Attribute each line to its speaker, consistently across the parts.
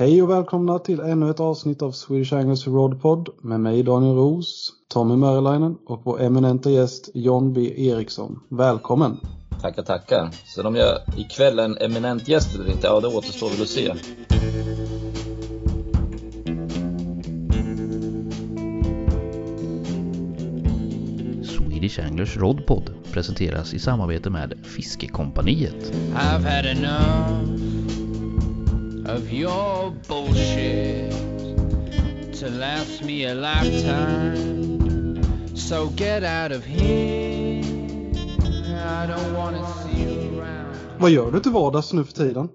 Speaker 1: Hej och välkomna till ännu ett avsnitt av Swedish Anglers Rod Pod med mig Daniel Roos, Tommy Mörlainen och vår eminenta gäst John B Eriksson. Välkommen!
Speaker 2: Tackar, tackar. Sen om jag ikväll är en eminent gäst eller inte, ja det återstår väl att se.
Speaker 3: Swedish Anglers Rodpod presenteras i samarbete med Fiskekompaniet.
Speaker 4: I've had enough of your bullshit to last me a lifetime. So get out of here. I don't wanna see you around.
Speaker 1: Vad gör du till vardags nu för tiden?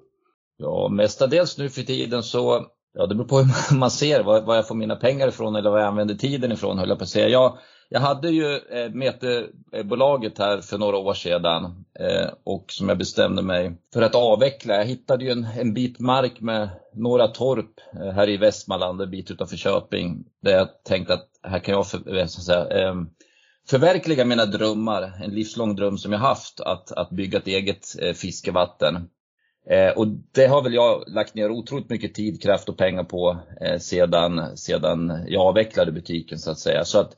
Speaker 2: Ja, mestadels nu för tiden så, ja det beror på hur man ser vad, vad jag får mina pengar ifrån eller vad jag använder tiden ifrån höll jag på att säga. Jag, jag hade ju eh, Metebolaget här för några år sedan eh, och som jag bestämde mig för att avveckla. Jag hittade ju en, en bit mark med några torp eh, här i Västmanland, en bit utanför Köping, där jag tänkte att här kan jag för, eh, så säga, eh, förverkliga mina drömmar, en livslång dröm som jag haft, att, att bygga ett eget eh, fiskevatten. Eh, och det har väl jag lagt ner otroligt mycket tid, kraft och pengar på eh, sedan, sedan jag avvecklade butiken så att säga. Så att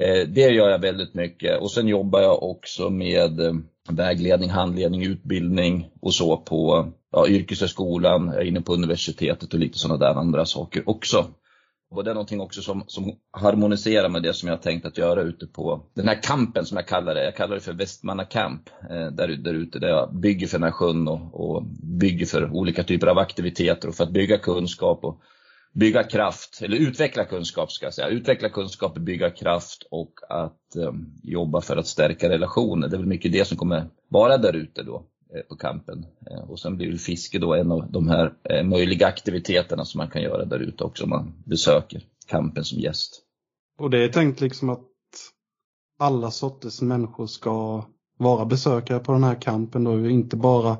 Speaker 2: Eh, det gör jag väldigt mycket. Och sen jobbar jag också med eh, vägledning, handledning, utbildning och så på ja, yrkeshögskolan, jag är inne på universitetet och lite sådana där andra saker också. Och det är någonting också som, som harmoniserar med det som jag tänkt att göra ute på den här kampen som jag kallar det. Jag kallar det för Västmanna Camp. Eh, där, där ute där jag bygger för den här sjön och, och bygger för olika typer av aktiviteter och för att bygga kunskap och bygga kraft, eller utveckla kunskap ska jag säga. Utveckla kunskap, bygga kraft och att eh, jobba för att stärka relationer. Det är väl mycket det som kommer vara där ute då eh, på kampen. Eh, och sen blir väl fiske då en av de här eh, möjliga aktiviteterna som man kan göra där ute också om man besöker kampen som gäst.
Speaker 1: Och det är tänkt liksom att alla sorters människor ska vara besökare på den här kampen då, inte bara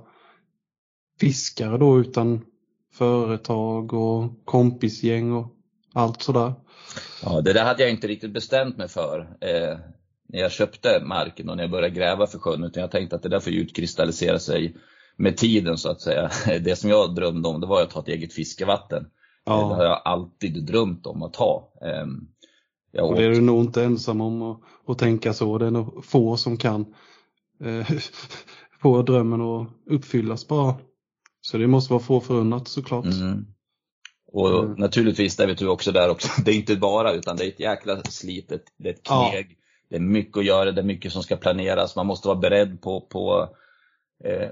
Speaker 1: fiskare då utan företag och kompisgäng och allt sådär.
Speaker 2: Ja, det där hade jag inte riktigt bestämt mig för eh, när jag köpte marken och när jag började gräva för sjön. Utan jag tänkte att det där får utkristallisera sig med tiden så att säga. Det som jag drömde om det var att ha ett eget fiskevatten.
Speaker 1: Ja.
Speaker 2: Det har jag alltid drömt om att ha. Eh, jag
Speaker 1: Och det är du nog inte ensam om att, att tänka så. Det är nog få som kan eh, få drömmen att uppfyllas bara. Så det måste vara få förunnat såklart.
Speaker 2: Mm. Och
Speaker 1: Mm.
Speaker 2: naturligtvis, det vet du också där också, det är inte bara utan det är ett jäkla slitet, det är ett
Speaker 1: Ja.
Speaker 2: kneg. Det är mycket att göra, det är mycket som ska planeras. Man måste vara beredd på, på eh,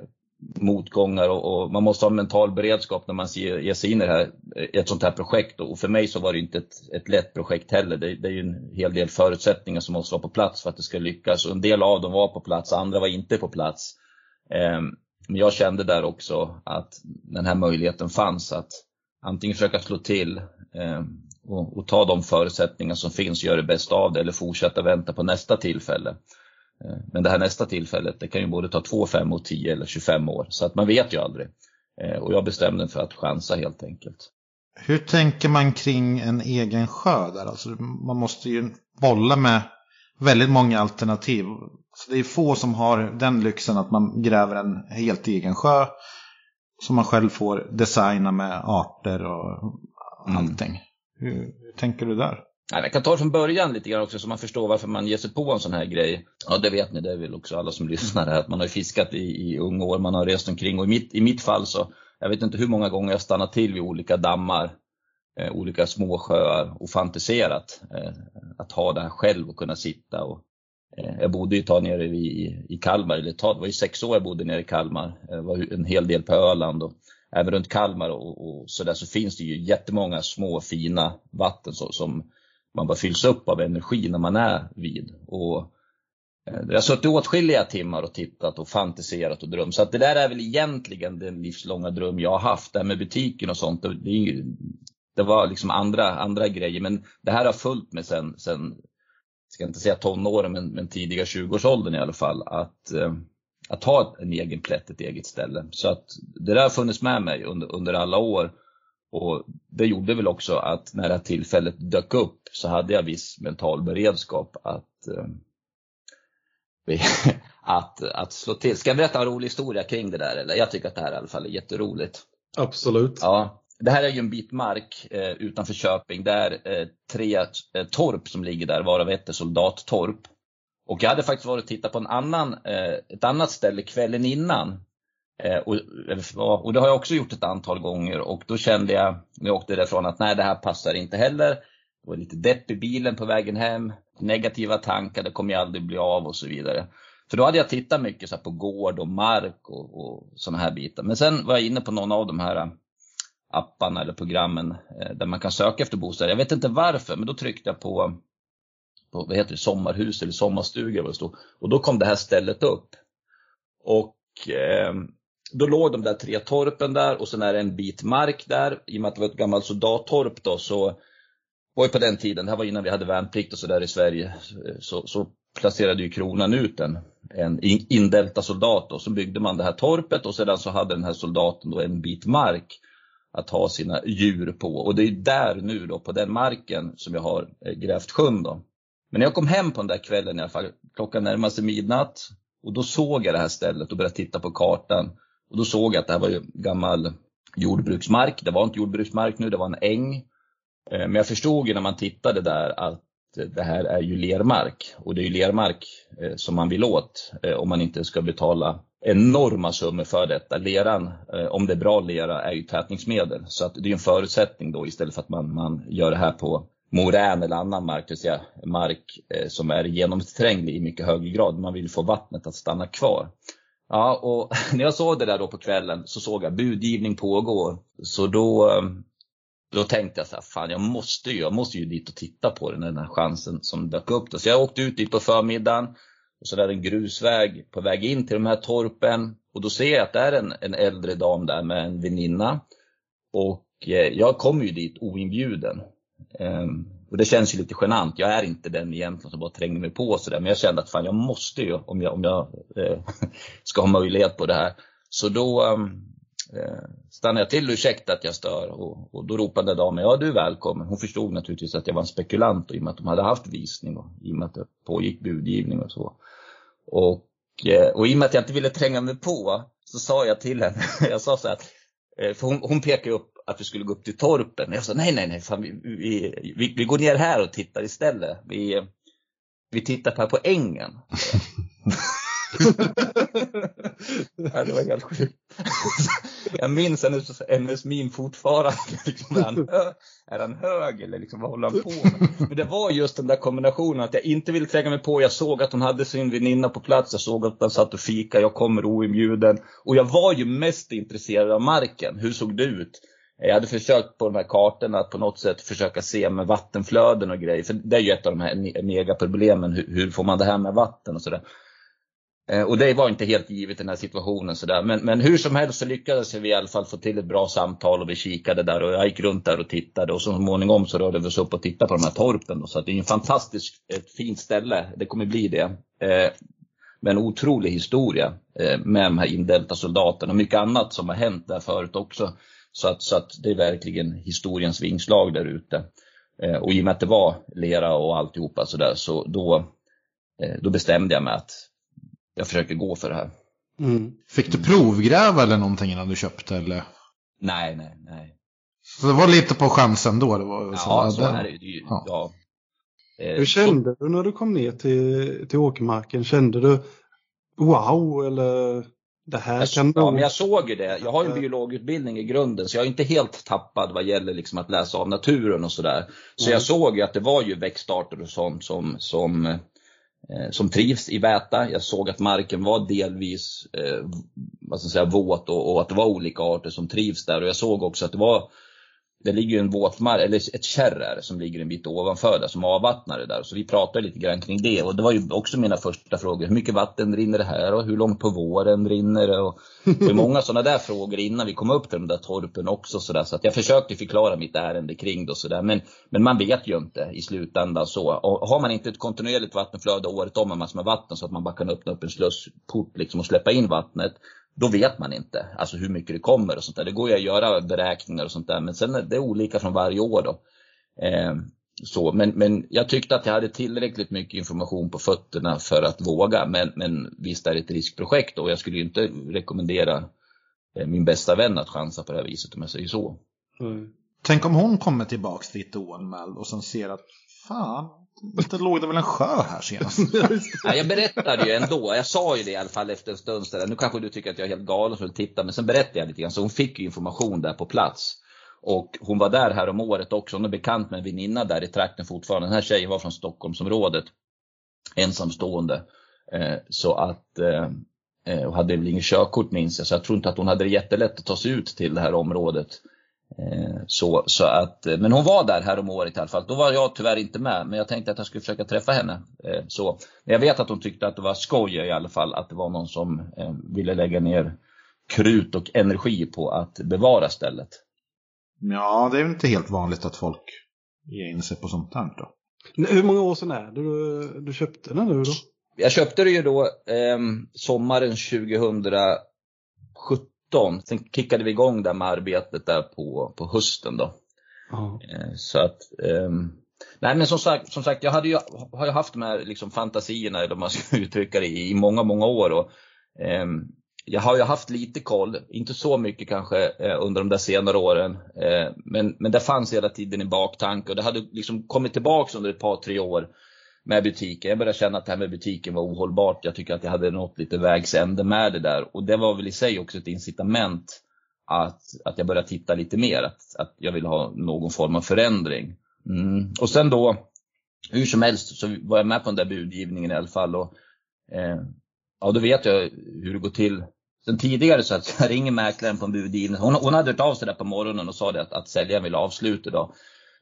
Speaker 2: motgångar och, och man måste ha en mental beredskap när man ger, ger sig in i här, ett sånt här projekt. Och för mig så var det inte ett, ett lätt projekt heller. Det, det är ju en hel del förutsättningar som måste vara på plats för att det ska lyckas. Och en del av dem var på plats, andra var inte på plats. Eh, men jag kände där också att den här möjligheten fanns att antingen försöka slå till eh, och, och ta de förutsättningar som finns och göra det bästa av det eller fortsätta vänta på nästa tillfälle. Eh, men det här nästa tillfället det kan ju både ta 2, 5 och 10 eller 25 år så att man vet ju aldrig. Eh, och jag bestämde mig för att chansa helt enkelt.
Speaker 5: Hur tänker man kring en egen sjö där? Alltså, man måste ju bolla med väldigt många alternativ. Så det är få som har den lyxen att man gräver en helt egen sjö. Som man själv får designa med arter och
Speaker 2: Mm.
Speaker 5: allting. Hur, hur tänker du där?
Speaker 2: Nej, Jag kan ta det från början lite grann också så man förstår varför man ger sig på en sån här grej. Ja, det vet ni, det är väl också alla som lyssnar här, att man har fiskat i, i unga år, man har rest omkring och i mitt, i mitt fall så, jag vet inte hur många gånger jag stannat till vid olika dammar, Eh, olika små sjöar och fantiserat eh, att ha det här själv och kunna sitta och eh, jag bodde ju ett tag nere i, i Kalmar, eller tag, det var ju sex år jag bodde nere i Kalmar. Jag Det var en hel del på Öland och även runt Kalmar och, och så där så finns det ju jättemånga små fina vatten så, som man bara fylls upp av energi när man är vid. Och jag har suttit åtskilliga timmar och tittat och fantiserat och drömt. Så att det där är väl egentligen den livslånga dröm jag har haft. Det här med butiken och sånt, det, är ju, det var liksom andra, andra grejer. Men det här har följt mig sen, sen ska inte säga tonåren, men, men tidiga 20-årsåldern i alla fall. Att, eh, att ha en egen plätt, ett eget ställe. Så att det där har funnits med mig under, under alla år. Och det gjorde väl också att när det här tillfället dök upp så hade jag viss mental beredskap att, eh, att, att slå till. Ska jag berätta en rolig historia kring det där? Eller? Jag tycker att det här i alla fall är jätteroligt.
Speaker 1: Absolut.
Speaker 2: Ja, det här är ju en bit mark eh, utanför Köping. Det är eh, tre eh, torp som ligger där, varav ett är soldattorp. Och jag hade faktiskt varit och tittat på en annan, eh, ett annat ställe kvällen innan. Eh, och, eh, och det har jag också gjort ett antal gånger och då kände jag när jag åkte därifrån att nej det här passar inte heller. Det var lite depp i bilen på vägen hem, negativa tankar, det kommer jag aldrig bli av och så vidare. För då hade jag tittat mycket så på gård och mark och, och sådana här bitar. Men sen var jag inne på någon av de här eh, apparna eller programmen eh, där man kan söka efter bostäder. Jag vet inte varför, men då tryckte jag på, på vad heter det, sommarhus eller sommarstuga vad det stod. Och då kom det här stället upp. Och eh, då låg de där tre torpen där och sen är det en bit mark där. I och med att det var ett gammalt soldattorp då så var ju på den tiden, det här var innan vi hade värnplikt och sådär i Sverige, så, så placerade ju kronan ut en, en indelta soldat och så byggde man det här torpet och sedan så hade den här soldaten då en bit mark att ha sina djur på. Och det är där nu då på den marken som jag har eh, grävt sjön då. Men när jag kom hem på den där kvällen i alla fall, klockan närmade sig midnatt och då såg jag det här stället och började titta på kartan. Och då såg jag att det här var ju gammal jordbruksmark. Det var inte jordbruksmark nu, det var en äng. Eh, men jag förstod ju när man tittade där att eh, det här är ju lermark och det är ju lermark som man vill åt om man inte ska betala enorma summor för detta. Leran, eh, om det är bra lera, är ju tätningsmedel. Så att det är en förutsättning då istället för att man, man gör det här på morän eller annan mark, det vill säga mark eh, som är genomtränglig i mycket högre grad. Man vill få vattnet att stanna kvar. Ja, och när jag såg det där då på kvällen så såg jag budgivning pågår. Så då, eh, då tänkte jag så här, fan jag måste ju, jag måste ju dit och titta på den, den här chansen som dök upp. Då. Så jag åkte ut dit på förmiddagen och så är det en grusväg på väg in till de här torpen. Och då ser jag att det är en, en äldre dam där med en väninna. Och eh, jag kommer ju dit oinbjuden. Um, och det känns ju lite genant. Jag är inte den egentligen som bara tränger mig på sådär. Men jag kände att fan jag måste ju om jag, om jag eh, ska ha möjlighet på det här. Så då um, eh, stannade jag till, ursäkta att jag stör. Och, och då ropade damen, ja du är välkommen. Hon förstod naturligtvis att jag var en spekulant och i och med att de hade haft visning och i och med att det pågick budgivning och så. Och, eh, och i och med att jag inte ville tränga mig på så sa jag till henne, jag sa så här, eh, för hon, hon pekade upp att vi skulle gå upp till torpen. Jag sa nej, nej, nej, fan, vi, vi, vi, vi går ner här och tittar istället. Vi, vi tittar här på ängen. ja, det var helt sjukt. jag minns hennes, hennes min fortfarande. Liksom, är, han hö, är han hög eller liksom, vad håller han på med? Men det var just den där kombinationen att jag inte ville tränga mig på. Jag såg att hon hade sin väninna på plats. Jag såg att de satt och fika. Jag kommer oinbjuden. Och jag var ju mest intresserad av marken. Hur såg det ut? Jag hade försökt på de här kartorna att på något sätt försöka se med vattenflöden och grejer. För det är ju ett av de här megaproblemen. Hur, hur får man det här med vatten och sådär. Eh, och det var inte helt givet i den här situationen sådär. Men, men hur som helst så lyckades vi i alla fall få till ett bra samtal och vi kikade där och jag gick runt där och tittade och så småningom så rörde vi oss upp och tittade på de här torpen. Då. Så det är en fantastiskt ett fint ställe, det kommer bli det. Eh, med en otrolig historia eh, med de här indelta soldaterna och mycket annat som har hänt där förut också. Så att, så att det är verkligen historiens vingslag där ute. Eh, och i och med att det var lera och alltihopa sådär så då, eh, då bestämde jag mig att jag försöker gå för det här.
Speaker 5: Mm. Fick du provgräva eller någonting innan du köpte eller?
Speaker 2: Nej, nej, nej.
Speaker 5: Så det var lite på chansen då? Det var
Speaker 2: ja, så, är det ju. Ja. ja.
Speaker 1: Eh, Hur kände du när du kom ner till, till åkermarken? Kände du wow eller det här
Speaker 2: jag,
Speaker 1: kan
Speaker 2: Ja, men jag såg ju det. Jag har ju en biologutbildning i grunden så jag är inte helt tappad vad gäller liksom att läsa av naturen och sådär. Så mm. jag såg ju att det var ju växtarter och sånt som, som Eh, Eh, som trivs i Väta. Jag såg att marken var delvis eh, vad ska jag säga, våt och, och, att det var olika arter som trivs där. Och jag såg också att det var det ligger ju en våtmark, eller ett kärr som ligger en bit ovanför där som avvattnar det där. Så vi pratade lite grann kring det och det var ju också mina första frågor. Hur mycket vatten rinner det här och hur långt på våren rinner det? Och det är många sådana där frågor innan vi kom upp till de där torpen också så där. Så att jag försökte förklara mitt ärende kring det och sådär. Men, men man vet ju inte i slutändan så. Och har man inte ett kontinuerligt vattenflöde året om med massor med vatten så att man bara kan öppna upp en slussport liksom och släppa in vattnet då vet man inte alltså hur mycket det kommer och sånt där. Det går ju att göra beräkningar och sånt där men sen är det olika från varje år då. Eh, så, men, men jag tyckte att jag hade tillräckligt mycket information på fötterna för att våga. Men, men visst är det ett riskprojekt och jag skulle ju inte rekommendera eh, min bästa vän att chansa på det här viset om jag säger så.
Speaker 1: Mm.
Speaker 5: Tänk om hon kommer tillbaks lite oanmäld och sen ser att fan, det låg det väl en sjö här senast.
Speaker 2: Nej, jag berättade ju ändå, jag sa ju det i alla fall efter en stund. Så där. Nu kanske du tycker att jag är helt galen som vill titta, men sen berättade jag lite grann. Så hon fick ju information där på plats. Och hon var där här om året också. Hon är bekant med en väninna där i trakten fortfarande. Den här tjejen var från Stockholmsområdet. Ensamstående. Eh, så att, eh, eh, och hade väl inget körkort minns jag. Så jag tror inte att hon hade det jättelätt att ta sig ut till det här området. Eh, så, så att, eh, men hon var där här om året i alla fall. Då var jag tyvärr inte med, men jag tänkte att jag skulle försöka träffa henne. Eh, så. Jag vet att hon tyckte att det var skoj i alla fall, att det var någon som ville lägga ner krut och energi på att bevara stället.
Speaker 5: Ja, det är inte helt vanligt att folk ger in sig på sånt här då.
Speaker 1: Hur många år sedan är det du, du köpte den nu då?
Speaker 2: Jag köpte det ju då eh, sommaren 2017 2017. Sen kickade vi igång där med arbetet där på, på hösten då.
Speaker 1: Ja.
Speaker 2: Eh, så att, um, nej men som sagt, som sagt jag hade ju, har ju haft de här liksom fantasierna, eller man ska uttrycka det, i många, många år. Och, um, jag har ju haft lite koll, inte så mycket kanske eh, under de där senare åren. Eh, men, men det fanns hela tiden i baktanke och det hade liksom kommit tillbaks under ett par, tre år med butiken. Jag började känna att det här med butiken var ohållbart. Jag tycker att jag hade nått lite vägs ände med det där. Och det var väl i sig också ett incitament att, att jag började titta lite mer. Att, att jag ville ha någon form av förändring. Mm. Och sen då, hur som helst, så var jag med på den där budgivningen i alla fall. Och, eh, ja, då vet jag hur det går till. Sen tidigare så att jag ringer mäklaren på en budgivning. Hon, hon hade hört av sig där på morgonen och sa det att, att säljaren ville avsluta då.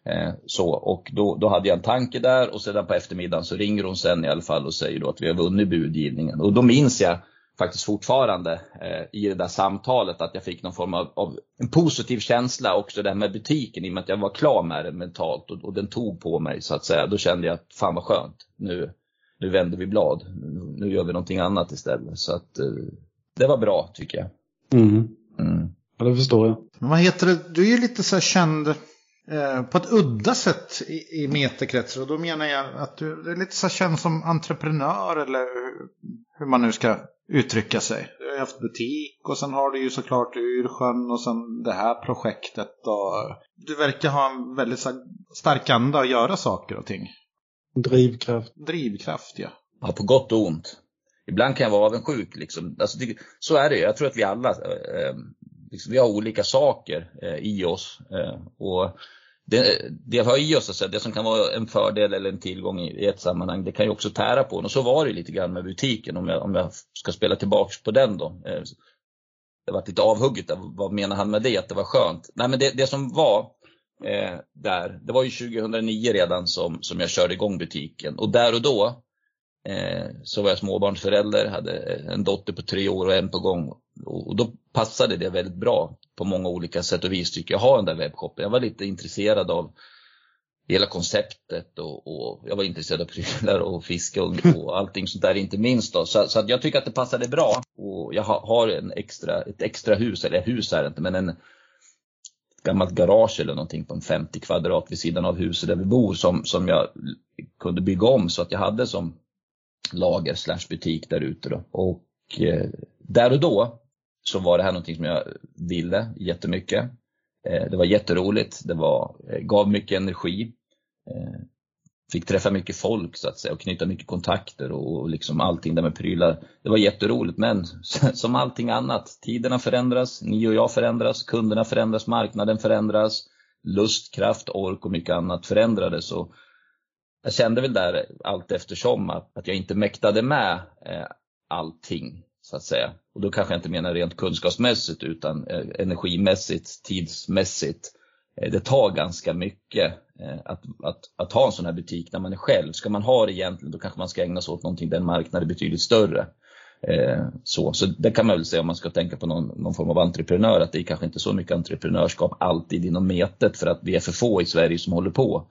Speaker 2: Eh, så, och då, då hade jag en tanke där och sedan på eftermiddagen så ringer hon sen i alla fall och säger då att vi har vunnit budgivningen. Och då minns jag faktiskt fortfarande eh, i det där samtalet att jag fick någon form av, av, en positiv känsla också där med butiken i och med att jag var klar med det mentalt och, och den tog på mig så att säga. Då kände jag att fan vad skönt, nu, nu vänder vi blad. Nu gör vi någonting annat istället. Så att eh, det var bra tycker jag.
Speaker 1: Mm. Mm. Ja, det förstår jag.
Speaker 5: Men vad heter det, du är ju lite så känd Eh, på ett udda sätt i, i meterkretsar. Och då menar jag att du är lite så känd som entreprenör eller hur man nu ska uttrycka sig. Du har haft butik och sen har du ju såklart Ursjön och sen det här projektet. Och du verkar ha en väldigt stark anda att göra saker och ting.
Speaker 1: Drivkraft.
Speaker 5: Drivkraft, ja.
Speaker 2: Ja, på gott och ont. Ibland kan jag vara avundsjuk. Liksom. Alltså, så är det Jag tror att vi alla eh, liksom, vi har olika saker eh, i oss. Eh, och det, det har i oss, alltså, det som kan vara en fördel eller en tillgång i ett sammanhang, det kan ju också tära på en. Och så var det lite grann med butiken, om jag, om jag ska spela tillbaks på den då. Eh, det var lite avhugget, vad menar han med det, att det var skönt? Nej men det, det som var eh, där, det var ju 2009 redan som, som jag körde igång butiken. Och där och då eh, så var jag småbarnsförälder, hade eh, en dotter på tre år och en på gång. Och, och då passade det väldigt bra på många olika sätt och vis tycker jag, ha den där webbshoppen. Jag var lite intresserad av hela konceptet och, och jag var intresserad av prylar och fiske och, och allting sånt där inte minst. Då. Så, så jag tycker att det passade bra. Och jag har en extra, ett extra hus, eller hus är det inte, men en gammalt garage eller någonting på en 50 kvadrat vid sidan av huset där vi bor som, som jag kunde bygga om så att jag hade som lager slash butik där ute. Då. Och eh, där och då så var det här någonting som jag ville jättemycket. Eh, det var jätteroligt, det var, eh, gav mycket energi. Eh, fick träffa mycket folk så att säga och knyta mycket kontakter och liksom allting där med prylar. Det var jätteroligt men som allting annat, tiderna förändras, ni och jag förändras, kunderna förändras, marknaden förändras, lust, kraft, ork och mycket annat förändrades. Och jag kände väl där allt eftersom att, att jag inte mäktade med allting så att säga. Och då kanske jag inte menar rent kunskapsmässigt utan eh, energimässigt, tidsmässigt. Eh, det tar ganska mycket eh, att, att, att ha en sån här butik när man är själv. Ska man ha det egentligen då kanske man ska ägna sig åt någonting där marknaden är betydligt större. Så, så det kan man väl säga om man ska tänka på någon, någon form av entreprenör att det är kanske inte så mycket entreprenörskap alltid inom metet för att vi är för få i Sverige som håller på.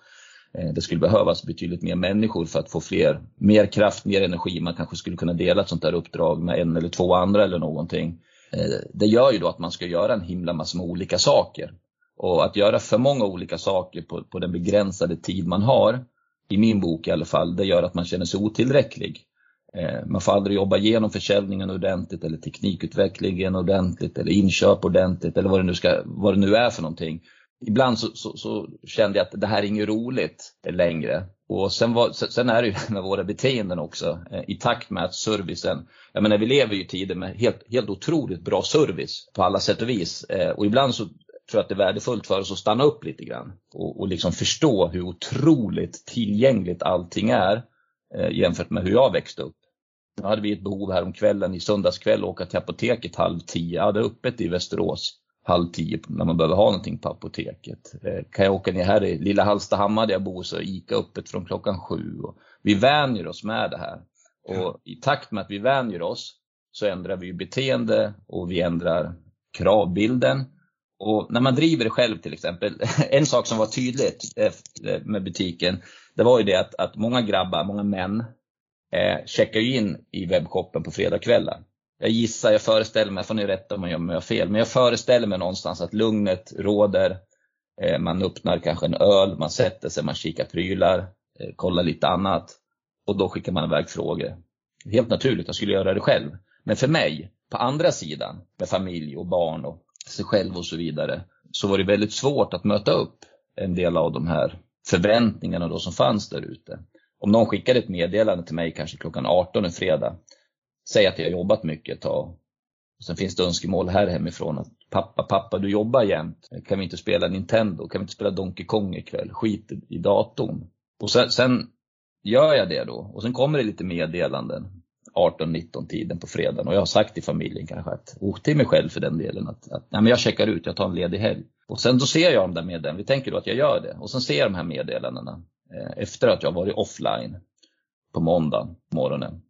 Speaker 2: Eh, det skulle behövas betydligt mer människor för att få fler, mer kraft, mer energi. Man kanske skulle kunna dela ett sånt där uppdrag med en eller två andra eller någonting. Eh, det gör ju då att man ska göra en himla massa med olika saker. Och att göra för många olika saker på, på den begränsade tid man har, i min bok i alla fall, det gör att man känner sig otillräcklig. Eh, man får aldrig jobba igenom försäljningen ordentligt eller teknikutvecklingen ordentligt eller inköp ordentligt eller vad det nu, ska, vad det nu är för någonting ibland så, så, så, kände jag att det här är inget roligt längre. Och sen, var, sen är det ju med våra beteenden också eh, i takt med att servicen, jag menar vi lever ju i tider med helt, helt otroligt bra service på alla sätt och vis. Eh, och ibland så tror jag att det är värdefullt för oss att stanna upp lite grann och, och liksom förstå hur otroligt tillgängligt allting är eh, jämfört med hur jag växte upp. Nu hade vi ett behov här om kvällen i söndagskväll att åka till apoteket halv tio. Jag hade öppet i Västerås halv tio när man behöver ha någonting på apoteket. Eh, kan jag åka ner här i lilla Hallstahammar där jag bor så är ICA öppet från klockan sju. Och vi vänjer oss med det här. Och i takt med att vi vänjer oss så ändrar vi beteende och vi ändrar kravbilden. Och när man driver det själv till exempel, en sak som var tydligt med butiken, det var ju det att, att många grabbar, många män, eh, checkar in i webbshoppen på fredagskvällar jag gissar, jag föreställer mig, får ni rätta om jag har fel, men jag föreställer mig någonstans att lugnet råder. Eh, man öppnar kanske en öl, man sätter sig, man kikar prylar, eh, kollar lite annat och då skickar man iväg frågor. Helt naturligt, jag skulle göra det själv. Men för mig, på andra sidan, med familj och barn och sig själv och så vidare, så var det väldigt svårt att möta upp en del av de här förväntningarna då som fanns där ute. Om någon skickade ett meddelande till mig kanske klockan 18 en fredag säg att jag har jobbat mycket ett tag. Och sen finns det önskemål här hemifrån att pappa, pappa du jobbar jämt. Kan vi inte spela Nintendo? Kan vi inte spela Donkey Kong ikväll? Skit i datorn. Och sen, sen gör jag det då. Och sen kommer det lite meddelanden 18-19 tiden på fredagen. Och jag har sagt till familjen kanske att, och till mig själv för den delen, att, att nej, men jag checkar ut, jag tar en ledig helg. Och sen då ser jag de där meddelandena, vi tänker då att jag gör det. Och sen ser jag de här meddelandena eh, efter att jag varit offline på måndag morgonen.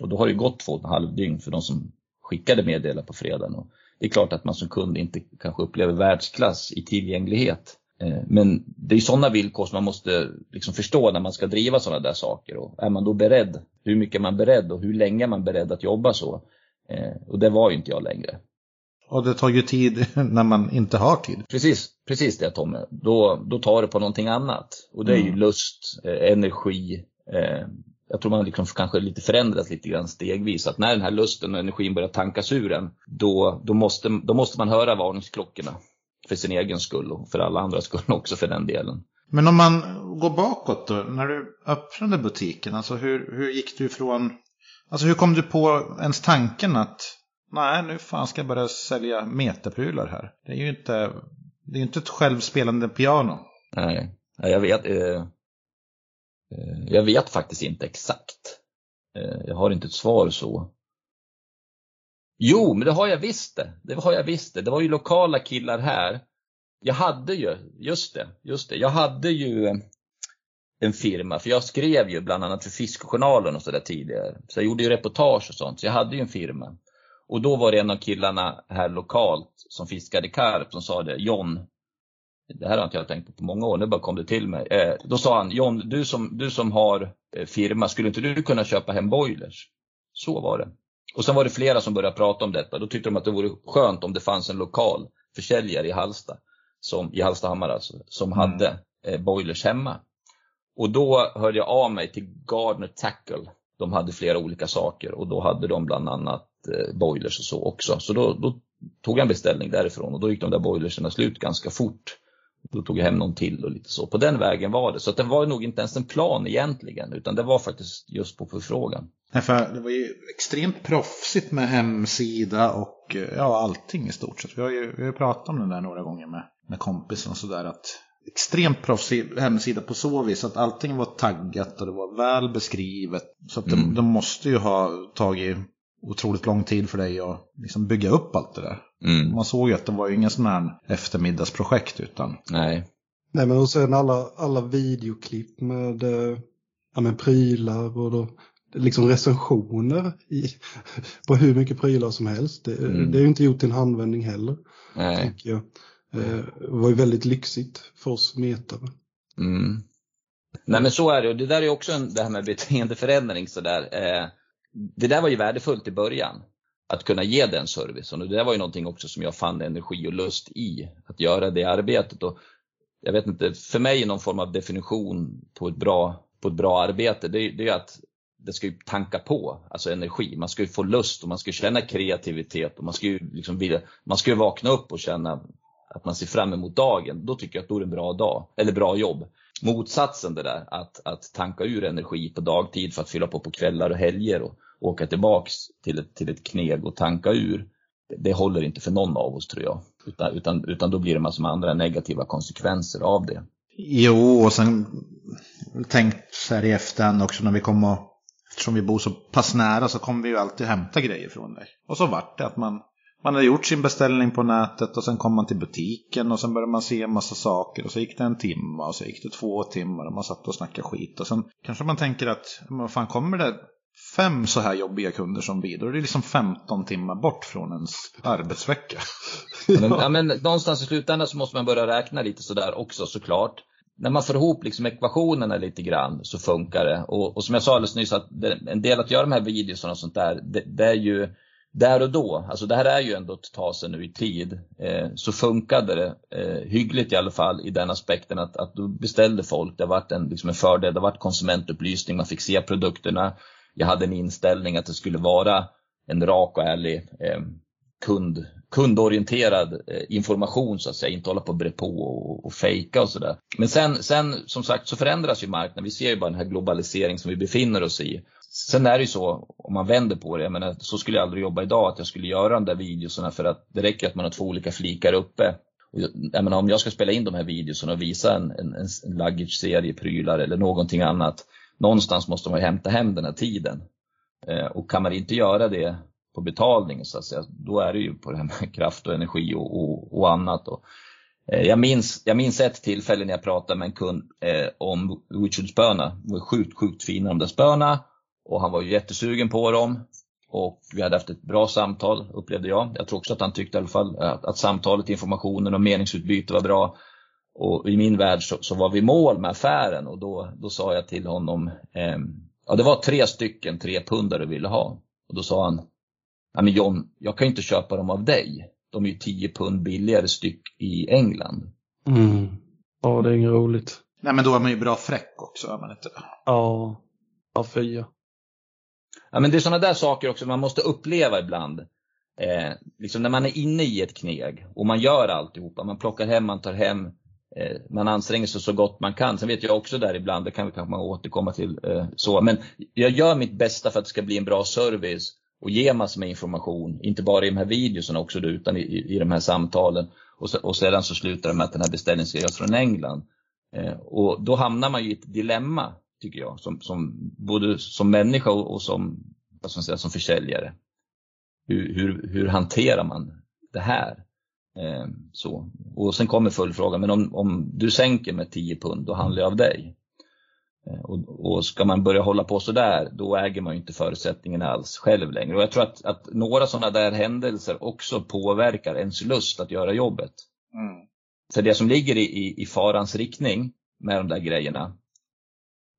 Speaker 2: Och då har det gått två och en halv dygn för de som skickade meddelande på fredagen. Och det är klart att man som kund inte kanske upplever världsklass i tillgänglighet. Eh, men det är sådana villkor som man måste liksom förstå när man ska driva sådana där saker. Och är man då beredd, hur mycket är man beredd och hur länge är man beredd att jobba så? Eh, och det var ju inte jag längre.
Speaker 5: Och det tar ju tid när man inte har tid.
Speaker 2: Precis, precis det Tommy. Då, då tar det på någonting annat. Och det är ju mm. lust, eh, energi, jag tror man liksom kanske lite förändras lite grann stegvis. Att när den här lusten och energin börjar tankas ur en, då, då, måste, då måste man höra varningsklockorna. För sin egen skull och för alla andras skull också för den delen.
Speaker 5: Men om man går bakåt då, när du öppnade butiken, alltså hur, hur gick du ifrån, alltså hur kom du på ens tanken att nej nu fan ska jag börja sälja metaprylar här. Det är ju inte, det är inte ett självspelande piano.
Speaker 2: Nej, jag vet. Eh, Eh, jag vet faktiskt inte exakt. Eh, jag har inte ett svar så. Jo, men det har jag visst det. Det har jag visst det. Det var ju lokala killar här. Jag hade ju, just det, just det. Jag hade ju en firma, för jag skrev ju bland annat för Fiskjournalen och sådär tidigare. Så jag gjorde ju reportage och sånt, så jag hade ju en firma. Och då var det en av killarna här lokalt som fiskade karp som sa det, John, det här har inte jag tänkt på på många år, nu bara kom det till mig. Eh, då sa han, John, du som, du som har eh, firma, skulle inte du kunna köpa hem boilers? Så var det. Och sen var det flera som började prata om detta. Då tyckte de att det vore skönt om det fanns en lokal försäljare i Halsta, som, i Hallstahammar alltså, som mm. hade eh, boilers hemma. Och då hörde jag av mig till Gardner Tackle. De hade flera olika saker och då hade de bland annat eh, boilers och så också. Så då, då tog jag en beställning därifrån och då gick de där boilerserna slut ganska fort. Då tog jag hem någon till och lite så. På den vägen var det. Så det var nog inte ens en plan egentligen, utan det var faktiskt just på förfrågan.
Speaker 5: Nej, för det var ju extremt proffsigt med hemsida och ja, allting i stort sett. Vi har ju, vi har pratat om det där några gånger med, med kompisen och sådär. att Extremt proffsig hemsida på så vis att allting var taggat och det var väl beskrivet. Så att mm. de, de måste ju ha tagit otroligt lång tid för dig att liksom bygga upp allt det där. Mm. Man såg ju att det var ju ingen sån här eftermiddagsprojekt utan.
Speaker 2: Nej.
Speaker 1: Nej men och sen alla, alla videoklipp med, eh, ja, med prylar och då, liksom recensioner i, på hur mycket prylar som helst. Det, mm. det är ju inte gjort i en handvändning heller. Nej. Jag. Eh, det var ju väldigt lyxigt för oss metare.
Speaker 2: Mm. Nej men så är det och det där är också en, det här med beteendeförändring sådär. Eh, det där var ju värdefullt i början. Att kunna ge den servicen och det där var ju någonting också som jag fann energi och lust i. Att göra det arbetet. Och jag vet inte, för mig är någon form av definition på ett bra, på ett bra arbete, det, det är att det ska ju tanka på, alltså energi. Man ska ju få lust och man ska känna kreativitet och man ska ju liksom vilja, man ska ju vakna upp och känna att man ser fram emot dagen, då tycker jag att då är det en bra dag, eller bra jobb. Motsatsen det där, att, att tanka ur energi på dagtid för att fylla på på kvällar och helger och åka tillbaks till ett, till ett kneg och tanka ur. Det, det håller inte för någon av oss tror jag. Utan, utan, utan då blir det massor med andra negativa konsekvenser av det.
Speaker 5: Jo, och sen tänkt så här i efterhand också när vi kom och eftersom vi bor så pass nära så kommer vi ju alltid hämta grejer från dig. Och så vart det att man, man hade gjort sin beställning på nätet och sen kom man till butiken och sen började man se en massa saker och så gick det en timme och så gick det två timmar och man satt och snackade skit och sen kanske man tänker att vad fan kommer det fem så här jobbiga kunder som vi, då är det liksom 15 timmar bort från ens arbetsvecka.
Speaker 2: Men, ja, men någonstans i slutändan så måste man börja räkna lite sådär också såklart. När man får ihop liksom ekvationerna lite grann så funkar det. Och, och som jag sa alldeles nyss, att det, en del att göra de här videorna och sånt där, det, det, är ju där och då, alltså det här är ju ändå ett tag sedan nu i tid, eh, så funkade det eh, hyggligt i alla fall i den aspekten att, att då beställde folk, det har varit en, liksom en fördel, det har varit konsumentupplysning, man fick se produkterna. Jag hade en inställning att det skulle vara en rak och ärlig eh, kund, kundorienterad eh, information så att säga, inte hålla på och bre på och, och fejka och sådär. Men sen, sen som sagt så förändras ju marknaden. Vi ser ju bara den här globaliseringen som vi befinner oss i. Sen är det ju så, om man vänder på det, jag menar, så skulle jag aldrig jobba idag, att jag skulle göra de där videorna för att det räcker att man har två olika flikar uppe. Och jag menar, om jag ska spela in de här videorna och visa en, en, en luggage-serie, prylar eller någonting annat, någonstans måste man ju hämta hem den här tiden. Eh, och kan man inte göra det på betalning så att säga, då är det ju på det här med kraft och energi och, och, och annat. Och, eh, jag, minns, jag minns ett tillfälle när jag pratade med en kund eh, om Witchwood-spöna. De var sjukt, sjukt fina de där spöna och han var ju jättesugen på dem. Och vi hade haft ett bra samtal, upplevde jag. Jag tror också att han tyckte i alla fall att, att samtalet, informationen och meningsutbyte var bra. Och i min värld så, så, var vi mål med affären och då, då sa jag till honom, eh, ja det var tre stycken tre pundare du ville ha. Och då sa han, ja men John, jag kan inte köpa dem av dig. De är ju 10 pund billigare styck i England.
Speaker 1: Mm. Ja, det är inget roligt.
Speaker 5: Nej men då är man ju bra fräck också, är man inte
Speaker 1: Ja, ja fia.
Speaker 2: Ja men det är sådana där saker också man måste uppleva ibland. Eh, liksom när man är inne i ett kneg och man gör alltihopa, man plockar hem, man tar hem, eh, man anstränger sig så gott man kan. Sen vet jag också där ibland, det kan vi kanske återkomma till eh, så, men jag gör mitt bästa för att det ska bli en bra service och ge massor med information, inte bara i de här videorna också utan i, i, i de här samtalen. Och, så, och sedan så slutar det med att den här beställningen ska göras från England. Eh, och då hamnar man ju i ett dilemma, tycker jag, som, som både som människa och, och som, vad ska man säga, som försäljare. Hur, hur, hur hanterar man det här? Eh, så. Och sen kommer följdfrågan, men om, om du sänker med 10 pund, då handlar jag av dig. Eh, och, och, ska man börja hålla på sådär, då äger man inte förutsättningen alls själv längre. Och jag tror att, att några sådana där händelser också påverkar ens lust att göra jobbet. Mm. Så det som ligger i, i, i farans riktning med de där grejerna,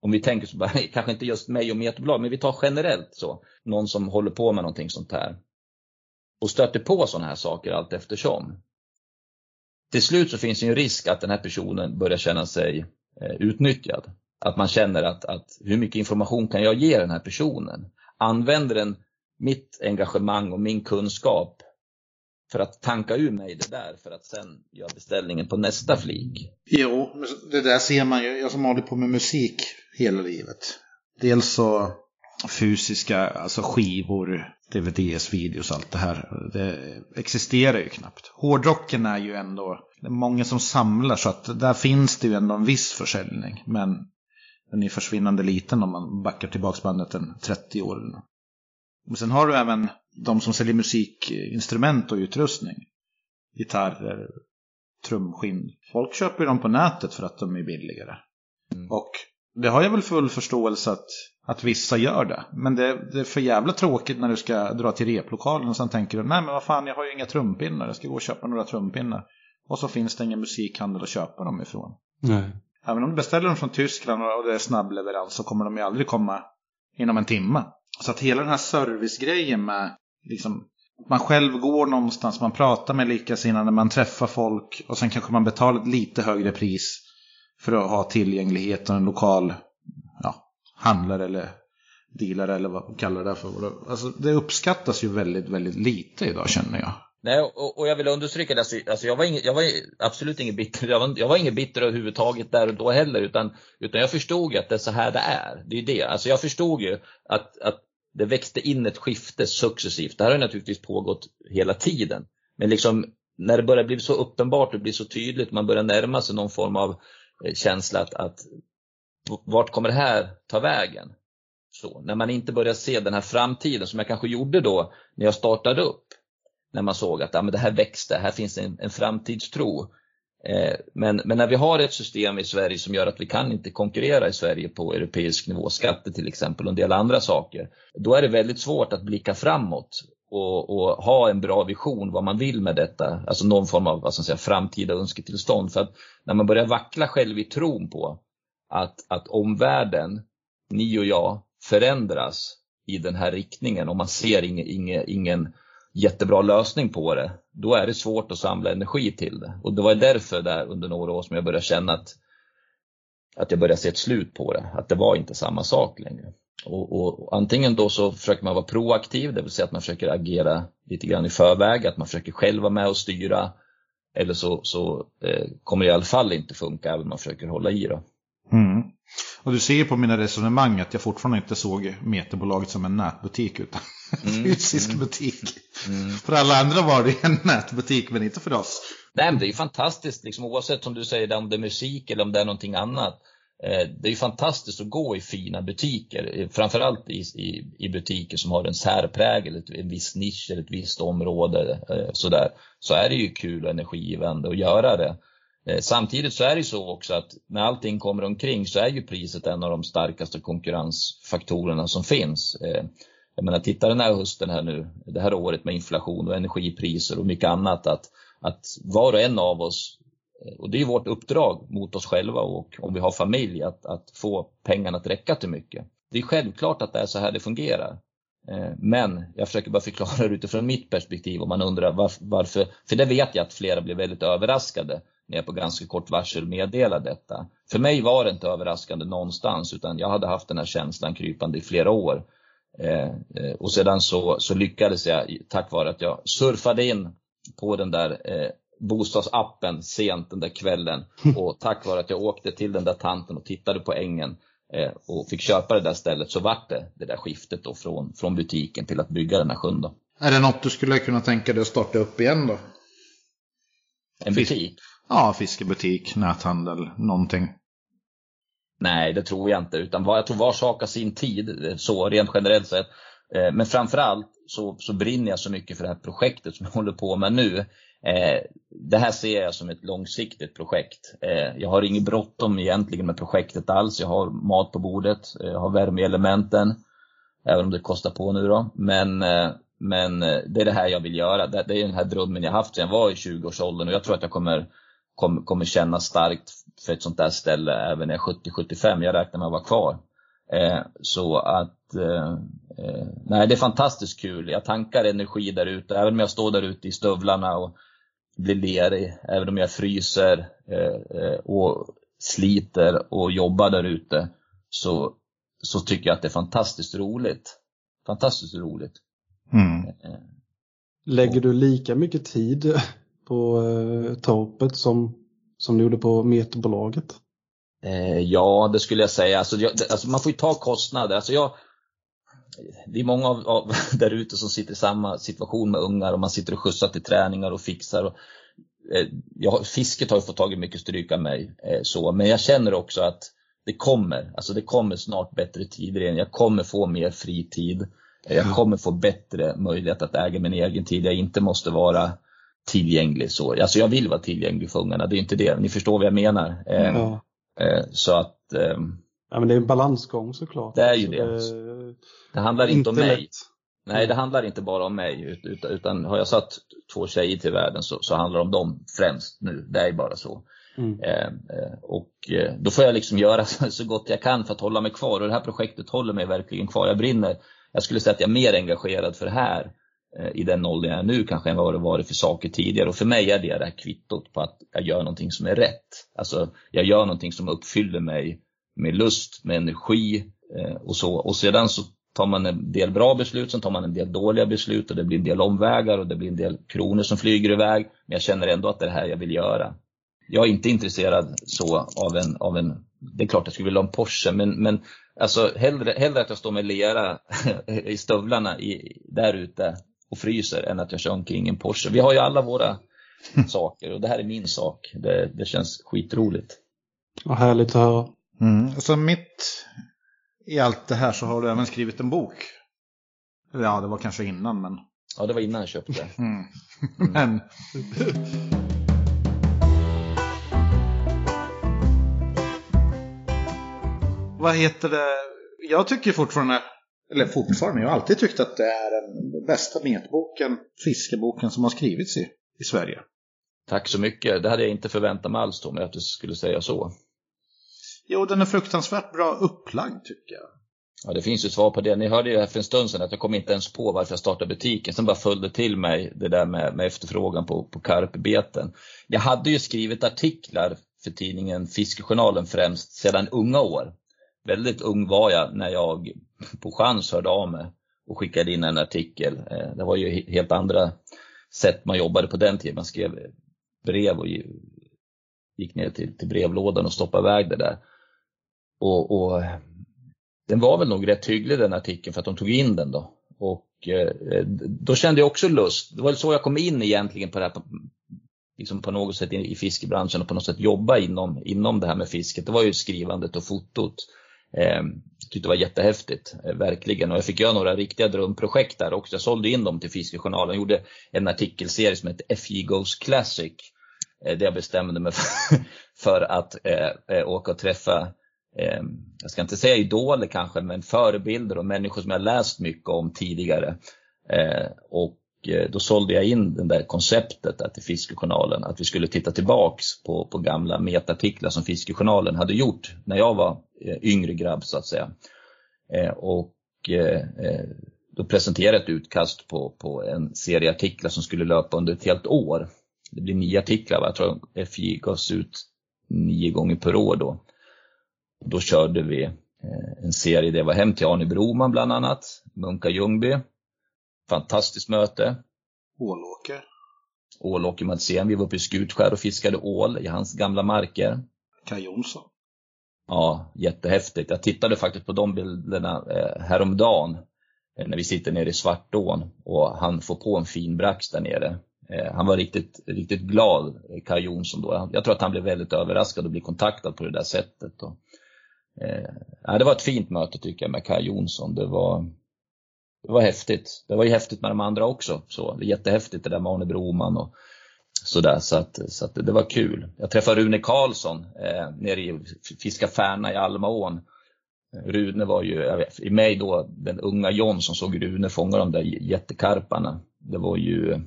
Speaker 2: om vi tänker så bara, kanske inte just mig och Metobolag, men vi tar generellt så, någon som håller på med någonting sånt här och stöter på sådana här saker allt eftersom. Till slut så finns det en risk att den här personen börjar känna sig eh, utnyttjad. Att man känner att, att hur mycket information kan jag ge den här personen? Använder den mitt engagemang och min kunskap för att tanka ur mig det där för att sen göra beställningen på nästa flik?
Speaker 5: Jo, det där ser man ju. Jag som håller på med musik hela livet. Dels så fysiska, alltså skivor, DVDs, videos, allt det här. Det existerar ju knappt. Hårdrocken är ju ändå, det är många som samlar så att där finns det ju ändå en viss försäljning. Men den är försvinnande liten om man backar tillbaka bandet en 30 år. Men sen har du även de som säljer musikinstrument och utrustning. Gitarrer, trumskinn. Folk köper dem på nätet för att de är billigare. Mm. Och det har jag väl full förståelse att, att vissa gör det. Men det, det, är för jävla tråkigt när du ska dra till replokalen och sen tänker du nej men vad fan jag har ju inga trumpinnar. Jag ska gå och köpa några trumpinnar. Och så finns det ingen musikhandel att köpa dem ifrån.
Speaker 1: Nej.
Speaker 5: Även om du beställer dem från Tyskland och det är snabbleverans så kommer de ju aldrig komma inom en timme. Så att hela den här servicegrejen med liksom man själv går någonstans, man pratar med likasinnade, man träffar folk och sen kanske man betalar ett lite högre pris för att ha tillgänglighet och en lokal ja, handlare eller dealare eller vad man kallar det för. Alltså, det uppskattas ju väldigt, väldigt lite idag känner jag.
Speaker 2: Nej, och, och, jag vill understryka det. Alltså, alltså jag, var ing, jag var absolut ingen bitter. Jag var, jag var ingen bitter överhuvudtaget där och då heller. Utan, utan jag förstod ju att det är så här det är. Det är det. Alltså jag förstod ju att, att det växte in ett skifte successivt. Det här har naturligtvis pågått hela tiden. Men liksom när det börjar bli så uppenbart och blir så tydligt, man börjar närma sig någon form av eh, Eh, känsla att, att vart kommer det här ta vägen? Så, när man inte börjar se den här framtiden som jag kanske gjorde då när jag startade upp. När man såg att ja, men det här växte, här finns en, en framtidstro. Eh, men, men när vi har ett system i Sverige som gör att vi kan inte konkurrera i Sverige på europeisk nivå, skatter till exempel och en del andra saker. Då är det väldigt svårt att blicka framåt och, och, ha en bra vision vad man vill med detta. Alltså någon form av vad ska säga, framtida önsketillstånd. För att när man börjar vackla själv i tron på att, att omvärlden, ni och jag, förändras i den här riktningen och man ser ingen, ingen, ingen jättebra lösning på det, då är det svårt att samla energi till det. Och det var därför där under några år som jag började känna att, att jag började se ett slut på det, att det var inte samma sak längre. Och, och, antingen då så försöker man vara proaktiv, det vill säga att man försöker agera lite grann i förväg, att man försöker själv vara med och styra. Eller så, så eh, kommer det i alla fall inte funka även om man försöker hålla i det.
Speaker 5: Mm. Och du ser på mina resonemang att jag fortfarande inte såg Meterbolaget som en nätbutik utan mm, fysisk mm, butik. Mm. För alla andra var det en nätbutik men inte för oss.
Speaker 2: Nej men det är ju fantastiskt liksom, oavsett som du säger om det är musik eller om det är någonting annat. Eh, det är ju fantastiskt att gå i fina butiker, eh, framförallt i, i, i butiker som har en särprägel, en viss nisch eller ett visst område. Eh, sådär. Så är det ju kul och energigivande att göra det. Samtidigt så är det så också att när allting kommer omkring så är ju priset en av de starkaste konkurrensfaktorerna som finns. Jag menar, titta den här hösten här nu, det här året med inflation och energipriser och mycket annat, att, att var och en av oss Eh, och det är vårt uppdrag mot oss själva och om vi har familj att, att få pengarna att räcka till mycket. Det är självklart att det är så här det fungerar. Eh, men jag försöker bara förklara det utifrån mitt perspektiv om man undrar varför, för det vet jag att flera blev väldigt överraskade när jag på ganska kort varsel meddelade detta. För mig var det inte överraskande någonstans utan jag hade haft den här känslan krypande i flera år. Eh, och sedan så, så lyckades jag tack vare att jag surfade in på den där bostadsappen sent den där kvällen och tack vare att jag åkte till den där tanten och tittade på ängen eh, och fick köpa det där stället så vart det det där skiftet då från, från butiken till att bygga den här sjön. Då.
Speaker 5: Är det något du skulle kunna tänka dig att starta upp igen då?
Speaker 2: En butik?
Speaker 5: Ja, fiskebutik, näthandel, någonting.
Speaker 2: Nej, det tror jag inte. Utan jag tror var sak har sin tid, så rent generellt sett. Eh, men framförallt så, så brinner jag så mycket för det här projektet som jag håller på med nu. Eh, det här ser jag som ett långsiktigt projekt. Eh, jag har inget bråttom egentligen med projektet alls. Jag har mat på bordet, jag har värmeelementen, även om det kostar på nu då. Men, men det är det här jag vill göra. Det, är den här drömmen jag haft sedan jag var i 20-årsåldern och jag tror att jag kommer, kommer, kommer känna starkt för ett sånt där ställe även när jag är 70-75. Jag räknar med att vara kvar. Så att, nej det är fantastiskt kul. Jag tankar energi där ute, även om jag står där ute i stövlarna och blir lerig, även om jag fryser eh, eh, och sliter och jobbar där ute så, så tycker jag att det är fantastiskt roligt. Fantastiskt roligt.
Speaker 5: Mm.
Speaker 1: Eh, Lägger du lika mycket tid på torpet som, som du gjorde på meterbolaget?
Speaker 2: ja, det skulle jag säga. Alltså, jag, alltså man får ju ta kostnader. Alltså jag, det är många av, av där ute som sitter i samma situation med ungar och man sitter och skjutsar till träningar och fixar. Och, eh, jag, fisket har ju fått tag i mycket stryk av mig, eh, så, men jag känner också att det kommer, alltså det kommer snart bättre tider igen. Jag kommer få mer fritid. Eh, jag kommer få bättre möjlighet att äga min egen tid. Jag inte måste vara tillgänglig så. Alltså jag vill vara tillgänglig för ungarna, det är inte det. Ni förstår vad jag menar. Eh, ja. Eh, så att ehm,
Speaker 1: Ja, men det är en balansgång såklart.
Speaker 2: Det är ju det. Det, det handlar inte, inte om mig. Lätt. Nej, det handlar inte bara om mig. Utan, utan har jag satt två tjejer till världen så, så handlar det om dem främst nu. Det är bara så. Mm. Eh, eh och eh, då får jag liksom göra så gott jag kan för att hålla mig kvar. Och det här projektet håller mig verkligen kvar. Jag brinner. Jag skulle säga att jag är mer engagerad för det här eh, i den åldern jag är nu kanske än vad det varit för saker tidigare. Och för mig är det det här kvittot på att jag gör någonting som är rätt. Alltså, jag gör någonting som uppfyller mig med lust, med energi och så. Och sedan så tar man en del bra beslut, sen tar man en del dåliga beslut och det blir en del omvägar och det blir en del kronor som flyger iväg. Men jag känner ändå att det är det här jag vill göra. Jag är inte intresserad så av en, av en det är klart jag skulle vilja ha en Porsche, men, men alltså hellre, hellre att jag står med lera i stövlarna i, där ute och fryser än att jag kör omkring en Porsche. Vi har ju alla våra saker och det här är min sak. Det, det känns skitroligt.
Speaker 1: Vad härligt att höra.
Speaker 5: Mm. Så mitt i allt det här så har du även skrivit en bok. Ja, det var kanske innan men...
Speaker 2: Ja, det var innan jag köpte.
Speaker 5: Mm. men... Vad heter det? Jag tycker fortfarande, eller fortfarande, jag har alltid tyckt att det är den bästa metboken, fiskeboken som har skrivits i, i Sverige.
Speaker 2: Tack så mycket. Det hade jag inte förväntat mig alls Tommy, att du skulle säga så.
Speaker 5: Jo, den är fruktansvärt bra upplagd tycker jag.
Speaker 2: Ja, det finns ju svar på det. Ni hörde ju här för en stund sedan att jag kom inte ens på varför jag startade butiken. Sen bara följde till mig det där med, med efterfrågan på, på karpbeten. Jag hade ju skrivit artiklar för tidningen Fiskejournalen främst sedan unga år. Väldigt ung var jag när jag på chans hörde av mig och skickade in en artikel. Eh, det var ju helt andra sätt man jobbade på den tiden. Man skrev brev och gick ner till, till brevlådan och stoppade iväg det där. Och, och, den var väl nog rätt hygglig den artikeln för att de tog in den då. Och eh, då kände jag också lust. Det var så jag kom in egentligen på det här, liksom på något sätt i fiskebranschen och på något sätt jobba inom, inom det här med fisket. Det var ju skrivandet och fotot. Eh, tyckte det var jättehäftigt, eh, verkligen. Och jag fick göra några riktiga drömprojekt där också. Jag sålde in dem till Fiskejournalen. Jag gjorde en artikelserie som hette FJ Goes Classic. Eh, där jag bestämde mig för, för att eh, eh, åka och träffa eh, jag ska inte säga idoler kanske, men förebilder och människor som jag läst mycket om tidigare. Ehm, eh, och då sålde jag in det där konceptet där till Fiskejournalen, att vi skulle titta tillbaks på, på gamla metartiklar som Fiskejournalen hade gjort när jag var eh, yngre grabb så att säga. Ehm, eh, och då presenterade jag ett utkast på, på en serie artiklar som skulle löpa under ett helt år. Det blir nio artiklar, jag tror FJ gavs ut nio gånger per år då. Då körde vi eh, en serie, det var hem till Arne Broman bland annat, Munka Ljungby. Fantastiskt möte.
Speaker 5: Ålåker.
Speaker 2: Ålåker Madsén, vi var uppe i Skutskär och fiskade ål i hans gamla marker.
Speaker 5: Kaj Jonsson.
Speaker 2: Ja, jättehäftigt. Jag tittade faktiskt på de bilderna eh, häromdagen eh, när vi sitter nere i Svartån och han får på en fin brax där nere. Han var riktigt, riktigt glad, Kaj Jonsson då. Jag tror att han blev väldigt överraskad och blev kontaktad på det där sättet. Och Eh, det var ett fint möte tycker jag med Kaj Jonsson. Det var, det var häftigt. Det var ju häftigt med de andra också. Så, det är jättehäftigt det där med Arne Broman och sådär. Så, att, så att det var kul. Jag träffade Rune Karlsson eh, nere i Fiska Färna i Almaån. Rune var ju, vet, i mig då, den unga John som såg Rune fånga de där jättekarparna. Det var ju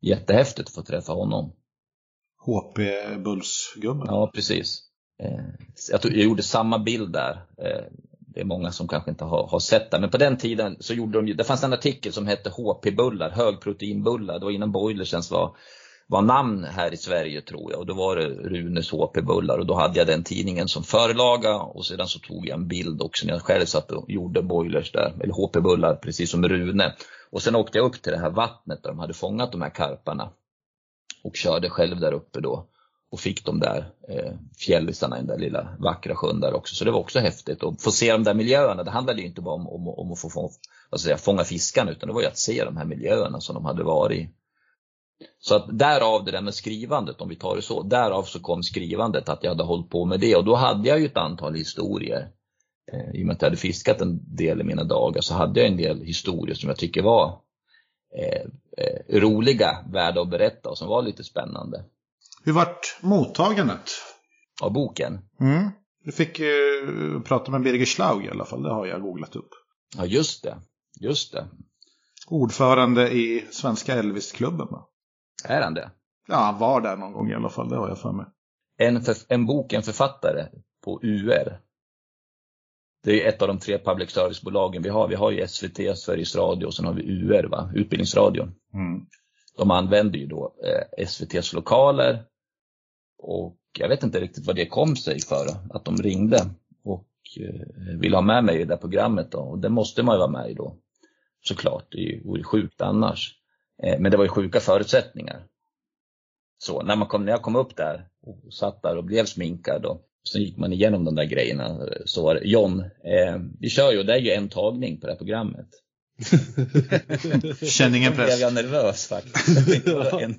Speaker 2: jättehäftigt att få träffa honom.
Speaker 5: HP Bullsgubben.
Speaker 2: Ja, precis. Eh, jag, tog, jag gjorde samma bild där. Eh, det är många som kanske inte har, har sett det. Men på den tiden så gjorde de det fanns en artikel som hette HP-bullar, högproteinbullar. Det var innan Boilersens var, var namn här i Sverige tror jag. Och då var det Runes HP-bullar och då hade jag den tidningen som förlaga och sedan så tog jag en bild också när jag själv satt och gjorde Boilers där, eller HP-bullar precis som Rune. Och sen åkte jag upp till det här vattnet där de hade fångat de här karparna och körde själv där uppe då och fick de där eh, fjällisarna i den där lilla vackra sjön där också. Så det var också häftigt att få se de där miljöerna. Det handlade ju inte bara om, om, om att få få, säga, fånga fiskarna utan det var ju att se de här miljöerna som de hade varit i. Så att därav det där med skrivandet, om vi tar det så, därav så kom skrivandet att jag hade hållit på med det och då hade jag ju ett antal historier. Eh, I och med att jag hade fiskat en del i mina dagar så hade jag en del historier som jag tycker var eh, eh, roliga, värda att berätta och som var lite spännande.
Speaker 5: Hur vart mottagandet?
Speaker 2: Av boken?
Speaker 5: Mm. Du fick ju prata med Birger Schlaug i alla fall, det har jag googlat upp.
Speaker 2: Ja, just det. Just det.
Speaker 5: Ordförande i Svenska Elvis-klubben va?
Speaker 2: Är han det?
Speaker 5: Ja, han var där någon gång i alla fall, det har jag för mig.
Speaker 2: En, för, en bok, en författare på UR. Det är ett av de tre public service-bolagen vi har. Vi har ju SVT, Sveriges Radio och sen har vi UR, va? Utbildningsradion. Mm de använde ju då eh, SVTs lokaler och jag vet inte riktigt vad det kom sig för, att de ringde. Och eh, ville ha med mig i det programmet då. Och det måste man ju vara med i då. Såklart, det vore sjukt annars. Eh, men det var ju sjuka förutsättningar. Så när, man kom, när jag kom upp där och satt där och blev sminkad och så gick man igenom de där grejerna. Eh, så var det, John, eh, vi kör ju, det är ju en tagning på det här programmet.
Speaker 5: Känner ingen
Speaker 2: Då blev
Speaker 5: press.
Speaker 2: jag nervös faktiskt. Jag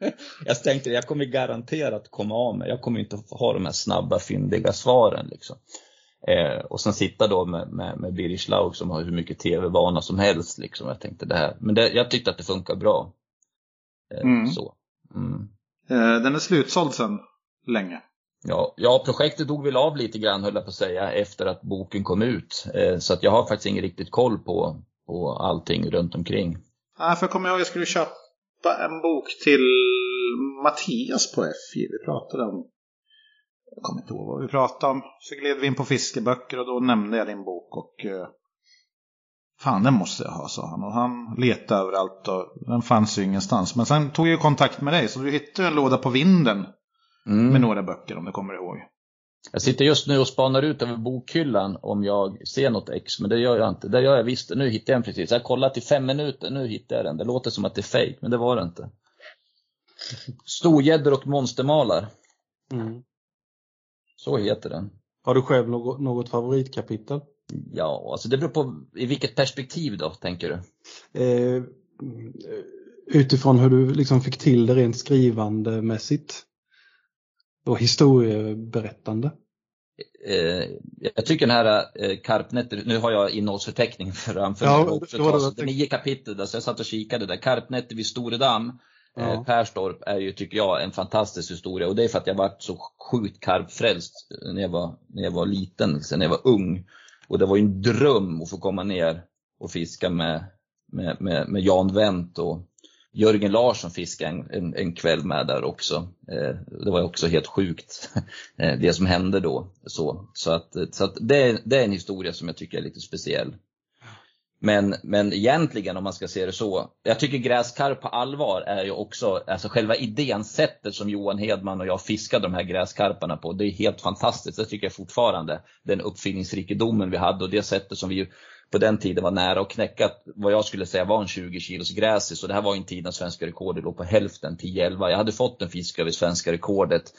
Speaker 2: jag tänkte, jag kommer garanterat komma av mig. Jag kommer inte ha de här snabba, fyndiga svaren. Liksom. Eh, och sen sitta då med, med, med Birger Schlaug som har hur mycket tv-vana som helst. Liksom. Jag tänkte det här. Men det, jag tyckte att det funkar bra. Eh,
Speaker 5: Mm.
Speaker 2: Så. Mm.
Speaker 5: Eh, Den är slutsåld sedan länge.
Speaker 2: Ja, ja, projektet dog väl av lite grann höll jag på att säga efter att boken kom ut. Eh, så att jag har faktiskt ingen riktigt koll på, på allting runt omkring.
Speaker 5: Nej, för jag kommer ihåg att jag skulle köpa en bok till Mattias på FJ. Vi pratade om... Jag kommer inte ihåg vad vi pratade om. Så gled vi in på fiskeböcker och då nämnde jag din bok och... eh, Fan, den måste jag ha, sa han. Och han letade överallt och den fanns ju ingenstans. Men sen tog jag kontakt med dig, så du hittade en låda på vinden
Speaker 2: Mm.
Speaker 5: med några böcker om du kommer ihåg.
Speaker 2: Jag sitter just nu och spanar ut över bokhyllan om jag ser något ex, men det gör jag inte. Det gör jag visst. Nu hittade jag den precis. Jag har kollat i fem minuter, nu hittade jag den. Det låter som att det är fake, men det var det inte. Storgäddor och monstermalar.
Speaker 1: Mm.
Speaker 2: Så heter den.
Speaker 1: Har du själv något, något favoritkapitel?
Speaker 2: Ja, alltså det beror på i vilket perspektiv då, tänker du?
Speaker 1: Eh, utifrån hur du liksom fick till det rent skrivandemässigt. Och historieberättande.
Speaker 2: Eh, jag tycker den här eh, Karpnätter, nu har jag innehållsförteckning framför
Speaker 1: Ja,
Speaker 2: mig också.
Speaker 1: det var det
Speaker 2: är nio kapitel, där, så jag satt och kikade där. Karpnätter vid Storedamm,
Speaker 1: Ja.
Speaker 2: eh, Perstorp är ju, tycker jag, en fantastisk historia. Och det är för att jag varit så sjukt karpfrälst när jag var, när jag var liten, sen när jag var ung. Och det var ju en dröm att få komma ner och fiska med, med, med, med Jan Wendt och Jörgen Larsson fiskade en, en, en kväll med där också. Eh, det var också helt sjukt eh, det som hände då. Så, så att, så att det, är- det är en historia som jag tycker är lite speciell. Men, men egentligen om man ska se det så, jag tycker gräskarp på allvar är ju också, alltså själva idén, sättet som Johan Hedman och jag fiskade de här gräskarparna på, det är helt fantastiskt. Det tycker jag fortfarande. Den uppfinningsrikedomen vi hade och det sättet som vi på den tiden var nära att knäcka vad jag skulle säga var en 20 kilos gräsis. Och det här var en tid när svenska rekordet låg på hälften, 10-11. Jag hade fått en fisk över svenska rekordet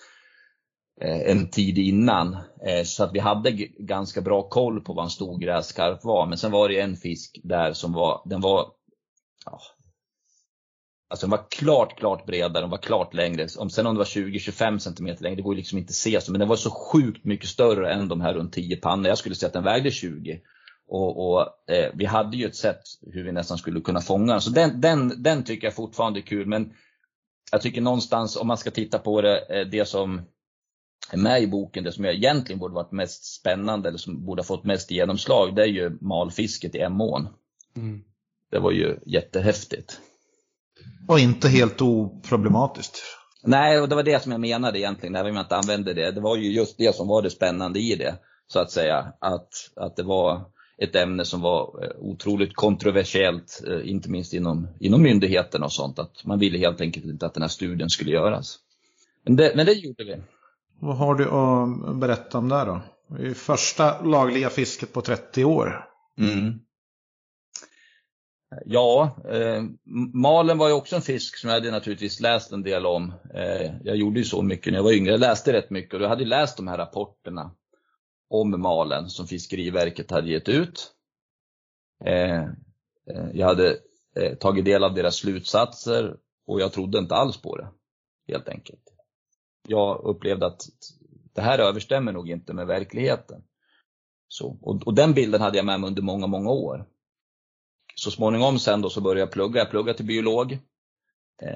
Speaker 2: eh, en tid innan. Eh, så att vi hade ganska bra koll på vad en stor gräskarp var. Men sen var det en fisk där som var, den var, ja, alltså den var klart, klart bredare, den var klart längre. Om, sen om det var 20-25 cm längre, det går ju liksom inte att se. Men den var så sjukt mycket större än de här runt 10 pannor. Jag skulle säga att den vägde 20. Och, och eh, vi hade ju ett sätt hur vi nästan skulle kunna fånga den. Så den, den, den tycker jag fortfarande är kul. Men jag tycker någonstans om man ska titta på det, eh, det som är med i boken, det som jag egentligen borde varit mest spännande eller som borde ha fått mest genomslag, det är ju malfisket i Emån.
Speaker 1: Mm.
Speaker 2: Det var ju jättehäftigt.
Speaker 5: Och inte helt oproblematiskt.
Speaker 2: Nej, och det var det som jag menade egentligen, även om jag inte använde det. Det var ju just det som var det spännande i det, så att säga. Att, att det var ett ämne som var eh, otroligt kontroversiellt, eh, inte minst inom, inom myndigheterna och sånt. Att man ville helt enkelt inte att den här studien skulle göras. Men det, men det gjorde vi.
Speaker 5: Vad har du att berätta om det då? Det är första lagliga fisket på 30 år.
Speaker 2: Mm. Ja, eh, malen var ju också en fisk som jag hade naturligtvis läst en del om. Eh, jag gjorde ju så mycket när jag var yngre. Jag läste rätt mycket och jag hade läst de här rapporterna om malen som Fiskeriverket hade gett ut. Eh, eh, jag hade eh, tagit del av deras slutsatser och jag trodde inte alls på det. Helt enkelt. Jag upplevde att det här överstämmer nog inte med verkligheten. Så, och, och den bilden hade jag med mig under många, många år. Så småningom sen då så började jag plugga. Jag pluggade till biolog.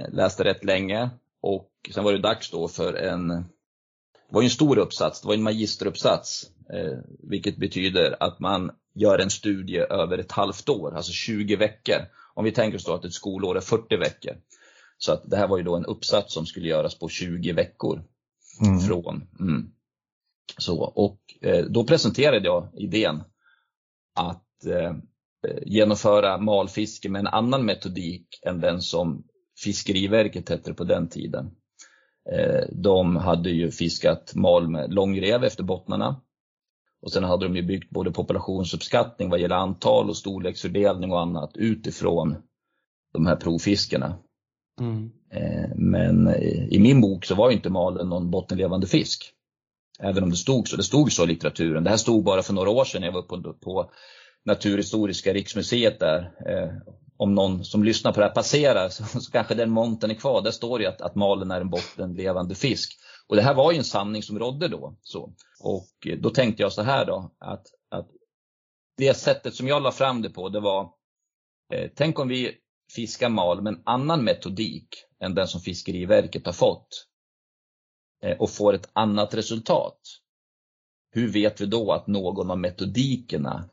Speaker 2: Läste rätt länge. Och sen var det dags då för en, det var en stor uppsats, det var en magisteruppsats. Eh, vilket betyder att man gör en studie över ett halvt år, alltså 20 veckor. Om vi tänker oss då att ett skolår är 40 veckor. Så att det här var ju då en uppsats som skulle göras på 20 veckor från. Mm. Så, och eh, då presenterade jag idén att eh, genomföra malfiske med en annan metodik än den som Fiskeriverket hette på den tiden. Eh, de hade ju fiskat mal med långrev efter bottnarna. Och sen hade de ju byggt både populationsuppskattning vad gäller antal och storleksfördelning och annat utifrån de här provfiskarna.
Speaker 1: Mm.
Speaker 2: Eh, men i min bok så var inte malen någon bottenlevande fisk. Även om det stod så. Det stod så i litteraturen. Det här stod bara för några år sedan när jag var uppe på Naturhistoriska riksmuseet där. Om någon som lyssnar på det här passerar så, så kanske den monten är kvar. Där står det att, att malen är en bottenlevande fisk. Och det här var ju en sanning som rådde då. Så. Och eh, då tänkte jag så här då att, att det sättet som jag la fram det på det var eh, Tänk om vi fiskar mal med en annan metodik än den som Fiskeriverket har fått eh, och får ett annat resultat. Hur vet vi då att någon av metodikerna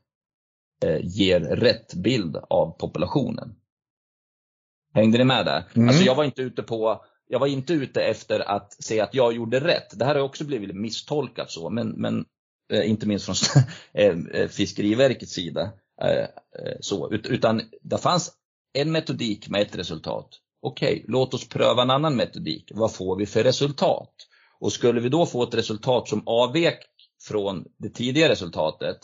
Speaker 2: ger rätt bild av populationen? Hängde ni med där?
Speaker 5: Mm.
Speaker 2: Alltså jag var inte ute på jag var inte ute efter att säga att jag gjorde rätt. Det här har också blivit misstolkat så, men, men eh, inte minst från eh, Fiskeriverkets sida. Eh, så, utan det fanns en metodik med ett resultat. Okej, okay, låt oss pröva en annan metodik. Vad får vi för resultat? Och skulle vi då få ett resultat som avvek från det tidigare resultatet,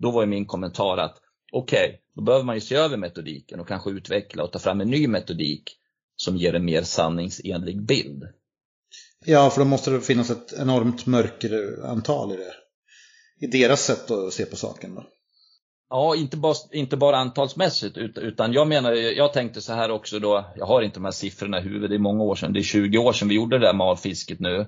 Speaker 2: då var min kommentar att okej, okay, då behöver man ju se över metodiken och kanske utveckla och ta fram en ny metodik som ger en mer sanningsenlig bild.
Speaker 5: Ja, för då måste det finnas ett enormt mörkerantal i det. I deras sätt att se på saken då.
Speaker 2: Ja, inte bara, inte bara antalsmässigt utan jag menar, jag tänkte så här också då, jag har inte de här siffrorna i huvudet, det är många år sedan, det är 20 år sedan vi gjorde det där malfisket nu.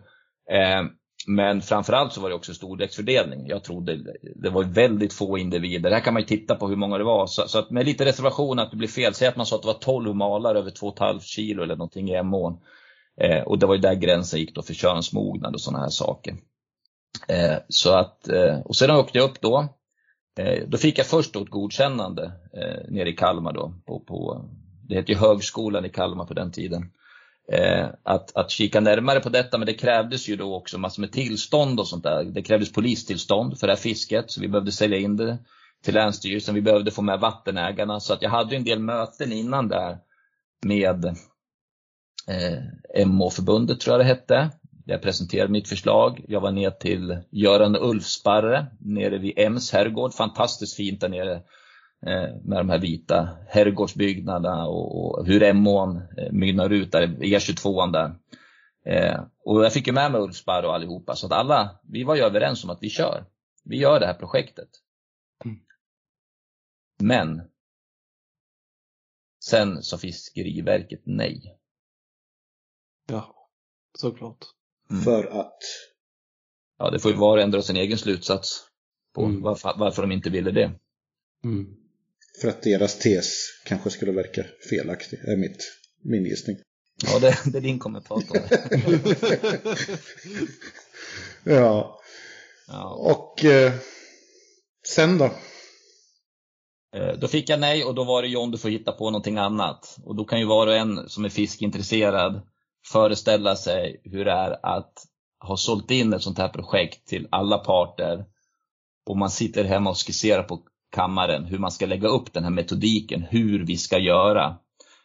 Speaker 2: Men framförallt så var det också storleksfördelning. Jag trodde det var väldigt få individer. Här kan man ju titta på hur många det var. Så, så att med lite reservation att det blir fel, säg att man sa att det var 12 malar över 2,5 kilo eller någonting i Emån. Eh, och det var ju där gränsen gick då för könsmognad och sådana här saker. Eh, så att, eh, och sedan åkte jag upp då. Eh, då fick jag först då ett godkännande eh, nere i Kalmar då. På, på, det hette ju Högskolan i Kalmar på den tiden Eh, att, att kika närmare på detta. Men det krävdes ju då också massor med tillstånd och sånt där. Det krävdes polistillstånd för det här fisket så vi behövde sälja in det till Länsstyrelsen. Vi behövde få med vattenägarna så att jag hade en del möten innan där med eh, MH-förbundet tror jag det hette. Jag presenterade mitt förslag. Jag var ner till Göran Ulfsparre nere vid Ems herrgård. Fantastiskt fint där nere. Eh, med de här vita herrgårdsbyggnaderna och, och hur Emån eh, mynnar ut där, E22 där. Eh, och jag fick ju med mig Ulfsparr och allihopa så att alla, vi var ju överens om att vi kör. Vi gör det här projektet. Mm. Men sen sa Fiskeriverket nej.
Speaker 1: Ja, såklart.
Speaker 5: Mm. För att?
Speaker 2: Ja, det får ju var och en dra sin egen slutsats på mm. varför, varför de inte ville det.
Speaker 1: Mm.
Speaker 5: För att deras tes kanske skulle verka felaktig, är mitt, min gissning.
Speaker 2: Ja, det, det är din kommentar på
Speaker 5: ja. ja. Och eh, sen då?
Speaker 2: Eh, då fick jag nej och då var det John, du får hitta på någonting annat. Och då kan ju var och en som är fiskintresserad föreställa sig hur det är att ha sålt in ett sånt här projekt till alla parter och man sitter hemma och skisserar på kammaren hur man ska lägga upp den här metodiken, hur vi ska göra.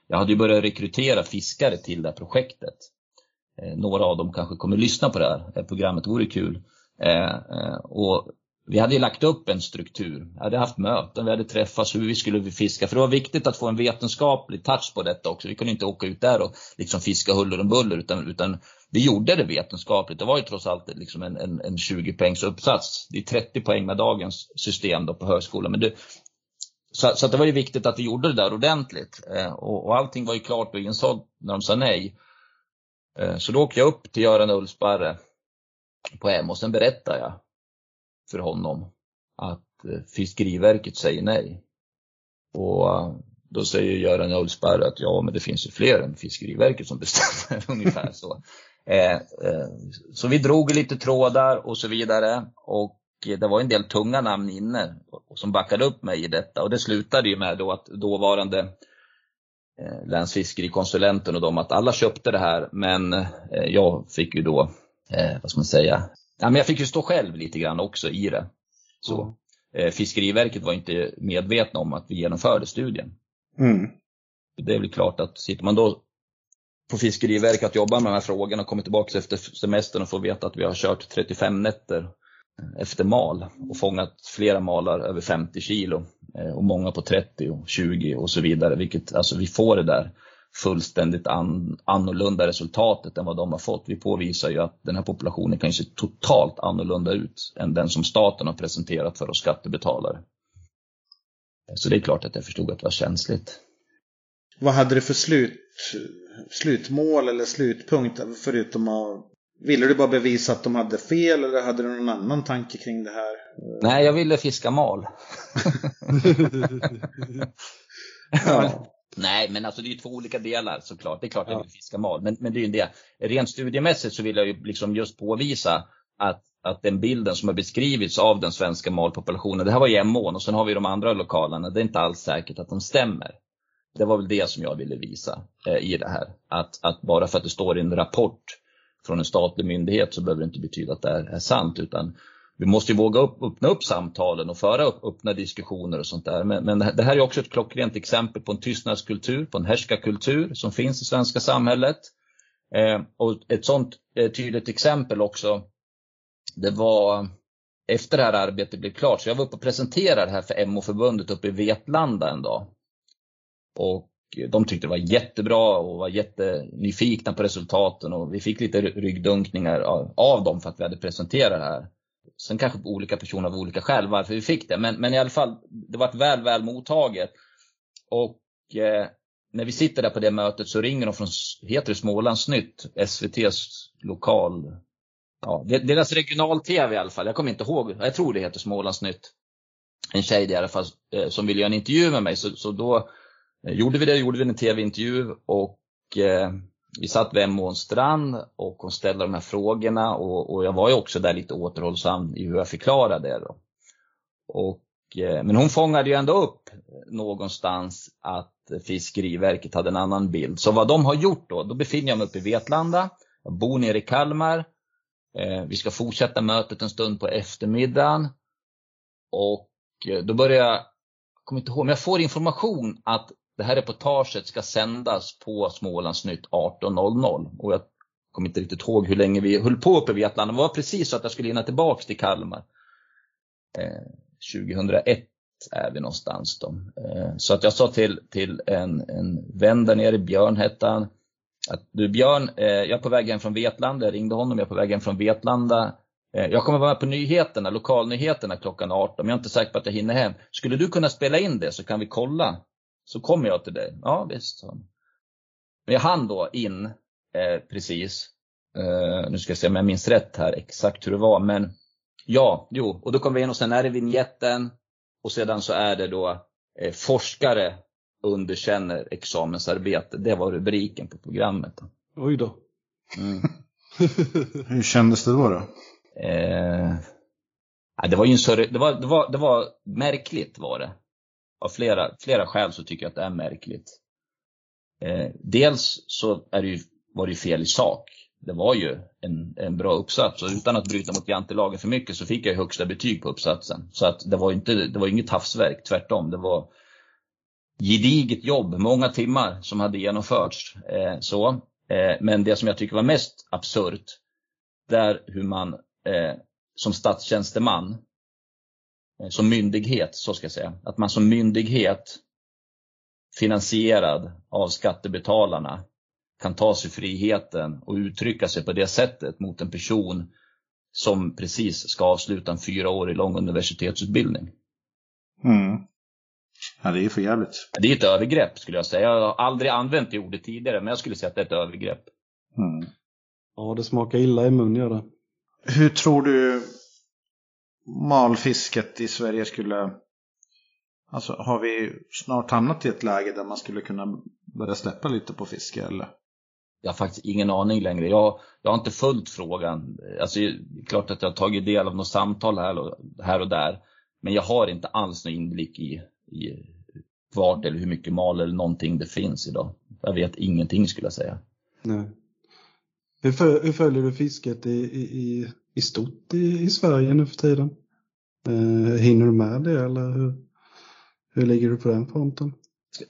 Speaker 2: Jag hade ju börjat rekrytera fiskare till det här projektet. Eh, några av dem kanske kommer lyssna på det här programmet, det vore kul. Eh, eh, och vi hade lagt upp en struktur, vi hade haft möten, vi hade träffats, hur vi skulle fiska. För det var viktigt att få en vetenskaplig touch på detta också. Vi kunde inte åka ut där och liksom fiska huller om buller utan, utan vi gjorde det vetenskapligt. Det var ju trots allt liksom en, en, en 20 poängs uppsats. Det är 30 poäng med dagens system då på högskolan. Men det, så, så det var ju viktigt att vi gjorde det där ordentligt. Eh, och, och allting var ju klart och insålt när de sa nej. Eh, så då åkte jag upp till Göran Ulfsparre på M och sen berättade jag för honom att eh, Fiskeriverket säger nej. Och eh, då säger Göran Ulfsberg att ja, men det finns ju fler än Fiskeriverket som bestämmer, ungefär så. Eh, eh, så vi drog lite trådar och så vidare och det var en del tunga namn inne som backade upp mig i detta och det slutade ju med då att dåvarande eh, länsfiskerikonsulenten och de att alla köpte det här men jag fick ju då, vad ska man säga, ja, men jag fick ju stå själv lite grann också i det. Så. Mm. Fiskeriverket var inte medvetna om att vi genomförde studien.
Speaker 5: Mm.
Speaker 2: Det är väl klart att sitter man då på Fiskeriverket att jobba med de här frågorna och kommer tillbaka efter semestern och får veta att vi har kört 35 nätter eh, efter mal och fångat flera malar över 50 kilo eh, och många på 30 och 20 och så vidare. Vilket, alltså vi får det där fullständigt an, annorlunda resultatet än vad de har fått. Vi påvisar ju att den här populationen kan se totalt annorlunda ut än den som staten har presenterat för oss skattebetalare. Så det är klart att jag förstod att det var känsligt.
Speaker 5: Vad hade du för slut, slutmål eller slutpunkt förutom att Ville du bara bevisa att de hade fel eller hade du någon annan tanke kring det här?
Speaker 2: Nej, jag ville fiska mal. ja. Nej, men alltså det är två olika delar såklart. Det är klart ja. jag vill fiska mal, men, men det är ju det. Rent studiemässigt så vill jag ju liksom just påvisa att, att den bilden som har beskrivits av den svenska malpopulationen, det här var i Emån och sen har vi de andra lokalerna, det är inte alls säkert att de stämmer. Det var väl det som jag ville visa eh, i det här. Att, att bara för att det står i en rapport från en statlig myndighet så behöver det inte betyda att det är, är sant utan vi måste ju våga upp, öppna upp samtalen och föra upp öppna diskussioner och sånt där. Men, men, det här är också ett klockrent exempel på en tystnadskultur, på en härskarkultur som finns i svenska samhället. Eh, och ett sånt eh, tydligt exempel också, det var efter det här arbetet blev klart, så jag var uppe och presenterade det här för MO-förbundet uppe i Vetlanda en dag. Och de tyckte det var jättebra och var jättenyfikna på resultaten och vi fick lite ryggdunkningar av, av dem för att vi hade presenterat det här. Sen kanske olika personer av olika skäl varför vi fick det, men, men i alla fall, det var ett väl, väl mottaget. Och eh, när vi sitter där på det mötet så ringer de från, heter det Smålandsnytt, SVTs lokal, ja, deras regional-tv i alla fall. Jag kommer inte ihåg, jag tror det heter Smålandsnytt. En tjej i alla fall eh, som vill göra en intervju med mig, så, så då eh, Eh, gjorde vi det, gjorde vi en tv-intervju och eh, vi satt vid Emåns strand och hon ställde de här frågorna och, och, jag var ju också där lite återhållsam i hur jag förklarade det. Då. Och, eh, men hon fångade ju ändå upp någonstans att Fiskeriverket hade en annan bild. Så vad de har gjort då, då befinner jag mig uppe i Vetlanda, jag bor nere i Kalmar, eh, vi ska fortsätta mötet en stund på eftermiddagen och eh, då börjar jag, jag kommer inte ihåg, men jag får information att det här reportaget ska sändas på Smålandsnytt 18.00 och jag kommer inte riktigt ihåg hur länge vi höll på uppe i Vetlanda. Det var precis så att jag skulle hinna tillbaks till Kalmar. Eh, 2001 är vi någonstans då. Eh, så att jag sa till, till en, en vän där nere, Björn hette han, att du Björn, eh, jag är på väg hem från Vetlanda, jag ringde honom, jag är på väg hem från Vetlanda. Eh, jag kommer vara med på nyheterna, lokalnyheterna klockan 18, men jag är inte säker på att jag hinner hem. Skulle du kunna spela in det så kan vi kolla så kommer jag till dig. Ja visst. Men jag hann då in eh, precis. Eh, nu ska jag se om jag minns rätt här exakt hur det var. Men ja, jo, och då kommer vi in och sen är det vignetten och sedan så är det då eh, forskare underkänner examensarbete. Det var rubriken på programmet.
Speaker 1: Oj då. Mm.
Speaker 5: hur kändes det då? då?
Speaker 2: Eh, det var ju en det var, det var, det var märkligt var det av flera, flera skäl så tycker jag att det är märkligt. Eh, dels så är det ju, var det ju fel i sak. Det var ju en, en bra uppsats och utan att bryta mot jantelagen för mycket så fick jag högsta betyg på uppsatsen. Så att det var inte, det var inget havsverk, tvärtom. Det var gediget jobb, många timmar som hade genomförts. Eh, så. Eh, men det som jag tycker var mest absurt, det är hur man eh, som statstjänsteman som myndighet, så ska jag säga. Att man som myndighet finansierad av skattebetalarna kan ta sig friheten och uttrycka sig på det sättet mot en person som precis ska avsluta en fyra år lång universitetsutbildning.
Speaker 5: Mm. Ja, det är för jävligt.
Speaker 2: Det är ett övergrepp skulle jag säga. Jag har aldrig använt det ordet tidigare, men jag skulle säga att det är ett övergrepp.
Speaker 1: Mm. Ja, det smakar illa i mun gör det.
Speaker 5: Hur tror du malfisket i Sverige skulle... Alltså har vi snart hamnat i ett läge där man skulle kunna börja släppa lite på fiske eller?
Speaker 2: Jag har faktiskt ingen aning längre. Jag, jag har inte följt frågan. Alltså, det är klart att jag har tagit del av något samtal här och, här och där. Men jag har inte alls någon inblick i, i vart eller hur mycket mal eller någonting det finns idag. Jag vet ingenting skulle jag säga.
Speaker 1: Nej. Hur, hur följer du fisket i, i, i stort i, i Sverige nu för tiden? Eh, hinner du med det eller hur, hur ligger du på den fronten?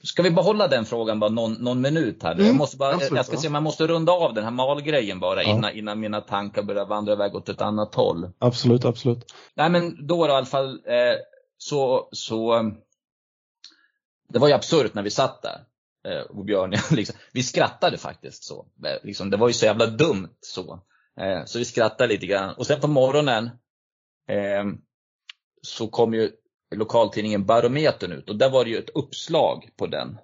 Speaker 2: Ska vi behålla den frågan bara någon, någon minut här?
Speaker 1: Mm,
Speaker 2: jag, måste bara,
Speaker 1: absolut,
Speaker 2: jag ska
Speaker 1: ja.
Speaker 2: se om jag måste runda av den här malgrejen bara
Speaker 1: Ja.
Speaker 2: innan, innan mina tankar börjar vandra iväg åt ett annat håll.
Speaker 1: Absolut, absolut.
Speaker 2: Nej men då i alla fall eh, så, så det var ju absurt när vi satt där. Eh, och Björn, liksom, vi skrattade faktiskt så. Eh, liksom, det var ju så jävla dumt så. Eh, så vi skrattade lite grann. Och sen på morgonen eh, så kom ju lokaltidningen Barometern ut och där var det ju ett uppslag på den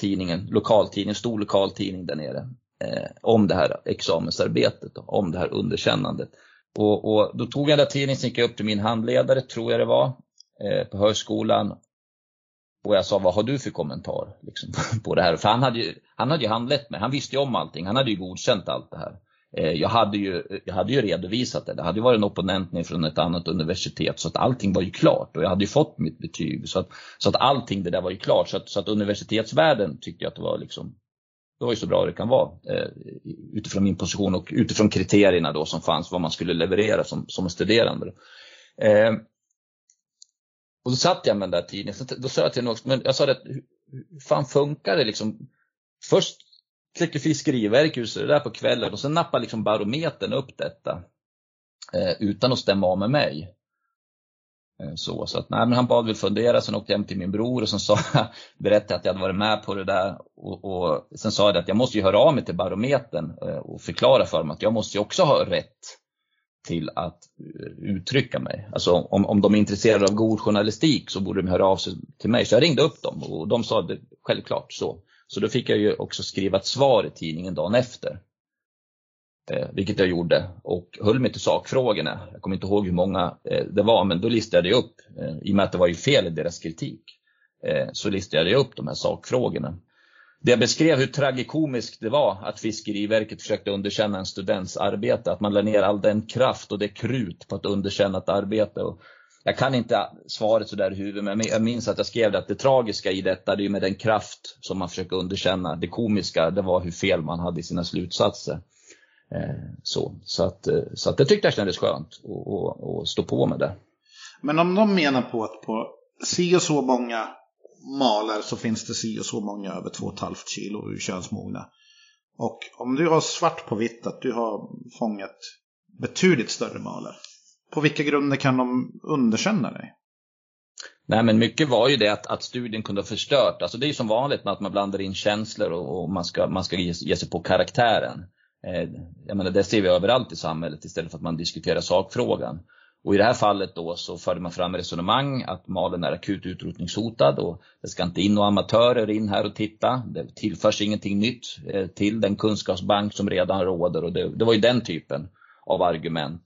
Speaker 2: tidningen, lokaltidning, stor lokaltidning där nere. Eh, om det här examensarbetet, då, om det här underkännandet. Och, och då tog jag den där tidningen, gick jag upp till min handledare, tror jag det var, eh, på högskolan. Och jag sa, vad har du för kommentar liksom, på det här? För han hade, ju, han hade ju handlett mig, han visste ju om allting, han hade ju godkänt allt det här. Eh, jag, hade ju, jag hade ju redovisat det, det hade varit en opponent från ett annat universitet så att allting var ju klart och jag hade ju fått mitt betyg. Så att, så att allting det där var ju klart. Så att, så att universitetsvärlden tyckte jag att det var liksom det var ju så bra det kan vara eh, utifrån min position och utifrån kriterierna då som fanns vad man skulle leverera som, som studerande. Eh, och då satt jag med den där tidningen, då sa jag till någon, också, men jag sa det, hur, hur fan funkar det liksom? Först kläckte Fiskeriverket ut det där på kvällen och sen nappade liksom barometern upp detta. Eh, utan att stämma av med mig. Eh, Så, så att, nej, men han bad väl fundera, sen åkte jag hem till min bror och sen sa jag, berättade att jag hade varit med på det där. Och, och sen sa jag att jag måste ju höra av mig till Barometern eh, och förklara för dem att jag måste ju också ha rätt till att eh, uttrycka mig. Alltså om, om de är intresserade av god journalistik så borde de höra av sig till mig. Så jag ringde upp dem och de sa det självklart så. Så då fick jag ju också skriva ett svar i tidningen dagen efter. Eh, vilket jag gjorde och höll mig till sakfrågorna. Jag kommer inte ihåg hur många eh, det var men då listade jag upp, eh, i och med att det var ju fel i deras kritik, eh, så listade jag upp de här sakfrågorna. Det jag beskrev hur tragikomiskt det var att Fiskeriverket försökte underkänna en students arbete, att man lade ner all den kraft och det krut på att underkänna ett arbete. Och jag kan inte svaret sådär i huvudet, men jag minns att jag skrev det att det tragiska i detta, det är ju med den kraft som man försöker underkänna. Det komiska, det var hur fel man hade i sina slutsatser. Eh, så, så, att, eh, så att det tyckte jag kändes skönt att stå på med det.
Speaker 5: Men om de menar på att på si och så många malar så finns det si och så många över 2,5 kilo könsmogna. Och om du har svart på vitt att du har fångat betydligt större malar. På vilka grunder kan de underkänna dig?
Speaker 2: Nej men mycket var ju det att, att studien kunde ha förstört. Alltså det är ju som vanligt med att man blandar in känslor och, och man ska, man ska ge, ge sig på karaktären. Eh, jag menar, det ser vi överallt i samhället istället för att man diskuterar sakfrågan. Och i det här fallet då så förde man fram resonemang att malen är akut utrotningshotad och det ska inte in några amatörer in här och titta. Det tillförs ingenting nytt eh, till den kunskapsbank som redan råder och det, det var ju den typen av argument.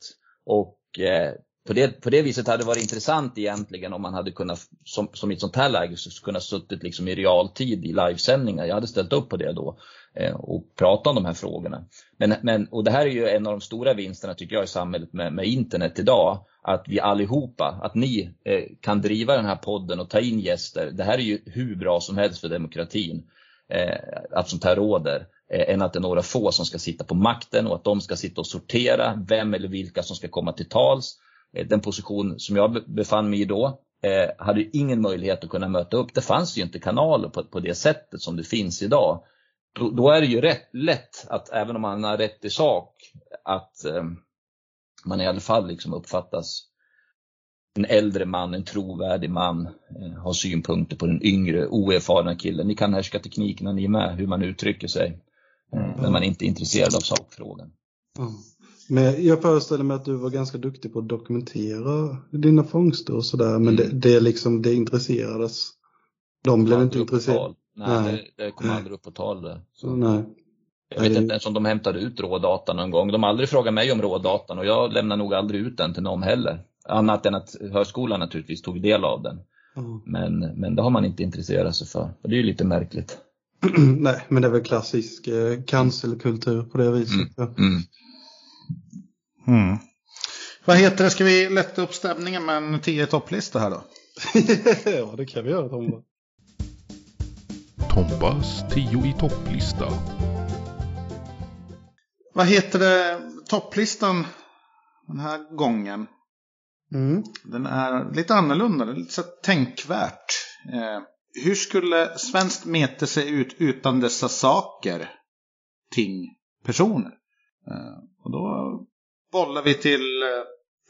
Speaker 2: Och Eh, på det, på det viset hade det varit intressant egentligen om man hade kunnat, som, som i ett sånt här läge, så kunna suttit liksom i realtid i livesändningar. Jag hade ställt upp på det då eh, och pratat om de här frågorna. Men, men, och det här är ju en av de stora vinsterna tycker jag i samhället med, med internet idag. Att vi allihopa, att ni eh, kan driva den här podden och ta in gäster. Det här är ju hur bra som helst för demokratin. Eh, att sånt här råder. Eh, än att det är några få som ska sitta på makten och att de ska sitta och sortera vem eller vilka som ska komma till tals. Eh, den position som jag befann mig i då eh, hade ingen möjlighet att kunna möta upp. Det fanns ju inte kanaler på, på det sättet som det finns idag. Då, då är det ju rätt lätt att även om man har rätt i sak att eh, man i alla fall liksom uppfattas en äldre man, en trovärdig man, eh, har synpunkter på den yngre, oerfarna killen. Ni kan härska teknikerna ni är med, hur man uttrycker sig. Eh, Men man är inte intresserad av sakfrågan.
Speaker 1: Ja. Men jag föreställer mig att du var ganska duktig på att dokumentera dina fångster och sådär. Men
Speaker 2: Mm.
Speaker 1: det, det, är liksom, det intresserades. De blev inte
Speaker 2: Aldrig upp på
Speaker 1: intresserade.
Speaker 2: tal. Nej,
Speaker 1: Nej.
Speaker 2: Det, det kom aldrig upp på tal. det. Så.
Speaker 1: Nej.
Speaker 2: Jag vet inte ens om de hämtade ut rådata någon gång. De har aldrig frågat mig om rådatan och jag lämnar nog aldrig ut den till någon heller. Annat än att högskolan naturligtvis tog del av den.
Speaker 1: Ja.
Speaker 2: Men, men det har man inte intresserat sig för. Och det är ju lite märkligt.
Speaker 1: Nej, men det är väl klassisk eh, cancelkultur på det viset.
Speaker 2: Mm.
Speaker 1: Ja.
Speaker 2: Mm.
Speaker 5: Mm. Vad heter det? Ska vi lätta upp stämningen med en 10 topplista här då?
Speaker 1: ja, det kan vi göra Tomba.
Speaker 3: Tombas 10 i topplista.
Speaker 5: Vad heter det? Topplistan den här gången.
Speaker 1: Mm.
Speaker 5: Den är lite annorlunda, det är lite så tänkvärt. Eh, hur skulle svenskt mete se ut utan dessa saker, ting, personer? Eh, och då bollar vi till eh,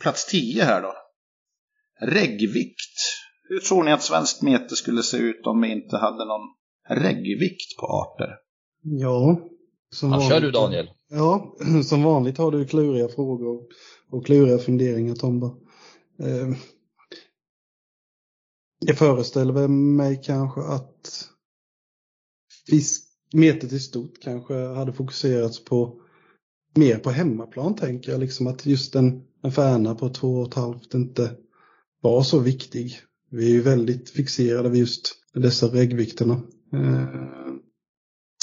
Speaker 5: plats 10 här då. Reggvikt. Hur tror ni att svenskt mete skulle se ut om vi inte hade någon reggvikt på arter?
Speaker 1: Ja. Som
Speaker 2: Ja, kör
Speaker 1: vanligt-
Speaker 2: du Daniel.
Speaker 1: Ja, som vanligt har du kluriga frågor och kluriga funderingar Tomba. Eh, jag föreställer mig kanske att fisk, metet i stort kanske hade fokuserats på mer på hemmaplan tänker jag. Liksom att just en, en färna på två och ett halvt inte var så viktig. Vi är ju väldigt fixerade vid just dessa reggvikterna. Eh,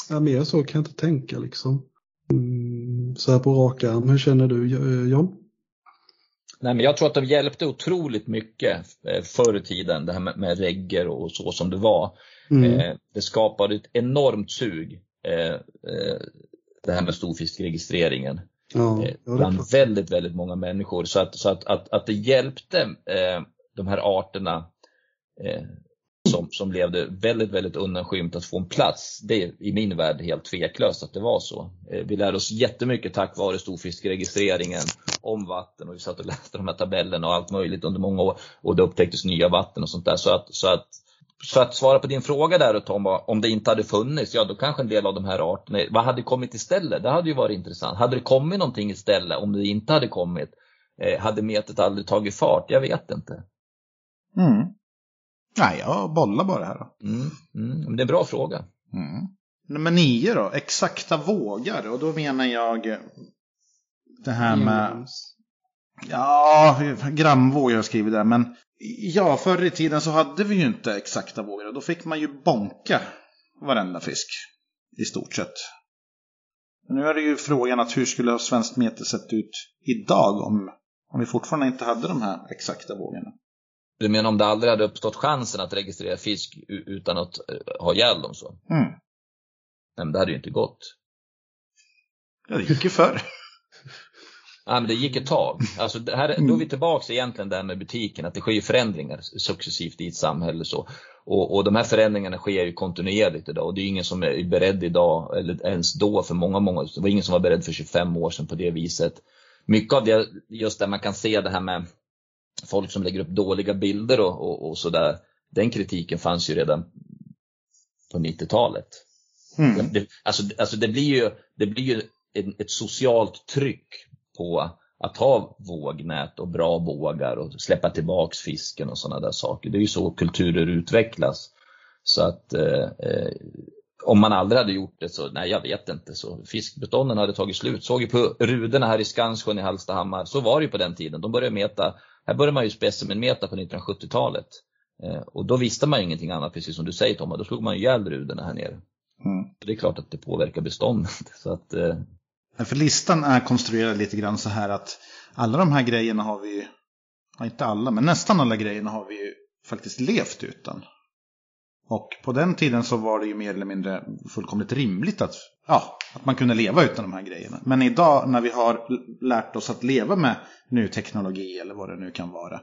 Speaker 1: ja, mer så kan jag inte tänka liksom. Mm, så här på rak arm, hur känner du John?
Speaker 2: Nej, men jag tror att de hjälpte otroligt mycket eh, förr i tiden, det här med, med regger och så som det var.
Speaker 1: Mm.
Speaker 2: Eh, det skapade ett enormt sug, eh, eh, det här med storfiskregistreringen.
Speaker 1: ja,
Speaker 2: eh, bland väldigt, väldigt många människor. Så att, så att, att, att det hjälpte eh, de här arterna som, som levde väldigt, väldigt undanskymt att få en plats. Det är i min värld helt tveklöst att det var så. Vi lärde oss jättemycket tack vare storfiskregistreringen om vatten och vi satt och läste de här tabellerna och allt möjligt under många år och det upptäcktes nya vatten och sånt där. Så att, så att, så att svara på din fråga där Tom, om det inte hade funnits, ja då kanske en del av de här arterna, vad hade kommit istället? Det hade ju varit intressant. Hade det kommit någonting istället om det inte hade kommit? Eh, hade metet aldrig tagit fart? Jag vet inte.
Speaker 5: Mm. Nej, jag bollar bara här då.
Speaker 2: Mm, mm, det är en bra fråga.
Speaker 5: Mm. Nummer nio då, exakta vågar. Och då menar jag det här med... Ja, gramvåg har jag skrivit där. Men ja, förr i tiden så hade vi ju inte exakta vågor. Då fick man ju bonka varenda fisk. I stort sett. Men nu är det ju frågan att hur skulle svenskt mete sett ut idag om, om vi fortfarande inte hade de här exakta vågorna?
Speaker 2: Du menar om det aldrig hade uppstått chansen att registrera fisk utan att eh, ha ihjäl dem så?
Speaker 5: Mm.
Speaker 2: Nej, men det hade ju inte gått.
Speaker 5: Ja, det gick ju förr.
Speaker 2: Nej, men det gick ett tag. Alltså, här, då är vi tillbaks egentligen där med butiken, att det sker förändringar successivt i ett samhälle. Så. Och, och de här förändringarna sker ju kontinuerligt idag och det är ingen som är beredd idag, eller ens då för många, många, det var ingen som var beredd för 25 år sedan på det viset. Mycket av det, just där man kan se det här med folk som lägger upp dåliga bilder och, och, och sådär, den kritiken fanns ju redan på 90-talet.
Speaker 5: Mm.
Speaker 2: Det, alltså, alltså det blir ju, det blir ju en, ett socialt tryck på att ha vågnät och bra vågar och släppa tillbaks fisken och sådana där saker. Det är ju så kulturer utvecklas. Så att eh, eh, om man aldrig hade gjort det så, nej jag vet inte. Så fiskbestånden hade tagit slut. Såg ju på ruderna här i Skansjön i Hallstahammar, så var det ju på den tiden. De började meta, här började man ju specimenmeta på 1970-talet. Eh, och då visste man ingenting annat, precis som du säger Tomma, då slog man ju ihjäl ruderna här nere.
Speaker 5: Mm.
Speaker 2: Det är klart att det påverkar beståndet. Så att, eh,
Speaker 5: För listan är konstruerad lite grann så här att alla de här grejerna har vi ju, ja, inte alla, men nästan alla grejerna har vi ju faktiskt levt utan. Och på den tiden så var det ju mer eller mindre fullkomligt rimligt att, ja, att man kunde leva utan de här grejerna. Men idag när vi har lärt oss att leva med ny teknologi eller vad det nu kan vara,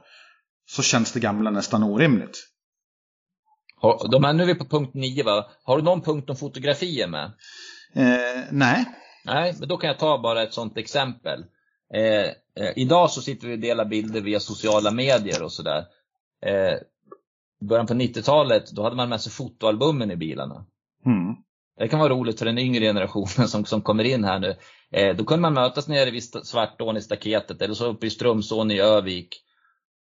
Speaker 5: så känns det gamla nästan orimligt.
Speaker 2: de här, nu är vi på punkt 9 va? Har du någon punkt om fotografier med?
Speaker 5: Eh, nej,
Speaker 2: Nej, men då kan jag ta bara ett sådant exempel. Eh, eh, idag så sitter vi och delar bilder via sociala medier och sådär. Eh, början på 90-talet, då hade man med sig fotoalbumen i bilarna.
Speaker 5: mm.
Speaker 2: Det kan vara roligt för den yngre generationen som, som kommer in här nu. Eh, då kunde man mötas nere vid Svartån i staketet eller så uppe i Strömsån i Övik.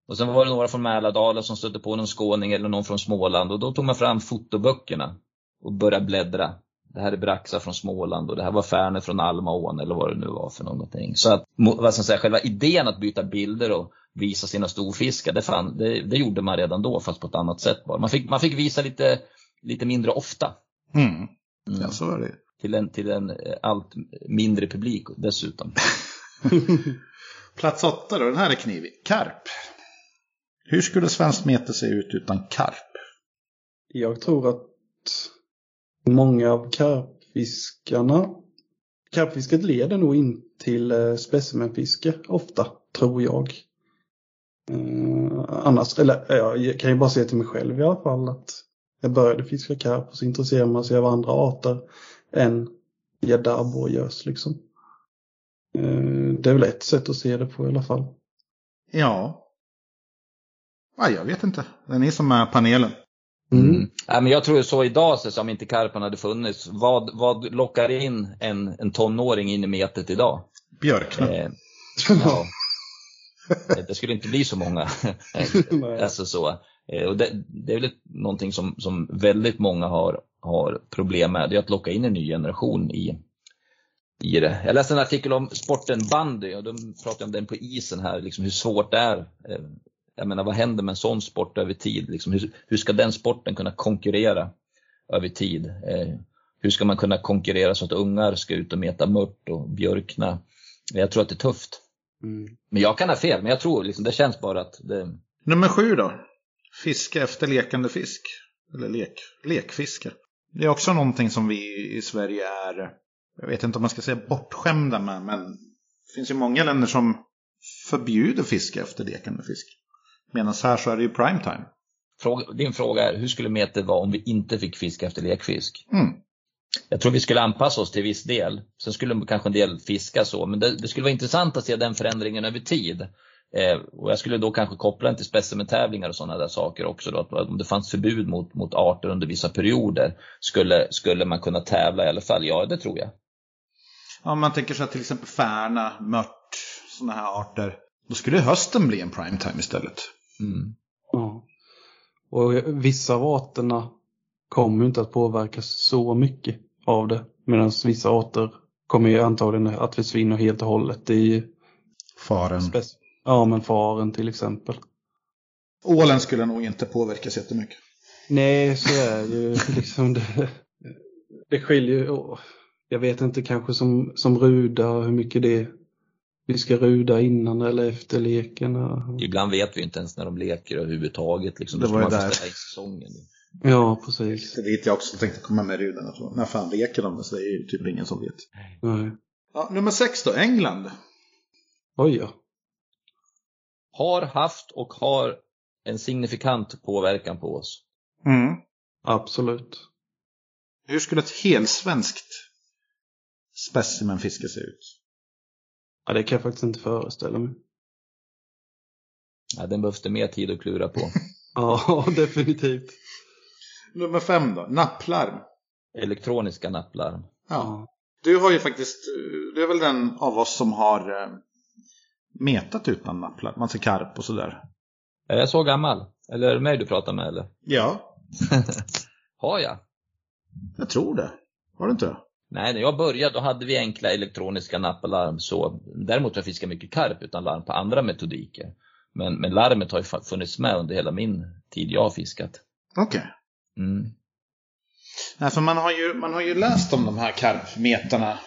Speaker 2: Och sen var det några från Mälardalen som stötte på någon skåning eller någon från Småland och då tog man fram fotoböckerna och började bläddra. Det här är Braxa från Småland och det här var Färner från Almaån eller vad det nu var för någonting. Så att, vad ska säga, själva idén att byta bilder och visa sina storfiskar, det, fan, det, det gjorde man redan då fast på ett annat sätt bara. Man fick, man fick visa lite, lite mindre ofta.
Speaker 5: Mm.
Speaker 2: Mm.
Speaker 5: Ja, så är det.
Speaker 2: Till en, till en eh, allt mindre publik dessutom.
Speaker 5: Plats åtta då, den här är knivig. Karp. Hur skulle svenskt mete se ut utan karp?
Speaker 1: Jag tror att många av karpfiskarna Karpfisket leder nog in till eh, specimenfiske ofta, tror jag. Eh, annars, eller jag kan ju bara se till mig själv i alla fall att jag började fiska karp och så intresserar man sig av andra arter än gädda, abborre och gös liksom. Eh, Det är väl ett sätt att se det på i alla fall.
Speaker 5: Ja. ja jag vet inte. Det är ni som är panelen.
Speaker 2: Mm. Ja, men jag tror så idag, så som inte karpen hade funnits, vad, vad lockar in en, en tonåring in i metet idag?
Speaker 5: Björkna.
Speaker 2: Eh, ja. Eh, Det skulle inte bli så många. Alltså så. Eh, Och det, det är väl någonting som, som väldigt många har, har problem med, det är att locka in en ny generation i, i det. Jag läste en artikel om sporten bandy och de pratade om den på isen här, liksom hur svårt det är. Jag menar vad händer med en sån sport över tid? Liksom, hur, hur ska den sporten kunna konkurrera över tid? Eh, Hur ska man kunna konkurrera så att ungar ska ut och meta mört och björkna? Jag tror att det är tufft.
Speaker 1: Mm.
Speaker 2: Men jag kan ha fel, men jag tror liksom, det känns bara att det,
Speaker 5: Nummer sju då. Fiske efter lekande fisk. Eller lek, lekfiske. Det är också någonting som vi i Sverige är, jag vet inte om man ska säga bortskämda med, men det finns ju många länder som förbjuder fiske efter lekande fisk. Medan här så är det ju primetime.
Speaker 2: Fråga, din fråga är, hur skulle metet vara om vi inte fick fiska efter lekfisk?
Speaker 5: Mm.
Speaker 2: Jag tror vi skulle anpassa oss till viss del. Sen skulle kanske en del fiska så, men det, det skulle vara intressant att se den förändringen över tid. Eh, och jag skulle då kanske koppla den till specimentävlingar och sådana där saker också. Då, att om det fanns förbud mot, mot arter under vissa perioder, skulle, skulle man kunna tävla i alla fall? Ja, det tror jag.
Speaker 5: Om man tänker sig att till exempel färna, mört, sådana här arter. Då skulle hösten bli en primetime istället.
Speaker 2: Mm.
Speaker 1: Ja. Och vissa av arterna kommer ju inte att påverkas så mycket av det. Medan vissa arter kommer ju antagligen att försvinna helt och hållet i
Speaker 5: Faren.
Speaker 1: Ja, men faren till exempel.
Speaker 5: Ålen skulle nog inte påverkas jättemycket.
Speaker 1: Nej, så är det ju liksom det. Det skiljer ju. Jag vet inte kanske som, som ruda hur mycket det vi ska ruda innan eller efter leken. och-
Speaker 2: Ibland vet vi inte ens när de leker överhuvudtaget. Liksom.
Speaker 5: Det var
Speaker 2: ska
Speaker 5: ju där.
Speaker 2: säsongen.
Speaker 1: Ja, precis.
Speaker 5: Det dit jag också tänkte komma med ruden. Alltså. När fan leker de? Så det är ju typ ingen som vet.
Speaker 1: Nej.
Speaker 5: Ja, nummer sex då, England.
Speaker 1: Oj ja.
Speaker 2: Har haft och har en signifikant påverkan på oss.
Speaker 5: Mm.
Speaker 1: Absolut.
Speaker 5: Hur skulle ett helsvenskt specimenfiske se ut?
Speaker 1: Ja, det kan jag faktiskt inte föreställa mig.
Speaker 2: Ja, den behövs det mer tid att klura på.
Speaker 1: Ja, definitivt.
Speaker 5: Nummer fem då, napplarm.
Speaker 2: Elektroniska napplarm.
Speaker 5: Ja. Du har ju faktiskt, du är väl den av oss som har eh, metat utan napplarm. Man ser karp och sådär.
Speaker 2: Är jag så gammal? Eller är det mig du pratar med eller?
Speaker 5: Ja,
Speaker 2: Har jag?
Speaker 5: jag tror det. Har du inte det?
Speaker 2: Nej, när jag började då hade vi enkla elektroniska nappalarm. Så, däremot har jag fiskat mycket karp utan larm på andra metodiker. Men, men larmet har ju funnits med under hela min tid jag har fiskat.
Speaker 5: Okej.
Speaker 2: Mm.
Speaker 5: Nej, för man har, ju, man har ju läst om de här karpmetarna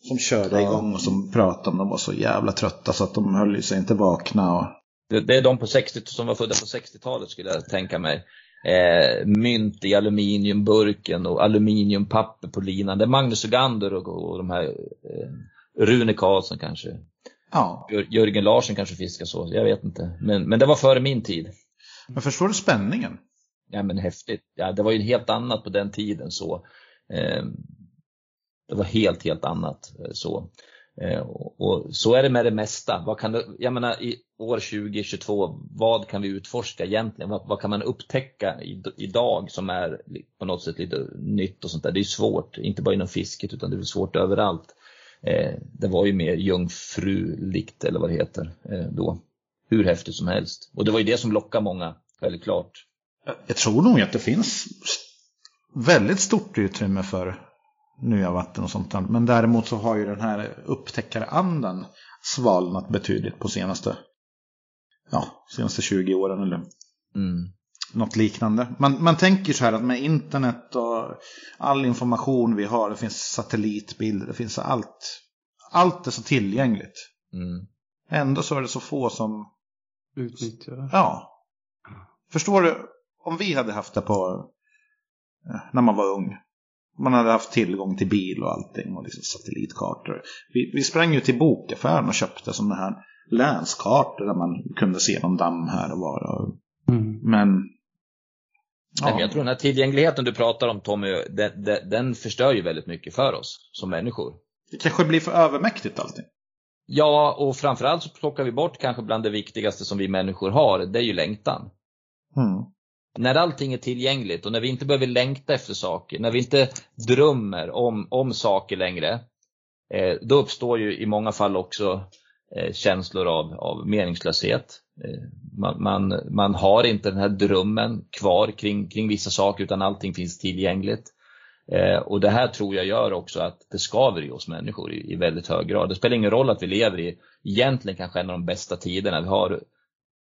Speaker 5: som körde igång och som pratade om de var så jävla trötta så att de höll sig inte vakna. Och...
Speaker 2: Det, det är de på 60, som var födda på 60-talet skulle jag tänka mig. Eh, mynt i aluminiumburken och aluminiumpapper på linan. Det är Magnus Ugander och, och de här eh, Rune Karlsson kanske.
Speaker 5: Ja.
Speaker 2: Jör- Jörgen Larsson kanske fiskar så, jag vet inte. Men, men det var före min tid.
Speaker 5: Men förstår du spänningen?
Speaker 2: Ja men häftigt. Ja, det var ju helt annat på den tiden så. Eh, det var helt, helt annat eh, så. Eh, och, så är det med det mesta. Vad kan det, jag menar i år 2022, vad kan vi utforska egentligen? Vad, vad kan man upptäcka i, idag som är på något sätt lite nytt och sånt där? Det är svårt, inte bara inom fisket utan det är svårt överallt. Eh, det var ju mer jungfruligt eller vad det heter eh, då. Hur häftigt som helst. Och det var ju det som lockade många, väldigt klart.
Speaker 5: Jag tror nog att det finns väldigt stort utrymme för nya vatten och sånt. Men däremot så har ju den här upptäckarandan svalnat betydligt på senaste, ja, senaste 20 åren eller
Speaker 2: Mm.
Speaker 5: något liknande. Man, man tänker så här att med internet och all information vi har, det finns satellitbilder, det finns allt. Allt är så tillgängligt.
Speaker 2: Mm.
Speaker 5: Ändå så är det så få som,
Speaker 1: Utnyttja det.
Speaker 5: ja. Förstår du? Om vi hade haft det på, eh, när man var ung. Man hade haft tillgång till bil och allting och liksom satellitkartor. Vi, vi sprang ju till bokaffären och köpte sådana här länskartor där man kunde se någon damm här och var. Och
Speaker 1: Mm.
Speaker 5: Men
Speaker 2: men jag tror den här tillgängligheten du pratar om Tommy, den, den, den förstör ju väldigt mycket för oss som människor.
Speaker 5: Det kanske blir för övermäktigt allting.
Speaker 2: Ja, och framförallt så plockar vi bort kanske bland det viktigaste som vi människor har, det är ju längtan.
Speaker 5: Mm.
Speaker 2: När allting är tillgängligt och när vi inte behöver längta efter saker, när vi inte drömmer om, om saker längre, eh, då uppstår ju i många fall också eh, känslor av, av meningslöshet. Eh, man, man, man, har inte den här drömmen kvar kring, kring vissa saker utan allting finns tillgängligt. Eh, och det här tror jag gör också att det skaver i oss människor i, i väldigt hög grad. Det spelar ingen roll att vi lever i egentligen kanske en av de bästa tiderna. Vi har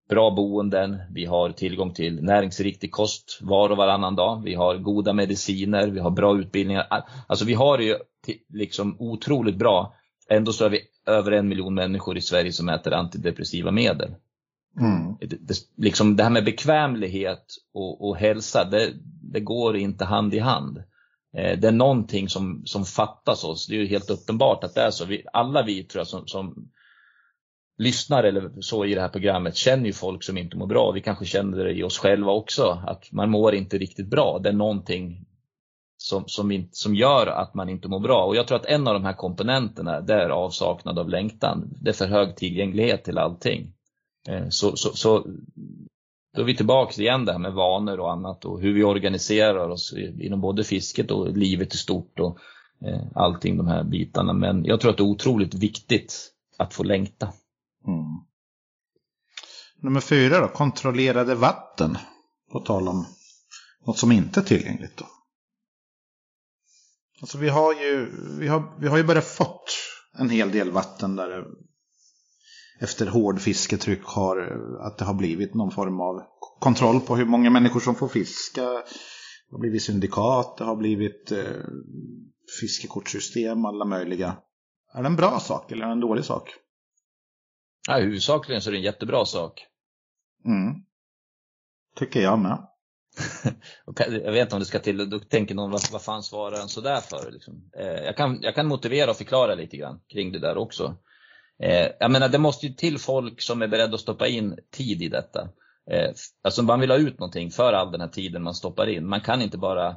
Speaker 2: bra boenden, vi har tillgång till näringsriktig kost var och varannan dag. Vi har goda mediciner, vi har bra utbildningar. Alltså vi har det ju liksom otroligt bra. Ändå så är vi över en miljon människor i Sverige som äter antidepressiva medel. Mm. Det, det, liksom det här med bekvämlighet och, och hälsa, det, det, går inte hand i hand. Eh, det är någonting som, som fattas oss. Det är helt uppenbart att det är så. Vi, alla vi tror jag som, som lyssnar eller så i det här programmet känner ju folk som inte mår bra. Vi kanske känner det i oss själva också, att man mår inte riktigt bra. Det är någonting som, som, som gör att man inte mår bra. Och jag tror att en av de här komponenterna, det är avsaknad av längtan. Det är för hög tillgänglighet till allting. Eh, så, så, så då är vi tillbaka igen det här med vanor och annat och hur vi organiserar oss inom både fisket och livet i stort och eh, allting de här bitarna. Men jag tror att det är otroligt viktigt att få längta. Mm.
Speaker 5: Nummer fyra då, kontrollerade vatten. På tal om något som inte är tillgängligt då. Alltså vi har ju, vi har, vi har ju börjat fått en hel del vatten där efter hård fisketryck har, att det har blivit någon form av kontroll på hur många människor som får fiska. Det har blivit syndikat, det har blivit eh, fiskekortssystem, alla möjliga. Är det en bra sak eller är det en dålig sak?
Speaker 2: Ja, huvudsakligen så är det en jättebra sak.
Speaker 5: Mm. Tycker jag med.
Speaker 2: jag vet inte om det ska till, då tänker någon vad, vad fan svarar han sådär för? Liksom. Eh, jag, kan, jag kan motivera och förklara lite grann kring det där också. Eh, jag menar det måste ju till folk som är beredda att stoppa in tid i detta. Eh, alltså man vill ha ut någonting för all den här tiden man stoppar in. Man kan inte bara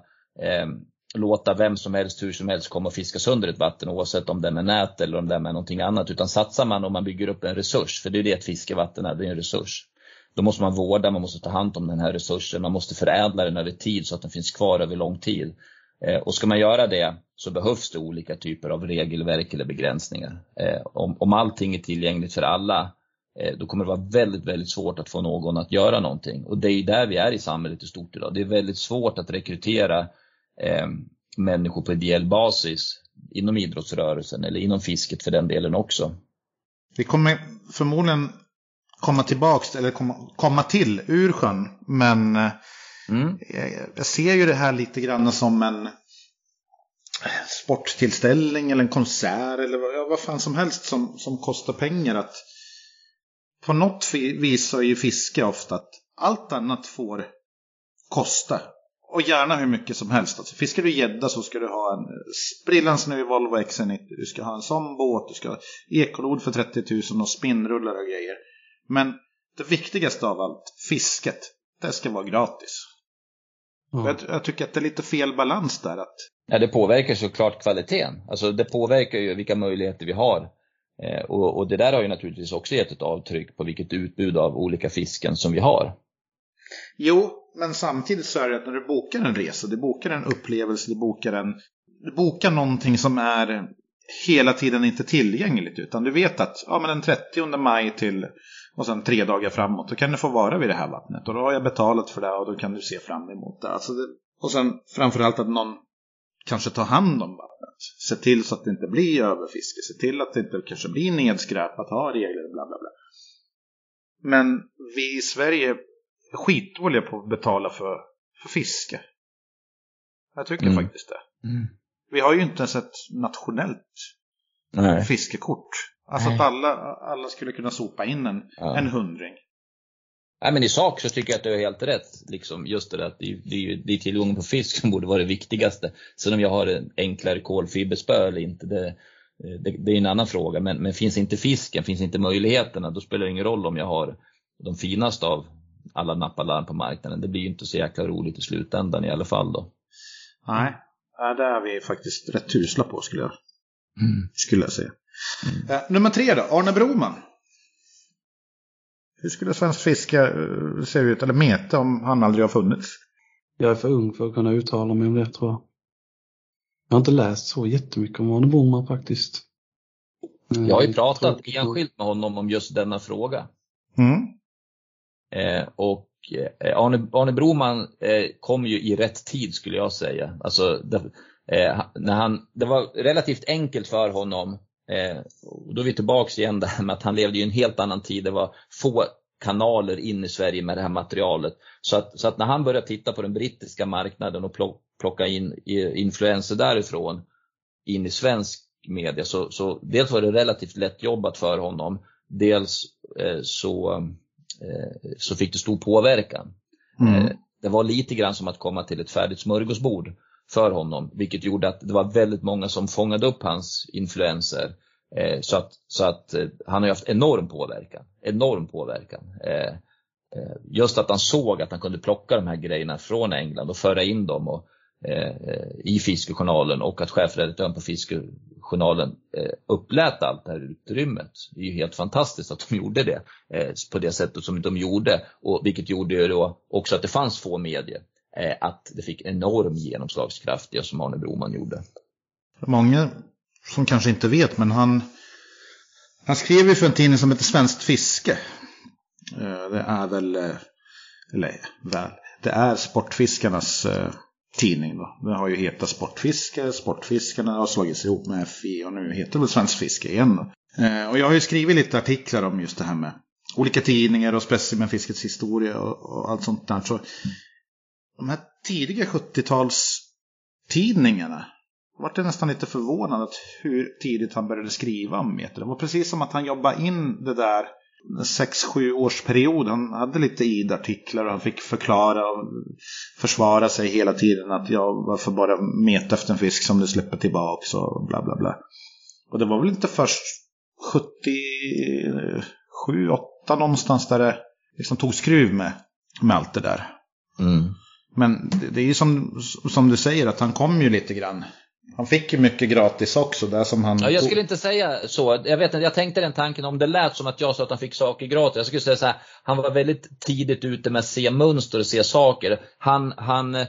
Speaker 2: eh, låta vem som helst, hur som helst komma och fiska sönder ett vatten oavsett om det är med nät eller om det är med någonting annat. Utan satsar man och man bygger upp en resurs, för det är det ett fiskevatten är, det är en resurs. Då måste man vårda, man måste ta hand om den här resursen, man måste förädla den över tid så att den finns kvar över lång tid. Eh, och ska man göra det så behövs det olika typer av regelverk eller begränsningar. Eh, om, om allting är tillgängligt för alla, eh, då kommer det vara väldigt, väldigt svårt att få någon att göra någonting. Och det är där vi är i samhället i stort idag. Det är väldigt svårt att rekrytera eh, människor på ideell basis inom idrottsrörelsen eller inom fisket för den delen också.
Speaker 5: Vi kommer förmodligen komma tillbaks eller komma, komma till ur sjön. Men mm. jag, jag, ser ju det här lite grann som en sporttillställning eller en konsert eller vad, vad fan som helst som, som kostar pengar. Att på något vis så är ju fiske ofta att allt annat får kosta. Och gärna hur mycket som helst. Alltså, fiskar du gädda så ska du ha en sprillans ny Volvo XC90. Du ska ha en sån båt, du ska ha ekolod för 30 000 och spinnrullar och grejer. Men det viktigaste av allt, fisket, det ska vara gratis. Mm. Jag, jag, tycker att det är lite fel balans där. Att...
Speaker 2: Ja, det påverkar såklart kvaliteten. Alltså det påverkar ju vilka möjligheter vi har. Eh, och, och, det där har ju naturligtvis också gett ett avtryck på vilket utbud av olika fisken som vi har.
Speaker 5: Jo, men samtidigt så är det att när du bokar en resa, du bokar en upplevelse, du bokar en... Du bokar någonting som är hela tiden inte tillgängligt utan du vet att ja, men den 30 maj till och sen tre dagar framåt då kan du få vara vid det här vattnet och då har jag betalat för det och då kan du se fram emot det. Alltså det och sen framförallt att någon kanske tar hand om vattnet. Se till så att det inte blir överfiske, se till att det inte kanske blir nedskräpat, ha regler bla bla bla. Men vi i Sverige skitdåliga på att betala för, för fiske. Jag tycker mm. faktiskt det. Mm. Vi har ju inte ens ett nationellt Nej. fiskekort. Alltså Nej. att alla, alla skulle kunna sopa in en, ja. en hundring.
Speaker 2: Nej, men i sak så tycker jag att du är helt rätt. Liksom just det där att det, det, det är tillgången på fisk som borde vara det viktigaste. Sen om jag har en enklare kolfiberspö eller inte, det, det, det, är en annan fråga. Men, men finns inte fisken, finns inte möjligheterna, då spelar det ingen roll om jag har de finaste av alla nappalarm på marknaden. Det blir ju inte så jäkla roligt i slutändan i alla fall då.
Speaker 5: Nej, ja, det är vi faktiskt rätt usla på skulle jag,
Speaker 2: Mm.
Speaker 5: skulle jag säga. Eh, nummer tre då, Arne Broman. Hur skulle svensk fiske eh, se ut, eller mete, om han aldrig har funnits?
Speaker 1: Jag är för ung för att kunna uttala mig om det tror jag. Jag har inte läst så jättemycket om Arne Boman faktiskt. Eh,
Speaker 2: Jag har ju pratat
Speaker 1: tråkigt nog.
Speaker 2: enskilt med honom om just denna fråga.
Speaker 5: Mm.
Speaker 2: Eh, och eh, Arne, Arne Broman eh, kom ju i rätt tid skulle jag säga. Alltså, det, eh, när han, det var relativt enkelt för honom. Eh, och då är vi tillbaks igen där med att han levde i en helt annan tid. Det var få kanaler in i Sverige med det här materialet. Så att, så att när han började titta på den brittiska marknaden och plocka in influenser därifrån in i svensk media så, så dels var det relativt lätt jobbat för honom. Dels eh, så, så fick det stor påverkan.
Speaker 5: Mm.
Speaker 2: Eh, Det var lite grann som att komma till ett färdigt smörgåsbord för honom, vilket gjorde att det var väldigt många som fångade upp hans influenser. Eh, Så att, så att eh, han har haft enorm påverkan. Enorm påverkan. Eh, eh, Just att han såg att han kunde plocka de här grejerna från England och föra in dem och, eh, eh, Eh, i Fiskejournalen och att chefredaktören på Fiskejournalen eh, upplät allt det här utrymmet. Det är ju helt fantastiskt att de gjorde det eh, på det sättet som de gjorde. Och vilket gjorde ju då också att det fanns få medier. Att det fick enorm genomslagskraft, det som Arne Broman gjorde.
Speaker 5: Många som kanske inte vet, men han, han skrev ju för en tidning som heter Svenskt Fiske. Det är väl, eller väl, det är Sportfiskarnas tidning då. Den har ju hetat Sportfiske, Sportfiskarna har slagits ihop med FI och nu heter det väl Svenskt Fiske igen då. Eh, Och jag har ju skrivit lite artiklar om just det här med olika tidningar och specimenfiskets historia och, och allt sånt där. Så de här tidiga 70-talstidningarna vart jag nästan lite förvånad att hur tidigt han började skriva om meter. Det var precis som att han jobbade in det där en sex sju års period. Han hade lite id-artiklar och han fick förklara och försvara sig hela tiden. Att jag varför bara meta efter en fisk som du släpper tillbaks och bla bla bla. Och det var väl inte först 77, 8 någonstans där det liksom tog skruv med, med allt det där.
Speaker 2: Mm.
Speaker 5: Men det, det är ju som, som du säger att han kom ju lite grann. Han fick ju mycket gratis också där som han...
Speaker 2: Ja, jag skulle inte säga så. Jag vet jag tänkte den tanken om det lät som att jag sa att han fick saker gratis. Jag skulle säga så här, han var väldigt tidigt ute med att se mönster och se saker. Han, han,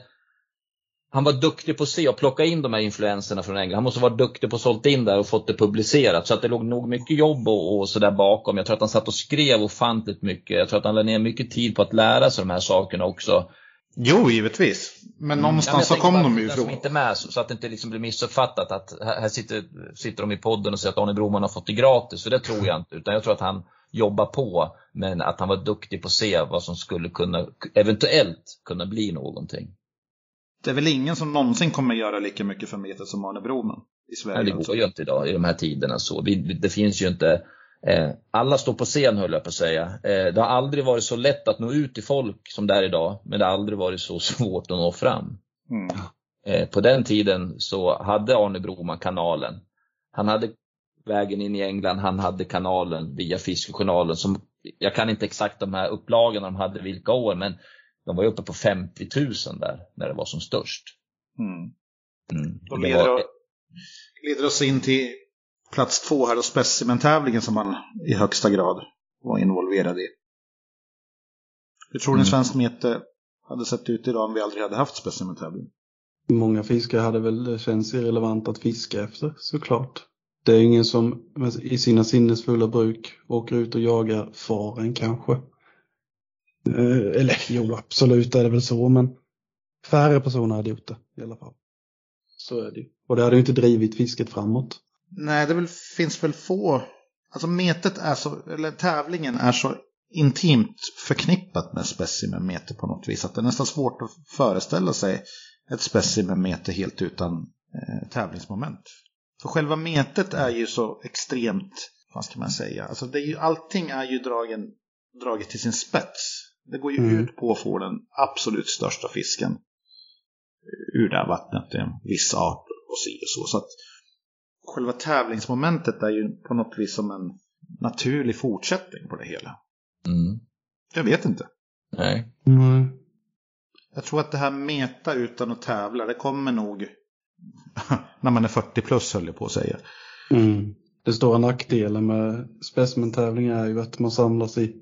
Speaker 2: han var duktig på att se och plocka in de här influenserna från England. Han måste vara duktig på att sålt in där och fått det publicerat. Så att det låg nog mycket jobb och, och sådär bakom. Jag tror att han satt och skrev ofantligt mycket. Jag tror att han lade ner mycket tid på att lära sig de här sakerna också.
Speaker 5: Jo, givetvis. Men någonstans
Speaker 2: Mm. Ja,
Speaker 5: så
Speaker 2: men jag
Speaker 5: kom de ju
Speaker 2: den som
Speaker 5: ifrån.
Speaker 2: inte med så, så att det inte liksom blir missuppfattat att här sitter, sitter de i podden och säger att Arne Broman har fått det gratis. För det tror jag inte. Utan jag tror att han jobbar på. Men att han var duktig på att se vad som skulle kunna, eventuellt kunna bli någonting.
Speaker 5: Det är väl ingen som någonsin kommer göra lika mycket för meter som Arne Broman i
Speaker 2: Nej,
Speaker 5: Sverige.
Speaker 2: det går ju inte idag i de här tiderna så. Det finns ju inte alla står på scen höll jag på att säga. Eh, det har aldrig varit så lätt att nå ut till folk som det är idag. Men det har aldrig varit så svårt att nå fram.
Speaker 5: Mm.
Speaker 2: Eh, på den tiden så hade Arne Broman kanalen. Han hade vägen in i England, han hade kanalen via Fiskejournalen. Som, jag kan inte exakt de här upplagorna de hade vilka år, men de var ju uppe på 50 000 där när det var som störst.
Speaker 5: Mm.
Speaker 2: Mm.
Speaker 5: Då
Speaker 2: Det
Speaker 5: leder,
Speaker 2: var,
Speaker 5: leder oss in till plats två här och specimentävlingen som han i högsta grad var involverad i. Hur tror ni
Speaker 2: Mm.
Speaker 5: svensk mete hade sett ut idag om vi aldrig hade haft specimentävling?
Speaker 1: Många fiskare hade väl det känns irrelevant att fiska efter såklart. Det är ingen som i sina sinnesfulla bruk åker ut och jagar faren kanske. Eh, eller jo, absolut är det väl så, men färre personer hade gjort det i alla fall. Så är det ju. Och det hade ju inte drivit fisket framåt.
Speaker 5: Nej, det väl, finns väl få. Alltså metet är så, eller tävlingen är så intimt förknippat med specimenmeter på något vis. Att det är nästan svårt att föreställa sig ett specimenmeter helt utan eh, tävlingsmoment. För själva metet är ju så extremt, vad ska man säga, alltså det är ju, allting är ju dragen, draget till sin spets. Det går ju
Speaker 1: Mm.
Speaker 5: ut på att få den absolut största fisken ur det här vattnet, en viss art och si och så. så att själva tävlingsmomentet är ju på något vis som en naturlig fortsättning på det hela.
Speaker 2: mm.
Speaker 5: Jag vet inte.
Speaker 2: Nej.
Speaker 1: Nej.
Speaker 5: Jag tror att det här meta utan att tävla, det kommer nog när man är 40 plus höll jag på att säga.
Speaker 1: Mm. Den stora nackdelen med specimentävling är ju att man samlas i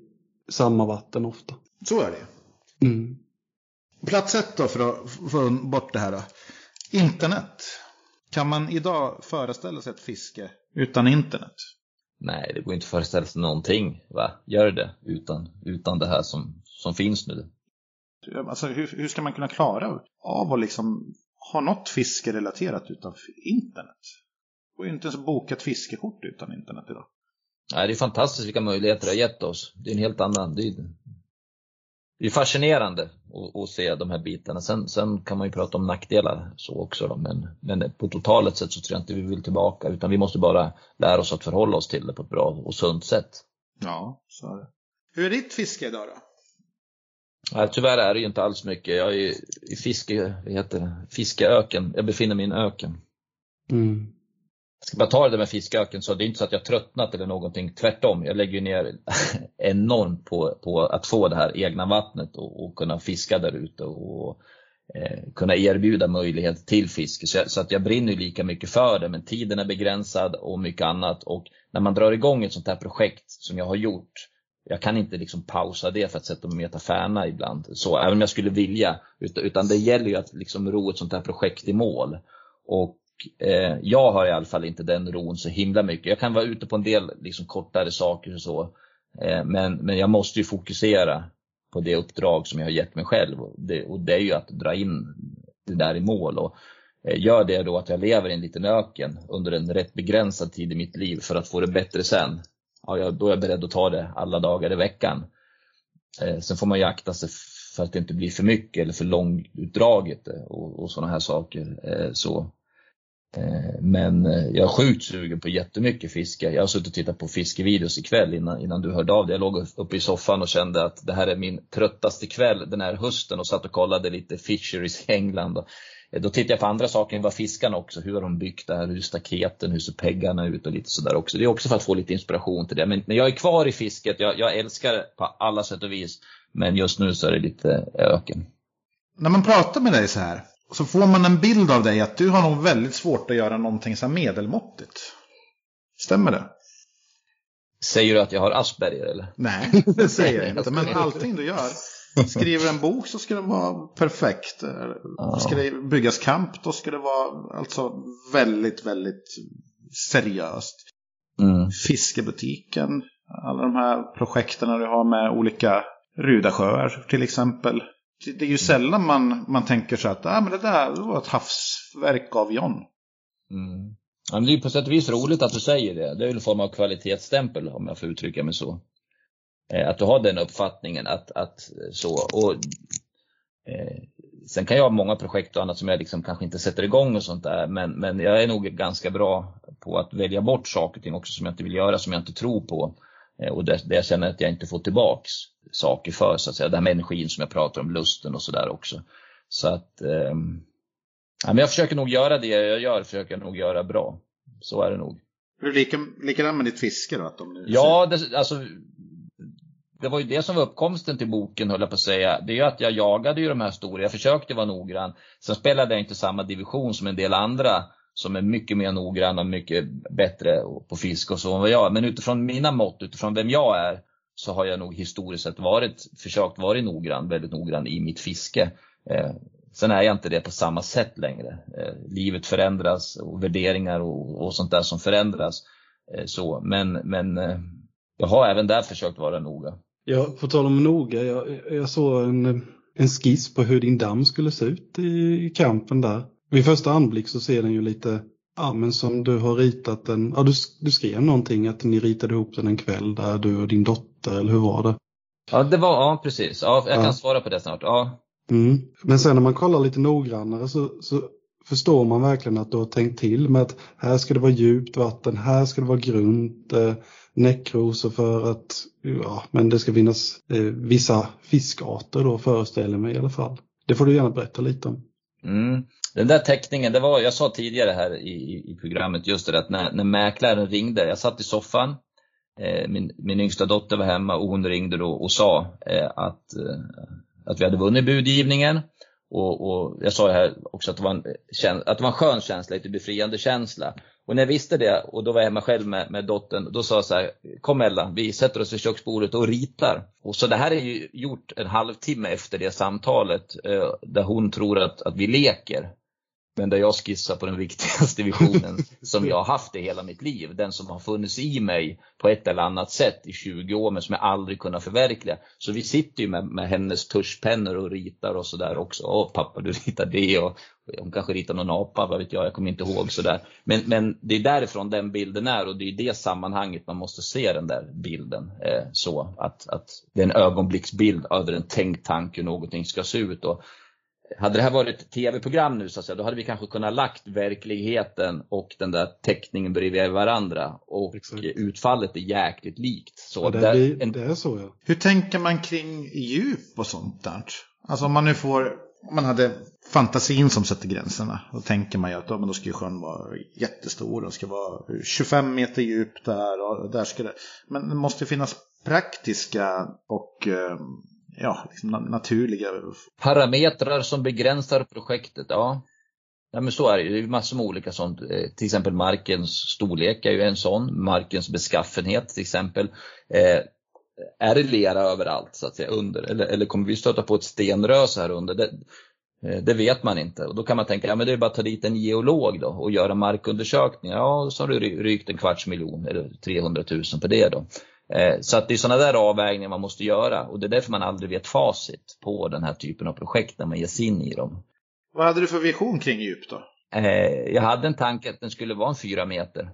Speaker 1: samma vatten ofta.
Speaker 5: Så är det
Speaker 1: Mm.
Speaker 5: Plats ett då för att få bort det här då. Internet. Kan man idag föreställa sig ett fiske utan internet?
Speaker 2: Nej, det går inte att föreställa sig någonting. Va? Gör det utan, utan det här som, som finns nu.
Speaker 5: Alltså, hur, hur ska man kunna klara av att liksom ha något fiske relaterat utan internet? Det går ju inte ens att boka ett fiskekort utan internet idag.
Speaker 2: Nej, det är fantastiskt vilka möjligheter det har gett oss. Det är en helt annan, det är, det är fascinerande att, se de här bitarna. Sen, sen kan man ju prata om nackdelar så också då, men, men på totalt sätt så tror jag inte vi vill tillbaka utan vi måste bara lära oss att förhålla oss till det på ett bra och sunt sätt.
Speaker 5: Ja, så är det. Hur är ditt fiske idag då?
Speaker 2: Nej, tyvärr är det ju inte alls mycket. Jag är i, i fiske, vad heter det? fiskeöken. Jag befinner mig i en öken.
Speaker 1: Mm.
Speaker 2: Ska bara ta det där med fisköken så det är inte så att jag tröttnat eller någonting. Tvärtom, jag lägger ner enormt på, på att få det här egna vattnet och, och kunna fiska där ute och eh, kunna erbjuda möjlighet till fiske. Så, så, att jag brinner lika mycket för det men tiden är begränsad och mycket annat. Och när man drar igång ett sånt här projekt som jag har gjort jag kan inte liksom pausa det för att sätta mig och meta färna ibland. Så, även om jag skulle vilja. Utan, utan det gäller ju att liksom ro ett sånt här projekt i mål. Och eh, jag har i alla fall inte den ron så himla mycket. Jag kan vara ute på en del liksom, kortare saker och så. Eh, men, men jag måste ju fokusera på det uppdrag som jag har gett mig själv. Och det, och det är ju att dra in det där i mål. Och, eh, gör det då att jag lever i en liten öken under en rätt begränsad tid i mitt liv för att få det bättre sen ja, då är jag beredd att ta det alla dagar i veckan. Eh, sen får man ju akta sig för att det inte blir för mycket eller för långutdraget eh, och, och sådana här saker. Eh, så. Eh, men eh, jag är sjukt sugen på jättemycket fiske. Jag har suttit och tittat på fiskevideos ikväll innan, innan du hörde av dig. Jag låg uppe i soffan och kände att det här är min tröttaste kväll den här hösten och satt och kollade lite fisheries i England. Eh, då tittade jag på andra saker än vad fiskarna också. Hur har de byggt det här? Hur är staketen? Hur ser peggarna ut? Och lite sådär också. Det är också för att få lite inspiration till det. Men, men jag är kvar i fisket. Jag, jag älskar det på alla sätt och vis. Men just nu så är det lite öken.
Speaker 5: När man pratar med dig så här så får man en bild av dig att du har nog väldigt svårt att göra någonting så medelmåttigt. Stämmer det?
Speaker 2: Säger du att jag har Asperger eller?
Speaker 5: Nej, det säger jag inte. Men allting du gör. Skriver en bok så ska det vara perfekt. Ska det byggas kamp då ska det vara alltså väldigt, väldigt seriöst.
Speaker 2: Mm.
Speaker 5: Fiskebutiken. Alla de här projekten du har med olika Rudasjöar till exempel. Det är ju sällan man, man tänker så att ah, men det där det var ett havsverk av John.
Speaker 2: Mm. Ja, men det är ju på sätt och vis roligt att du säger det. Det är en form av kvalitetsstämpel om jag får uttrycka mig så. Eh, att du har den uppfattningen att, att så. Och, eh, sen kan jag ha många projekt och annat som jag liksom kanske inte sätter igång och sånt där. Men, men jag är nog ganska bra på att välja bort saker och ting också som jag inte vill göra, som jag inte tror på. Eh, och det, det jag känner att jag inte får tillbaks saker för, så att säga. Det här med energin som jag pratar om, lusten och sådär också. Så att eh, ja, men jag försöker nog göra det jag gör, försöker jag nog göra bra. Så är det nog.
Speaker 5: Är du lika, likadant med ditt fiske då? Att de
Speaker 2: ja, det, alltså det var ju det som var uppkomsten till boken höll jag på att säga. Det är ju att jag jagade ju de här stora, jag försökte vara noggrann. Sen spelade jag inte samma division som en del andra som är mycket mer noggranna och mycket bättre på fisk och så än vad jag är. Men utifrån mina mått, utifrån vem jag är, så har jag nog historiskt sett varit, försökt vara noggrann, väldigt noggrann i mitt fiske. Eh, sen är jag inte det på samma sätt längre. Eh, livet förändras och värderingar och, och sånt där som förändras. Eh, så, men men eh, jag har även där försökt vara noga.
Speaker 1: Ja, på tal om noga, jag, jag såg en, en skiss på hur din damm skulle se ut i, i kampen där. Vid första anblick så ser den ju lite, ja men som du har ritat den, ja du, du skrev någonting att ni ritade ihop den en kväll där du och din dotter, eller hur var det?
Speaker 2: Ja, det var, ja precis. Ja, jag kan ja. svara på det snart. Ja.
Speaker 1: Mm. Men sen när man kollar lite noggrannare så, så förstår man verkligen att du har tänkt till med att här ska det vara djupt vatten, här ska det vara grunt, eh, näckrosor för att ja, men det ska finnas eh, vissa fiskarter då föreställer mig i alla fall. Det får du gärna berätta lite om.
Speaker 2: Mm. Den där teckningen, det var, jag sa tidigare här i, i programmet just det att när, när mäklaren ringde, jag satt i soffan Eh, min, min yngsta dotter var hemma och hon ringde då och sa eh, att, eh, att vi hade vunnit budgivningen. Och, och jag sa här också att det, var en, eh, att det var en skön känsla, lite befriande känsla. Och när jag visste det och då var jag hemma själv med, med dottern, då sa jag så här, kom Ella, vi sätter oss vid köksbordet och ritar. Och så det här är ju gjort en halvtimme efter det samtalet eh, där hon tror att, att vi leker. Men där jag skissar på den viktigaste visionen som jag har haft i hela mitt liv. Den som har funnits i mig på ett eller annat sätt i 20 år men som jag aldrig kunnat förverkliga. Så vi sitter ju med, med hennes tuschpennor och ritar och sådär också. Åh pappa du ritar det och hon kanske ritar någon apa, vad vet jag, jag kommer inte ihåg sådär. Men, men det är därifrån den bilden är och det är i det sammanhanget man måste se den där bilden. Eh, så att, att det är en ögonblicksbild över en tänkt tanke hur någonting ska se ut. Och hade det här varit ett tv-program nu så att säga, då hade vi kanske kunnat lagt verkligheten och den där teckningen bredvid varandra. Och Exakt. utfallet är jäkligt likt. Så
Speaker 1: ja, det, blir, en... det är så ja.
Speaker 5: Hur tänker man kring djup och sånt där? Alltså om man nu får, om man hade fantasin som sätter gränserna. Då tänker man ju att ja, men då ska ju sjön vara jättestor. Den ska vara 25 meter djup där och där ska det. Men det måste finnas praktiska och eh, ja, liksom naturliga.
Speaker 2: Parametrar som begränsar projektet, ja. Ja men så är det ju. Det är massor med olika sånt. Eh, till exempel markens storlek är ju en sån. Markens beskaffenhet till exempel. Eh, är det lera överallt så att säga under? Eller, eller kommer vi stöta på ett stenrös här under? Det, eh, det vet man inte. Och då kan man tänka, ja men det är bara att ta dit en geolog då och göra markundersökningar. Ja, så har du rykt en kvarts miljon eller 300 000 på det då. Eh, så att det är sådana där avvägningar man måste göra och det är därför man aldrig vet facit på den här typen av projekt när man ger sig in i dem.
Speaker 5: Vad hade du för vision kring djup då?
Speaker 2: Eh, jag hade en tanke att den skulle vara en fyra meter.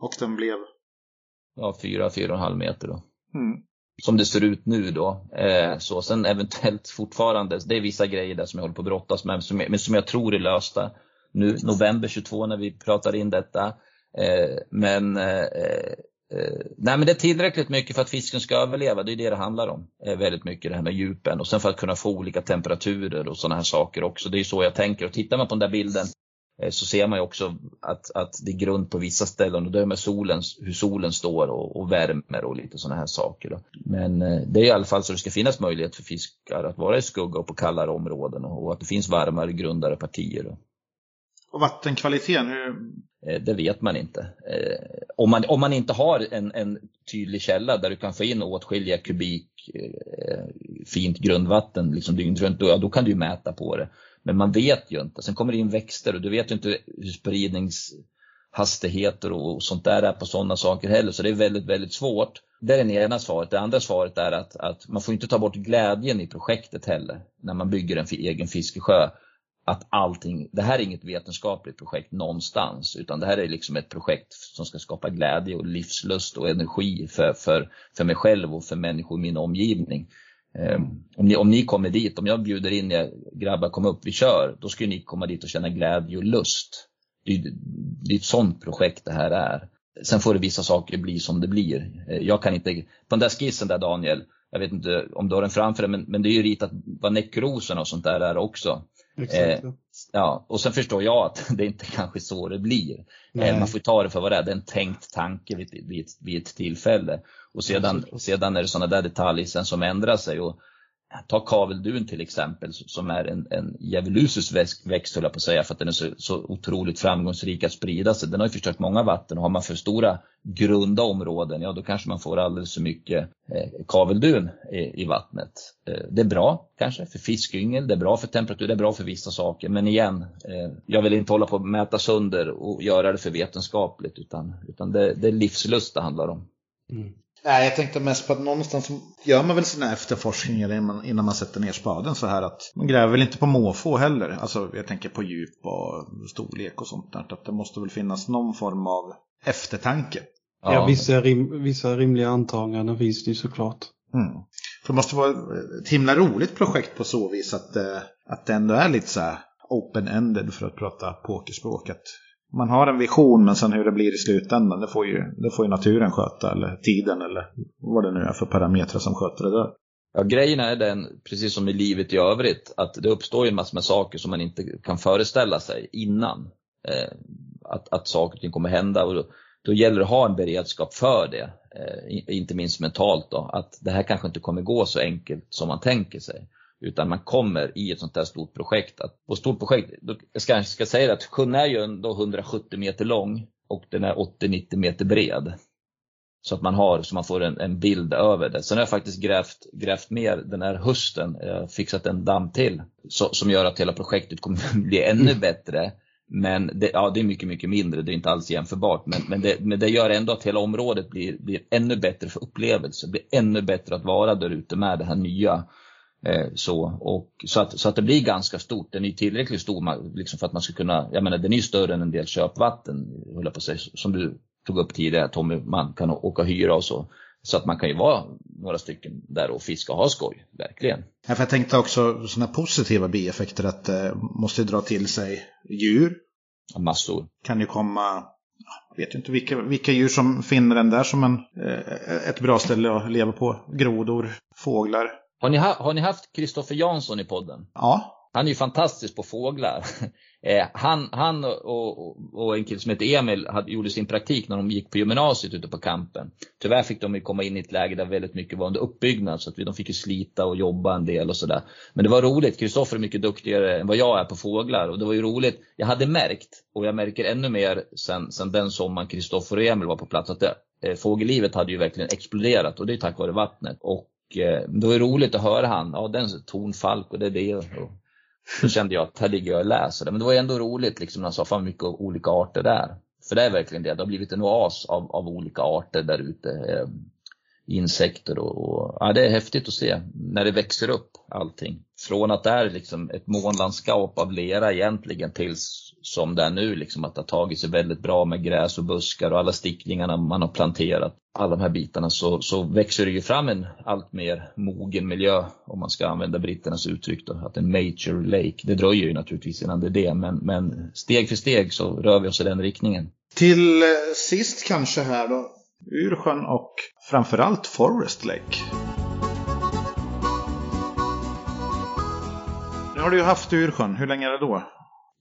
Speaker 5: Och den blev?
Speaker 2: Ja, fyra, fyra och en halv meter då. Mm. Som det ser ut nu då. Eh, så sen eventuellt fortfarande, det är vissa grejer där som jag håller på att brottas med, men som jag tror är lösta nu, november 22 när vi pratar in detta. Men Eh, nej men det är tillräckligt mycket för att fisken ska överleva, det är det det handlar om. Eh, väldigt mycket det här med djupen och sen för att kunna få olika temperaturer och sådana här saker också. Det är så jag tänker och tittar man på den där bilden eh, så ser man ju också att, att det är grund på vissa ställen och det är med solen, hur solen står och, och värmer och lite sådana här saker. Då. Men eh, det är i alla fall så det ska finnas möjlighet för fiskar att vara i skugga och på kallare områden och, och att det finns varmare, grundare partier. Då.
Speaker 5: Och vattenkvaliteten, hur,
Speaker 2: eh, det vet man inte. Eh, om man, om man inte har en, en tydlig källa där du kan få in åtskilliga kubik eh, fint grundvatten liksom dygnet runt, då, då kan du mäta på det. Men man vet ju inte. Sen kommer det in växter och du vet ju inte hur spridningshastigheter och sånt där är på sådana saker heller. Så det är väldigt, väldigt svårt. Det är det ena svaret. Det andra svaret är att, att man får inte ta bort glädjen i projektet heller när man bygger en egen fiskesjö att allting, det här är inget vetenskapligt projekt någonstans utan det här är liksom ett projekt som ska skapa glädje och livslust och energi för, för, för mig själv och för människor i min omgivning. Um, om, ni, om ni kommer dit, om jag bjuder in er grabbar kom upp, vi kör, då ska ni komma dit och känna glädje och lust. Det är, det är ett sånt projekt det här är. Sen får det vissa saker bli som det blir. Ehm, jag kan inte, på den där skissen där Daniel, jag vet inte om du har den framför dig, men, men det är ju ritat vad nekrosen och sånt där är också.
Speaker 1: Exakt. Eh,
Speaker 2: ja, och sen förstår jag att det inte kanske så det blir. Eh, man får ta det för vad det är, det är en tänkt tanke vid, vid, vid ett tillfälle. Och sedan, sedan är det sådana där detaljer som ändrar sig. Och Ta kaveldun till exempel som är en, en djävulusus växt, höll jag på att säga, för att den är så, så otroligt framgångsrik att sprida sig. Den har ju förstört många vatten och har man för stora grunda områden, ja då kanske man får alldeles för mycket eh, kaveldun i, i vattnet. Eh, det är bra kanske för fiskyngel, det är bra för temperatur, det är bra för vissa saker. Men igen, eh, jag vill inte hålla på att mäta sönder och göra det för vetenskapligt utan, utan det, det är livslust det handlar om.
Speaker 5: Mm. Nej, jag tänkte mest på att någonstans gör man väl sina efterforskningar innan man sätter ner spaden så här att man gräver väl inte på måfå heller. Alltså jag tänker på djup och storlek och sånt där. Att det måste väl finnas någon form av eftertanke.
Speaker 1: Ja, ja vissa, rim, vissa rimliga antaganden finns det ju såklart.
Speaker 5: Mm. För det måste vara ett himla roligt projekt på så vis att, eh, att det ändå är lite så här open-ended för att prata pokerspråk. Att man har en vision men sen hur det blir i slutändan det får ju, det får ju naturen sköta eller tiden eller vad det nu är för parametrar som sköter det där.
Speaker 2: Ja, grejen är den, precis som i livet i övrigt, att det uppstår ju en massa med saker som man inte kan föreställa sig innan. Eh, att, att saker och ting kommer hända och då, då gäller det att ha en beredskap för det. eh, inte minst mentalt då, att det här kanske inte kommer gå så enkelt som man tänker sig. Utan man kommer i ett sånt här stort projekt. Att, och stort projekt, jag kanske ska säga att sjön är ju ändå 170 meter lång och den är 80-90 meter bred. Så att man har, så man får en, en, bild över det. Sen har jag faktiskt grävt, grävt mer den här hösten, jag fixat en damm till. Så, som gör att hela projektet kommer bli ännu bättre. Men det, ja, det är mycket, mycket mindre, det är inte alls jämförbart. Men, men, det, men det gör ändå att hela området blir, blir ännu bättre för upplevelse. Det blir ännu bättre att vara där ute med det här nya. Eh, så, och, så, att, så att det blir ganska stort. Den är tillräckligt stor liksom för att man ska kunna, jag menar den är större än en del köpvatten, höll jag på att säga, som du tog upp tidigare, Tommy, man kan åka och hyra och så. Så att man kan ju vara några stycken där och fiska och ha skoj, verkligen.
Speaker 5: Ja, för jag tänkte också sådana positiva bieffekter att det eh, måste dra till sig djur.
Speaker 2: Massor.
Speaker 5: Kan ju komma, jag vet inte vilka, vilka djur som finner den där som en, eh, ett bra ställe att leva på. Grodor, fåglar.
Speaker 2: Har ni, ha, har ni haft Kristoffer Jansson i podden?
Speaker 5: Ja.
Speaker 2: Han är ju fantastisk på fåglar. Eh, han, han och, och, en kille som heter Emil hade, gjorde sin praktik när de gick på gymnasiet ute på kampen. Tyvärr fick de komma in i ett läge där väldigt mycket var under uppbyggnad så att de fick ju slita och jobba en del och sådär. Men det var roligt. Kristoffer är mycket duktigare än vad jag är på fåglar och det var ju roligt. Jag hade märkt och jag märker ännu mer sen, sen den sommaren Kristoffer och Emil var på plats att det, eh, fågellivet hade ju verkligen exploderat och det är tack vare vattnet. Och Eh, det var roligt att höra han, ja den tonfalk och det är det. Och, då kände jag att här ligger jag och läser det. Men det var ändå roligt liksom när han sa fan mycket olika arter där. För det är verkligen det, det har blivit en oas av, av olika arter där ute. Eh, insekter och, och, ja, det är häftigt att se när det växer upp allting. Från att det är liksom ett månlandskap av lera egentligen tills som det är nu, liksom att det har tagit sig väldigt bra med gräs och buskar och alla stickningarna man har planterat. Alla de här bitarna så, så växer det ju fram en allt mer mogen miljö om man ska använda britternas uttryck då, att en mature lake. Det dröjer ju naturligtvis innan det är det, men, men steg för steg så rör vi oss i den riktningen.
Speaker 5: Till eh, sist kanske här då, Ursjön och framförallt Forest Lake. Nu har du ju haft Ursjön, hur länge är det då?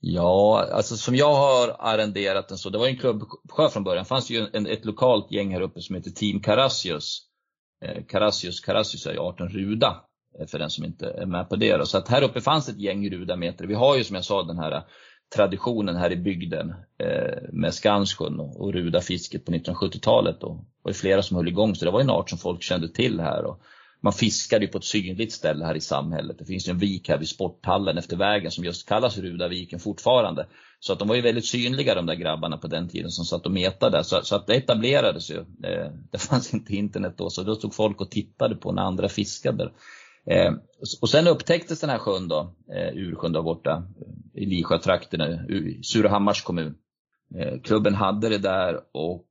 Speaker 2: Ja, alltså som jag har arrenderat den så, det var en klubbsjö från början. Det fanns ju en, ett lokalt gäng här uppe som heter Team Carassius. Eh, Carassius, Carassius är ju arten ruda, eh, för den som inte är med på det. Då. Så att här uppe fanns ett gäng rudameter. Vi har ju som jag sa den här traditionen här i bygden eh, med Skansjön och, och rudafisket på 1970-talet. Det var flera som höll igång, så det var en art som folk kände till här. Då man fiskade ju på ett synligt ställe här i samhället. Det finns ju en vik här vid sporthallen efter vägen som just kallas Rudaviken fortfarande. Så att de var ju väldigt synliga de där grabbarna på den tiden som satt och metade. Så, så att det etablerades ju. Eh, det fanns inte internet då, så då stod folk och tittade på när andra fiskade. Eh, och sen upptäcktes den här sjön då, eh, Ursjön där borta, i Lisjötrakten, i Surahammars kommun. Klubben hade det där och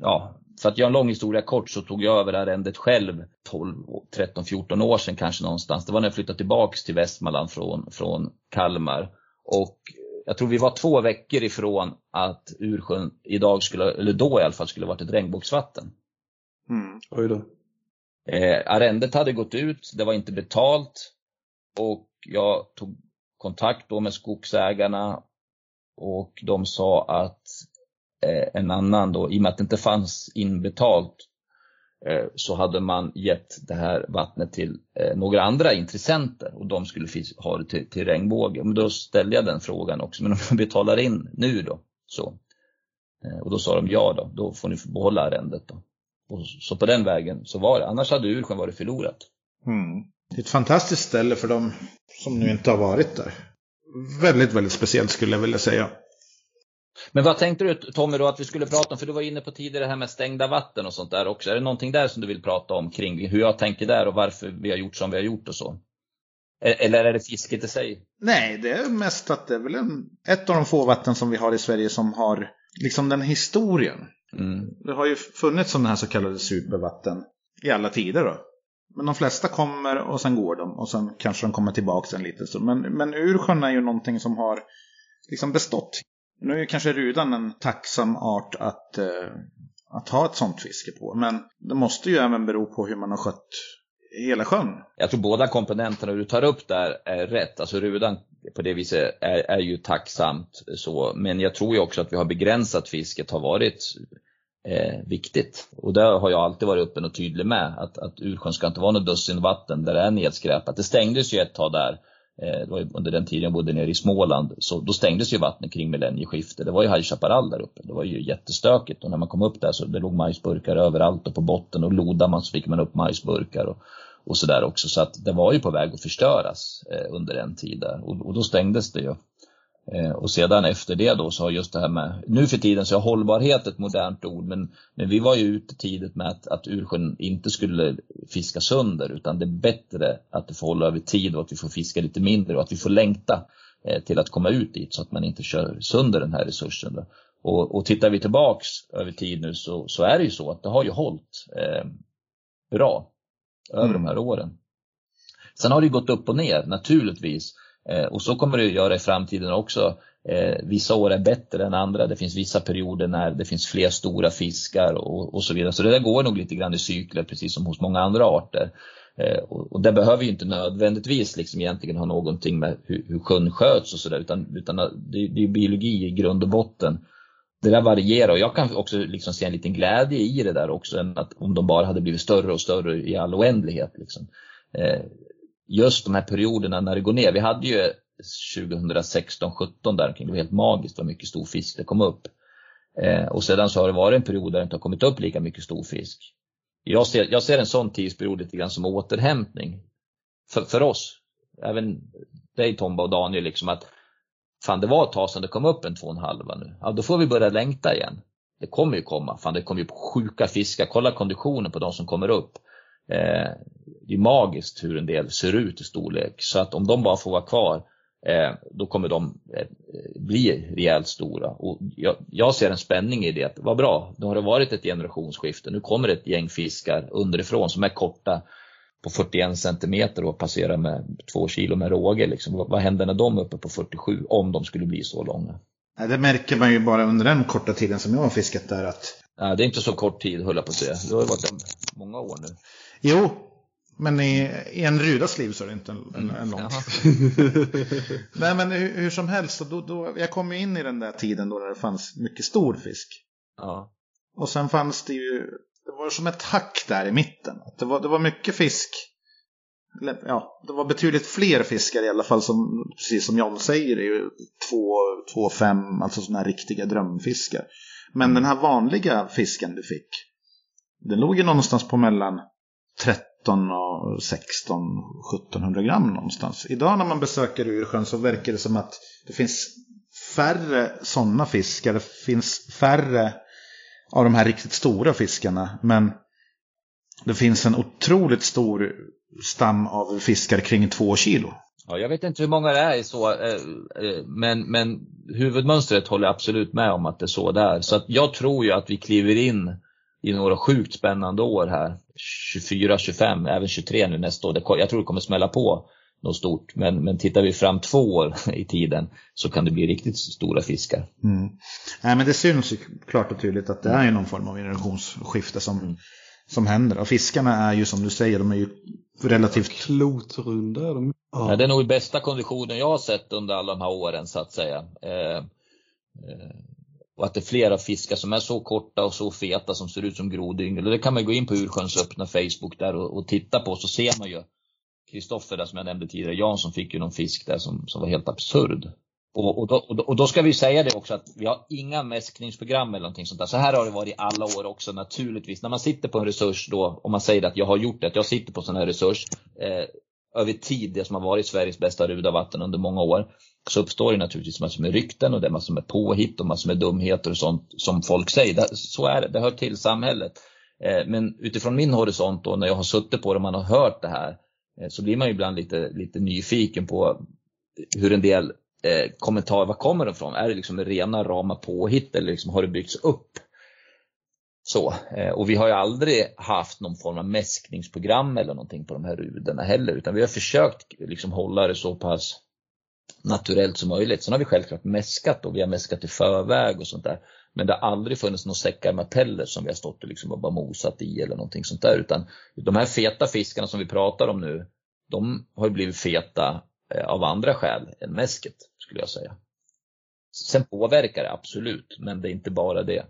Speaker 2: ja, för att göra en lång historia kort så tog jag över arrendet själv 12, 13, 14 år sedan kanske någonstans. Det var när jag flyttade tillbaks till Västmanland från, från Kalmar. Och jag tror vi var två veckor ifrån att Ursjön idag skulle, eller då i alla fall, skulle varit ett regnbågsvatten.
Speaker 1: Mm. Oj då.
Speaker 2: Eh, arrendet hade gått ut, det var inte betalt och jag tog kontakt då med skogsägarna och de sa att Eh, en annan då, i och med att det inte fanns inbetalt eh, så hade man gett det här vattnet till eh, några andra intressenter och de skulle ha det till, till regnbåge. Men då ställde jag den frågan också, men om jag betalar in nu då? Så. Och då sa de ja då, då får ni behålla arrendet. Då. Och så på den vägen så var det. Annars hade Ursjön varit förlorat.
Speaker 5: Mm. Det är ett fantastiskt ställe för de som nu inte har varit där. Väldigt, väldigt speciellt skulle jag vilja säga.
Speaker 2: Men vad tänkte du Tommy då att vi skulle prata om? För du var inne på tidigare det här med stängda vatten och sånt där också. Är det någonting där som du vill prata om kring hur jag tänker där och varför vi har gjort som vi har gjort och så? Eller är det fisket i sig?
Speaker 5: Nej, det är mest att det är väl en, ett av de få vatten som vi har i Sverige som har liksom den historien. Mm. Det har ju funnits sådana här så kallade supervatten i alla tider då. Men de flesta kommer och sen går de och sen kanske de kommer tillbaka en liten stund. Men, men Ursjön är ju någonting som har liksom bestått. Nu är ju kanske rudan en tacksam art att, eh, att ha ett sånt fiske på. Men det måste ju även bero på hur man har skött hela sjön.
Speaker 2: Jag tror båda komponenterna du tar upp där är rätt. Alltså rudan på det viset är, är ju tacksamt så. Men jag tror ju också att vi har begränsat fisket har varit eh, viktigt. Och det har jag alltid varit öppen och tydlig med, att, att Ursjön ska inte vara något dussin vatten där det är nedskräpat. Det stängdes ju ett tag där, Eh, det var under den tiden jag bodde nere i Småland, så då stängdes ju vattnet kring millennieskiftet. Det var ju High Chaparral där uppe, det var ju jättestökigt och när man kom upp där så det låg majsburkar överallt och på botten och lodade man så fick man upp majsburkar. Och, och sådär också. Så att det var ju på väg att förstöras eh, under en tid där och, och då stängdes det ju. Eh, och sedan efter det då så har just det här med, nu för tiden så är hållbarhet ett modernt ord men, men vi var ju ute tidigt med att, att ursjön inte skulle fiska sönder utan det är bättre att det får hålla över tid och att vi får fiska lite mindre och att vi får längta eh, till att komma ut dit så att man inte kör sönder den här resursen. Då. Och, och tittar vi tillbaks över tid nu så, så är det ju så att det har ju hållit eh, bra över mm. de här åren. Sen har det gått upp och ner naturligtvis. Eh, och så kommer det att göra i framtiden också. Eh, vissa år är bättre än andra. Det finns vissa perioder när det finns fler stora fiskar och, och så vidare. Så det där går nog lite grann i cykler precis som hos många andra arter. Eh, och, och det behöver ju inte nödvändigtvis liksom egentligen ha någonting med hur, hur sjön sköts och sådär utan, utan det, det är biologi i grund och botten. Det där varierar och jag kan också liksom se en liten glädje i det där också än att om de bara hade blivit större och större i all oändlighet. Liksom. Eh, just de här perioderna när det går ner. Vi hade ju 2016, 17 där det var helt magiskt vad mycket stor fisk det kom upp. Eh, och sedan så har det varit en period där det inte har kommit upp lika mycket stor fisk. Jag ser, jag ser en sån tidsperiod lite grann som återhämtning. För, för oss, även dig Tomba och Daniel, liksom att fan det var ett tag sedan det kom upp en två och en halva nu. Ja, då får vi börja längta igen. Det kommer ju komma. Fan, det kommer ju sjuka fiskar. Kolla konditionen på de som kommer upp. Eh, det är magiskt hur en del ser ut i storlek. Så att om de bara får vara kvar, eh, då kommer de eh, bli rejält stora. Och jag, jag, ser en spänning i det. Vad bra, nu har det varit ett generationsskifte. Nu kommer ett gäng fiskar underifrån som är korta på 41 centimeter och passerar med två kilo med råge. Liksom. Vad, vad händer när de är uppe på 47 om de skulle bli så långa?
Speaker 5: det märker man ju bara under den korta tiden som jag har fiskat där att
Speaker 2: Ja, det är inte så kort tid höll jag på att säga. Det har varit många år nu.
Speaker 5: Jo, men i, i en rudas liv så är det inte en, en, en lång. Nej men hur, hur, som helst, då, då, jag kom ju in i den där tiden då det fanns mycket stor fisk.
Speaker 2: Ja.
Speaker 5: Och sen fanns det ju, det var som ett hack där i mitten. Det var, det var mycket fisk. Ja, det var betydligt fler fiskar i alla fall som, precis som John säger, det är ju två, två, fem, alltså sådana här riktiga drömfiskar. Men den här vanliga fisken du fick, den låg ju någonstans på mellan 13 och 16, 1700 gram någonstans. Idag när man besöker Ursjön så verkar det som att det finns färre sådana fiskar. Det finns färre av de här riktigt stora fiskarna. Men det finns en otroligt stor stam av fiskar kring två kilo.
Speaker 2: Ja, jag vet inte hur många det är så, eh, eh, men, men huvudmönstret håller jag absolut med om att det är så där. Så att jag tror ju att vi kliver in i några sjukt spännande år här. 24, 25, även 23 nu nästa år. Jag tror det kommer smälla på något stort. Men, men tittar vi fram två år i tiden så kan det bli riktigt stora fiskar.
Speaker 5: Mm. Nej men det syns ju klart och tydligt att det är någon form av generationsskifte som, mm. som händer. Och fiskarna är ju som du säger, de är ju relativt
Speaker 1: klotrunda. De...
Speaker 2: Ja. ja. det är nog bästa konditionen jag har sett under alla de här åren så att säga. Eh, eh, och att det är flera fiskar som är så korta och så feta som ser ut som grodyngel. Det kan man gå in på Ursjöns öppna Facebook där och, och titta på så ser man ju Kristoffer där som jag nämnde tidigare, Jansson fick ju någon fisk där som, som var helt absurd. Och, och, då, och, då, ska vi säga det också att vi har inga mäskningsprogram eller någonting sånt där. Så här har det varit i alla år också naturligtvis. När man sitter på en resurs då, om man säger att jag har gjort det, att jag sitter på en sån här resurs eh, över tid, det som har varit Sveriges bästa rudavatten under många år, så uppstår det naturligtvis massor med rykten och det är massor med påhitt och massor med dumheter och sånt som folk säger. Det, så är det, det hör till samhället. Eh, men utifrån min horisont och när jag har suttit på det och man har hört det här, eh, så blir man ju ibland lite, lite nyfiken på hur en del eh, kommentarer, var kommer de ifrån? Är det liksom rena rama påhitt eller liksom har det byggts upp? Så, eh, och vi har ju aldrig haft någon form av mäskningsprogram eller någonting på de här ruderna heller, utan vi har försökt liksom hålla det så pass naturellt som möjligt. Sen har vi självklart mäskat och vi har mäskat i förväg och sånt där. Men det har aldrig funnits några säckar med peller som vi har stått och, liksom och bara mosat i eller någonting sånt där. Utan de här feta fiskarna som vi pratar om nu, de har ju blivit feta eh, av andra skäl än mäsket skulle jag säga. Sen påverkar det absolut, men det är inte bara det.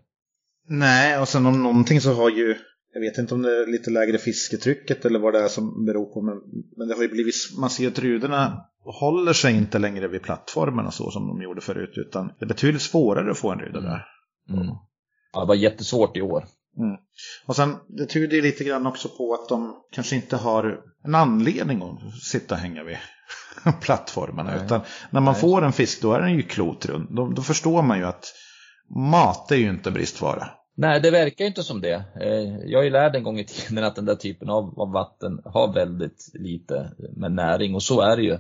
Speaker 5: Nej, och sen om någonting så har ju, jag vet inte om det är lite lägre fisketrycket eller vad det är som beror på, men, men det har ju blivit, man ser att ruderna håller sig inte längre vid plattformen och så som de gjorde förut, utan det är betydligt svårare att få en ruda där.
Speaker 2: Mm. Ja, det var jättesvårt i år.
Speaker 5: Mm. Och sen, det tyder ju lite grann också på att de kanske inte har en anledning att sitta och hänga vid plattformarna.
Speaker 2: Nej.
Speaker 5: Utan när man
Speaker 2: Nej.
Speaker 5: får en fisk då är den ju klotrund. Då, då förstår man ju att mat är ju inte bristvara.
Speaker 2: Nej, det verkar ju inte som det. Eh, Jag är ju lärd en gång i tiden att den där typen av, vatten har väldigt lite med näring och så är det ju.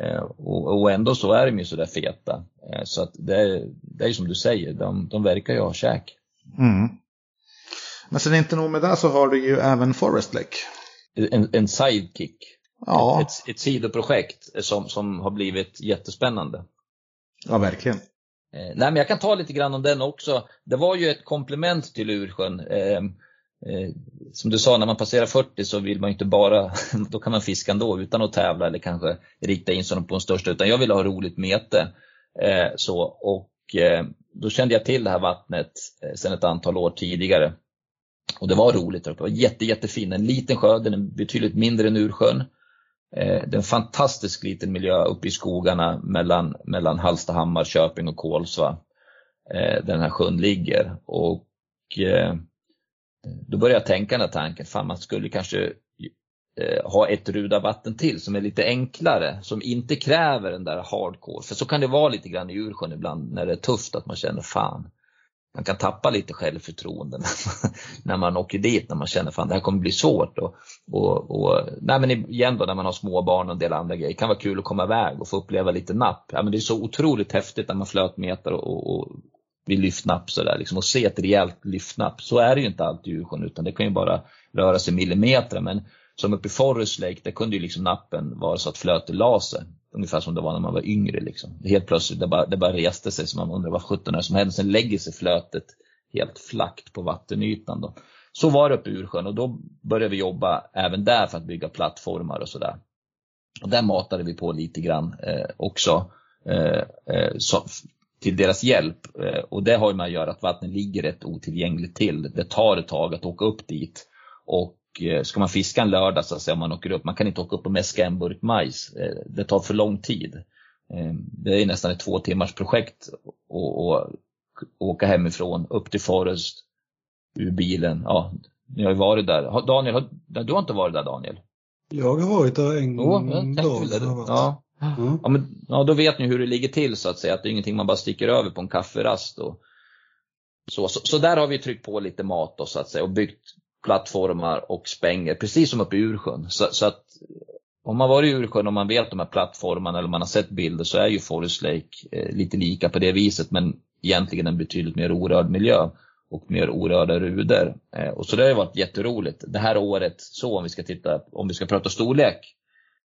Speaker 2: Eh, Och, ändå så är de ju sådär feta. Eh, Så att det är, det är som du säger, de, de verkar ju ha käk.
Speaker 5: Mm. Men sen inte nog med det så har du ju även Forest Lake.
Speaker 2: En, en sidekick.
Speaker 5: Ja,
Speaker 2: Ett, ett sidoprojekt som, som har blivit jättespännande.
Speaker 5: ja verkligen.
Speaker 2: Eh, nej, men jag kan ta lite grann om den också. Det var ju ett komplement till Ursjön. Eh, eh, som du sa, när man passerar 40 så vill man inte bara, då kan man fiska ändå utan att tävla eller kanske rikta in sig på den största, utan jag ville ha roligt mete. Eh, så, och eh, då kände jag till det här vattnet eh, sedan ett antal år tidigare. Och det var roligt. Det var jätte, jättefin. En liten sjö, den är betydligt mindre än Ursjön. Eh, det är en fantastisk liten miljö uppe i skogarna mellan, mellan Hallstahammar, Köping och Kolsva. eh, Där den här sjön ligger. Och eh, då började jag tänka den här tanken, fan man skulle kanske eh, ha ett ruda vatten till som är lite enklare, som inte kräver den där hardcore. För så kan det vara lite grann i Ursjön ibland när det är tufft att man känner fan, man kan tappa lite självförtroende när man, när man åker dit, när man känner fan det här kommer bli svårt. Och, och, och, nej men igen då när man har små barn och en del andra grejer, det kan vara kul att komma iväg och få uppleva lite napp. Ja, men det är så otroligt häftigt när man flötmetar och, och vid lyftnapp sådär, liksom, och se ett rejält lyftnapp. Så är det ju inte alltid i Djursjön utan det kan ju bara röra sig millimeter. Men som uppe i Forest Lake, där kunde ju liksom nappen vara så att flötet la sig. Ungefär som det var när man var yngre. Liksom. Helt plötsligt, det bara, det bara reste sig så man undrar vad sjutton är det som händer. Sen lägger sig flötet helt flackt på vattenytan. Då. Så var det uppe i Ursjön och då började vi jobba även där för att bygga plattformar och sådär. Och där matade vi på lite grann eh, också eh, eh så, till deras hjälp. Eh, och det har ju med att göra att vattnet ligger rätt otillgängligt till. Det tar ett tag att åka upp dit. Och ska man fiska en lördag så att säga, om man åker upp, man kan inte åka upp och mäska en burk majs. Eh, det tar för lång tid. Eh, det är nästan ett två timmars projekt att åka hemifrån upp till Forest, ur bilen. Ja, ni har ju varit där. Daniel, du har inte varit där Daniel?
Speaker 1: Jag har varit där en
Speaker 2: tänkte
Speaker 1: dag.
Speaker 2: Ja.
Speaker 1: Ja.
Speaker 2: Ja, men, ja, då vet ni hur det ligger till så att säga. Att det är ingenting man bara sticker över på en kafferast. Och, så, så, så där har vi tryckt på lite mat då, så att säga och byggt plattformar och spänger, precis som uppe i Ursjön. Så, så att om man varit i Ursjön och man vet de här plattformarna eller man har sett bilder så är ju Forest Lake eh, lite lika på det viset men egentligen en betydligt mer orörd miljö och mer orörda ruder. Eh, och så det har ju varit jätteroligt. Det här året, så om vi ska titta, om vi ska prata storlek,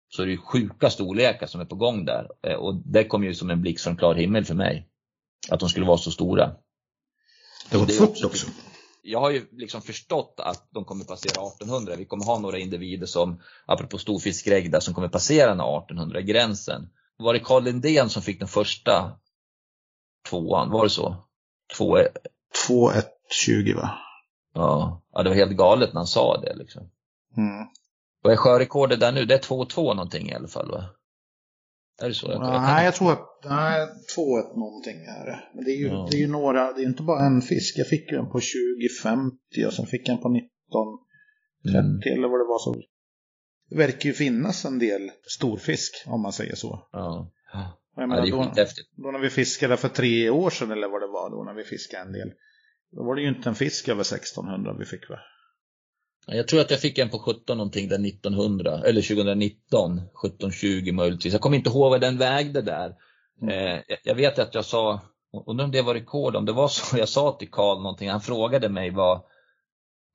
Speaker 2: så är det ju sjuka storlekar som är på gång där. Eh, och det kom ju som en blixt från klar himmel för mig. Att de skulle vara så stora.
Speaker 5: Det har gått fort
Speaker 2: också-
Speaker 5: också.
Speaker 2: Jag har ju liksom förstått att de kommer passera 1800. Vi kommer ha några individer som, apropå storfiskregg där, som kommer passera den här 1800 gränsen. Var det Carl Lindén som fick den första tvåan? Var det så? Två,
Speaker 5: 2-1-20 va?
Speaker 2: ja. ja, det var helt galet när han sa det liksom.
Speaker 5: Mm.
Speaker 2: Vad är sjörekordet där nu? Det är 2-2 någonting i alla fall va? Är det så? Jag, kan-
Speaker 5: Nej, jag tror att nej, 2-1 någonting är det. Men det är ju,
Speaker 2: Ja.
Speaker 5: det är ju några, det är inte bara en fisk. Jag fick ju en på 2050 och sen fick jag en på 1930
Speaker 2: Mm.
Speaker 5: eller vad det var. Så. Det verkar ju finnas en del storfisk om man säger så.
Speaker 2: Ja.
Speaker 5: Och jag
Speaker 2: ja,
Speaker 5: menar,
Speaker 2: är
Speaker 5: då, då när vi fiskade för tre år sedan eller vad det var då när vi fiskade en del. Då var det ju inte en fisk över 1600 vi fick va?
Speaker 2: Ja, Jag tror att jag fick en på 17 någonting där 1900, eller 2019, 1720 möjligtvis. Jag kommer inte ihåg vad den vägde där.
Speaker 5: Mm.
Speaker 2: Eh, jag- vet att jag sa, undrar om det var rekord, om det var så jag sa till Karl någonting, han frågade mig vad,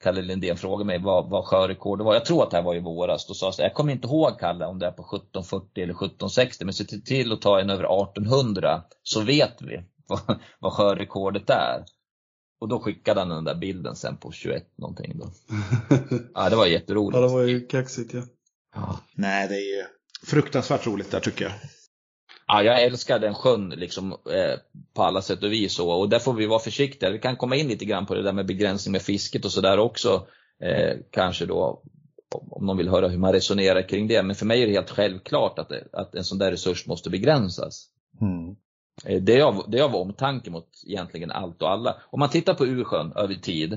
Speaker 2: Kalle Lindén frågade mig vad, vad sjörekordet var. Jag tror att det här var i våras. Då sa jag jag kommer inte ihåg Kalle om det är på 1740 eller 1760, men se till- till att ta en över 1800 så vet vi vad, vad sjörekordet är. Och då skickade han den där bilden sen på 21 någonting då. Ja, det var jätteroligt.
Speaker 1: ja, det var ju kaxigt ja.
Speaker 2: Ja.
Speaker 5: Nej, det är ju fruktansvärt roligt där tycker jag.
Speaker 2: ja, jag älskar den sjön liksom, eh, på alla sätt och vis. Så, och där får vi vara försiktiga. Vi kan komma in lite grann på det där med begränsning med fisket och sådär också. Eh, kanske då om någon vill höra hur man resonerar kring det. Men för mig är det helt självklart att, det, att en sån där resurs måste begränsas. Mm. Eh, det, är av, det är av omtanke mot egentligen allt och alla. Om man tittar på Ursjön över tid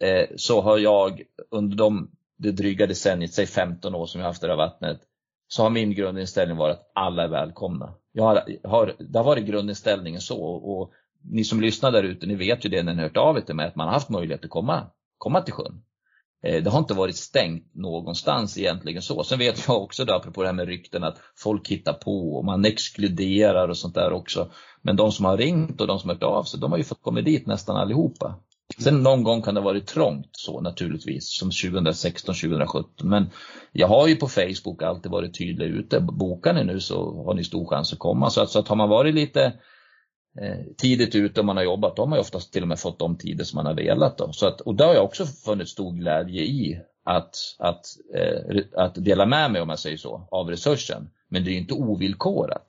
Speaker 2: eh, så har jag under de, det dryga decenniet, säg 15 år som jag haft det här vattnet, så har min grundinställning varit att alla är välkomna. Jag har, har, det har varit grundinställningen så och ni som lyssnar där ute, ni vet ju det när ni hört av er till mig, att man har haft möjlighet att komma, komma till sjön. Eh, det har inte varit stängt någonstans egentligen så. Sen vet jag också då, apropå det här med rykten, att folk hittar på och man exkluderar och sånt där också. Men de som har ringt och de som har hört av sig, de har ju fått komma dit nästan allihopa. Sen någon gång kan det ha varit trångt så naturligtvis, som 2016, 2017. Men jag har ju på Facebook alltid varit tydlig ute. Bokar ni nu så har ni stor chans att komma. Så att, så att har man varit lite Eh, tidigt ute och man har jobbat, då har man ju oftast till och med fått de tider som man har velat. Då. Så att, och det har jag också funnit stor glädje i. Att, att, eh, att dela med mig, om man säger så, av resursen. Men det är inte ovillkorat.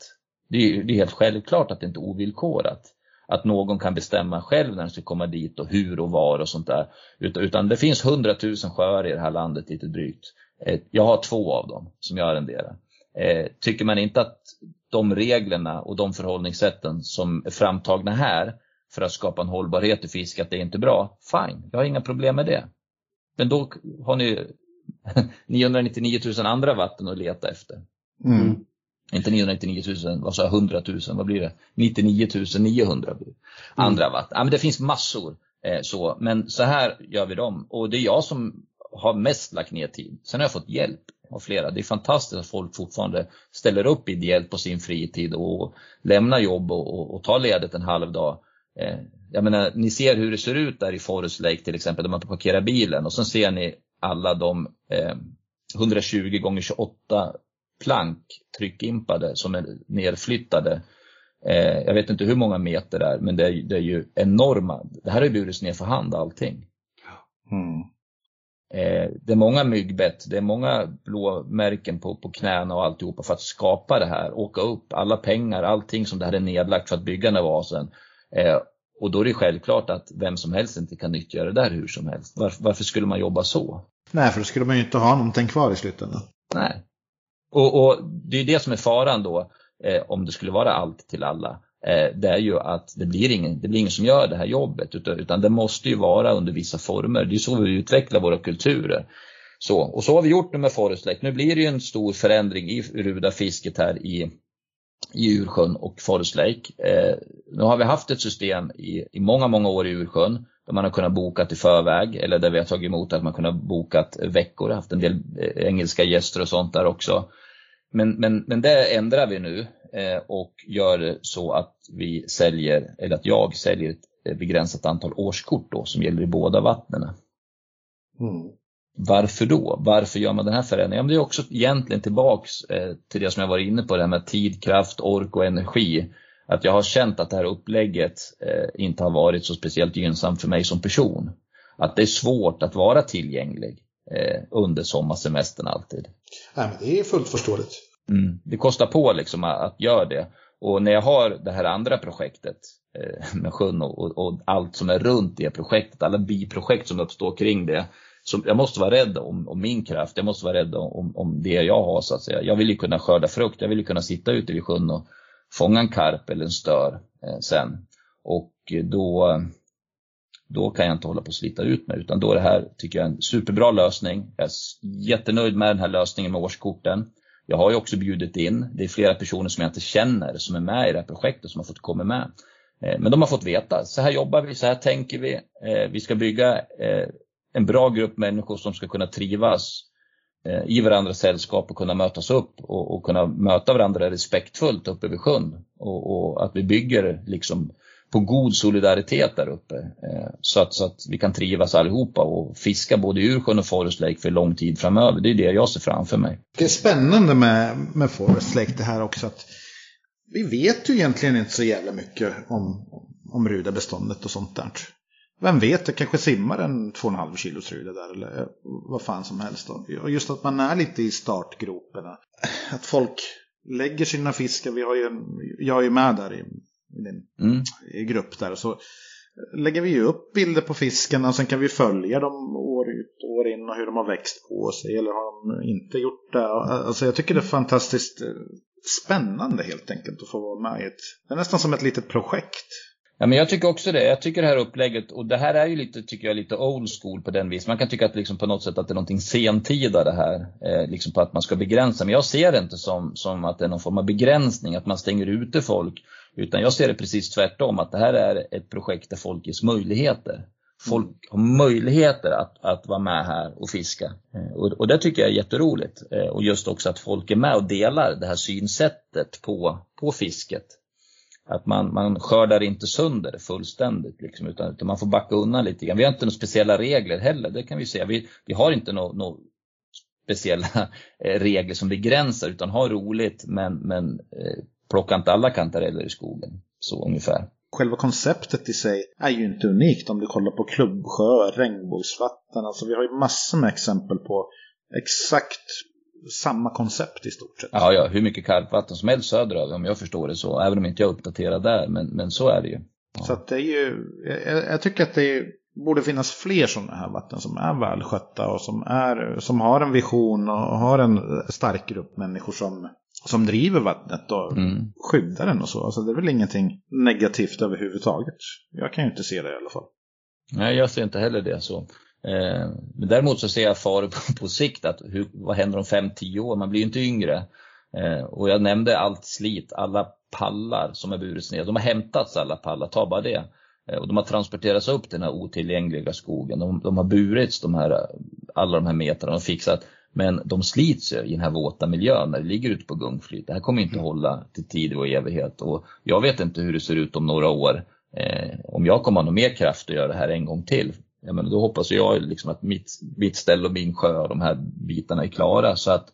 Speaker 2: Det är, det är helt självklart att det inte är ovillkorat att någon kan bestämma själv när den ska komma dit och hur och var och sånt där. Utan det finns hundratusen sjöar i det här landet lite drygt. Eh, jag har två av dem som jag arrenderar. Eh, tycker man inte att de reglerna och de förhållningssätten som är framtagna här för att skapa en hållbarhet i fisk, att det är inte bra, fine, jag har inga problem med det. Men då har ni 999 000 andra vatten att leta efter. Mm. Inte 999 000, vad sa jag, 100 000, vad blir det? 99 900 blir det. Andra mm. vatten. Ja, men det finns massor. Eh, så. Men så här gör vi dem. Och det är jag som har mest lagt ner tid. Sen har jag fått hjälp av flera. Det är fantastiskt att folk fortfarande ställer upp ideellt på sin fritid och lämnar jobb och, och, och tar ledigt en halv dag. Eh, jag menar, ni ser hur det ser ut där i Forest Lake till exempel, där man parkerar bilen och sen ser ni alla de eh, 120 gånger 28 plank tryckimpade som är nerflyttade. Eh, jag vet inte hur många meter det är, men det är, det är ju enorma. Det här har ju burits ner för hand allting. Mm. Eh, det är många myggbett, det är många blåmärken på, på knäna och alltihopa för att skapa det här, åka upp, alla pengar, allting som det här är nedlagt för att bygga den här vasen. Eh, och då är det självklart att vem som helst inte kan nyttja det där hur som helst. Varför, varför skulle man jobba så?
Speaker 5: Nej, för då skulle man ju inte ha någonting kvar i slutändan.
Speaker 2: Nej, och, och, det är det som är faran då, eh, om det skulle vara allt till alla. Eh, det är ju att det blir, ingen, det blir ingen som gör det här jobbet utan, utan det måste ju vara under vissa former. Det är så vi utvecklar våra kulturer. Så, och så har vi gjort nu med Forest Lake. Nu blir det ju en stor förändring i rudafisket här i, i Ursjön och Forest Lake. Eh, nu har vi haft ett system i, i många, många år i Ursjön där man har kunnat boka i förväg eller där vi har tagit emot att man kunnat boka veckor, haft en del eh, engelska gäster och sånt där också. Men, men, men det ändrar vi nu och gör så att vi säljer, eller att jag säljer ett eh, begränsat antal årskort då som gäller i båda vattnen. Mm. Varför då? Varför gör man den här förändringen? Ja, det är också egentligen tillbaks eh, till det som jag var inne på, det här med tid, kraft, ork och energi. Att jag har känt att det här upplägget eh, inte har varit så speciellt gynnsamt för mig som person. Att det är svårt att vara tillgänglig eh, under sommarsemestern alltid.
Speaker 5: Nej, men det är fullt förståeligt.
Speaker 2: Mm, det kostar på liksom att, att göra det. Och när jag har det här andra projektet eh, med sjön och, och, och, allt som är runt det projektet, alla biprojekt som uppstår kring det. Så jag måste vara rädd om, om min kraft, jag måste vara rädd om, om det jag har så att säga. Jag vill ju kunna skörda frukt, jag vill ju kunna sitta ute vid sjön och fånga en karp eller en stör eh, sen. Och då, då kan jag inte hålla på att slita ut mig utan då är det här, tycker jag, en superbra lösning. Jag är jättenöjd med den här lösningen med årskorten. Jag har ju också bjudit in, det är flera personer som jag inte känner som är med i det här projektet som har fått komma med. Eh, men de har fått veta, så här jobbar vi, så här tänker vi. Eh, vi ska bygga eh, en bra grupp människor som ska kunna trivas i varandras sällskap och kunna mötas upp och, och kunna möta varandra respektfullt uppe vid sjön. Och, och att vi bygger liksom på god solidaritet där uppe. Eh, så att, så att vi kan trivas allihopa och fiska både i Ursjön och Forest Lake för lång tid framöver. Det är det jag ser framför mig.
Speaker 5: Det är spännande med, med Forest Lake det här också. att Vi vet ju egentligen inte så jävla mycket om, om rudabeståndet och sånt där. Vem vet, det kanske simmar en 2,5 kilos ruda där eller eh, vad fan som helst. Då. Och just att man är lite i startgroparna. Att folk lägger sina fiskar, vi har ju en, jag är ju med där i, i din
Speaker 2: Mm.
Speaker 5: grupp där. Så lägger vi ju upp bilder på fiskarna och sen kan vi följa dem år ut och år in och hur de har växt på sig eller har de inte gjort det. Alltså jag tycker det är fantastiskt eh, spännande helt enkelt att få vara med i ett, det är nästan som ett litet projekt.
Speaker 2: Ja, men jag tycker också det. Jag tycker det här upplägget, och det här är ju lite, tycker jag, lite old school på den vis. Man kan tycka att liksom på något sätt att det är någonting sentida det här. Eh, liksom på att man ska begränsa. Men jag ser det inte som, som att det är någon form av begränsning, att man stänger ute folk. Utan jag ser det precis tvärtom, att det här är ett projekt där folk ges möjligheter. Folk har möjligheter att, att vara med här och fiska. Eh, och, och det tycker jag är jätteroligt. Eh, och just också att folk är med och delar det här synsättet på, på fisket. Att man, man skördar inte sönder fullständigt, liksom, utan, utan man får backa undan lite grann. Vi har inte några speciella regler heller, det kan vi säga. Vi, vi har inte några nå speciella eh, regler som begränsar, utan har roligt men, men plocka inte alla kantareller i skogen. Så ungefär.
Speaker 5: Själva konceptet i sig är ju inte unikt om du kollar på klubbsjöar, regnbågsvatten. Alltså vi har ju massor med exempel på exakt samma koncept i stort sett.
Speaker 2: Ja, ja, hur mycket karpvatten som helst söderöver om jag förstår det så. Även om inte jag är uppdaterad där, men, men så är det ju.
Speaker 5: Så att det är ju, jag, jag tycker att det är, borde finnas fler sådana här vatten som är välskötta och som, är, som har en vision och har en stark grupp människor som, som driver vattnet och
Speaker 2: Mm.
Speaker 5: skyddar den och så. Alltså det är väl ingenting negativt överhuvudtaget. Jag kan ju inte se det i alla fall.
Speaker 2: Nej, jag ser inte heller det så. Eh, men däremot så ser jag faror på, på sikt. Att hur, vad händer om 5-10 år? Man blir ju inte yngre. Eh, och jag nämnde allt slit, alla pallar som är burits ner. De har hämtats alla pallar, ta bara det. Eh, och de har transporterats upp till den här otillgängliga skogen. De, de har burits de här, alla de här metrarna och fixat. Men de slits ju i den här våta miljön när det ligger ute på gungflyt. Det här kommer inte hålla till tid och evighet. Och jag vet inte hur det ser ut om några år. Eh, om jag kommer ha någon mer kraft att göra det här en gång till. Ja, men då hoppas jag liksom att mitt, mitt ställe och min sjö och de här bitarna är klara. Så att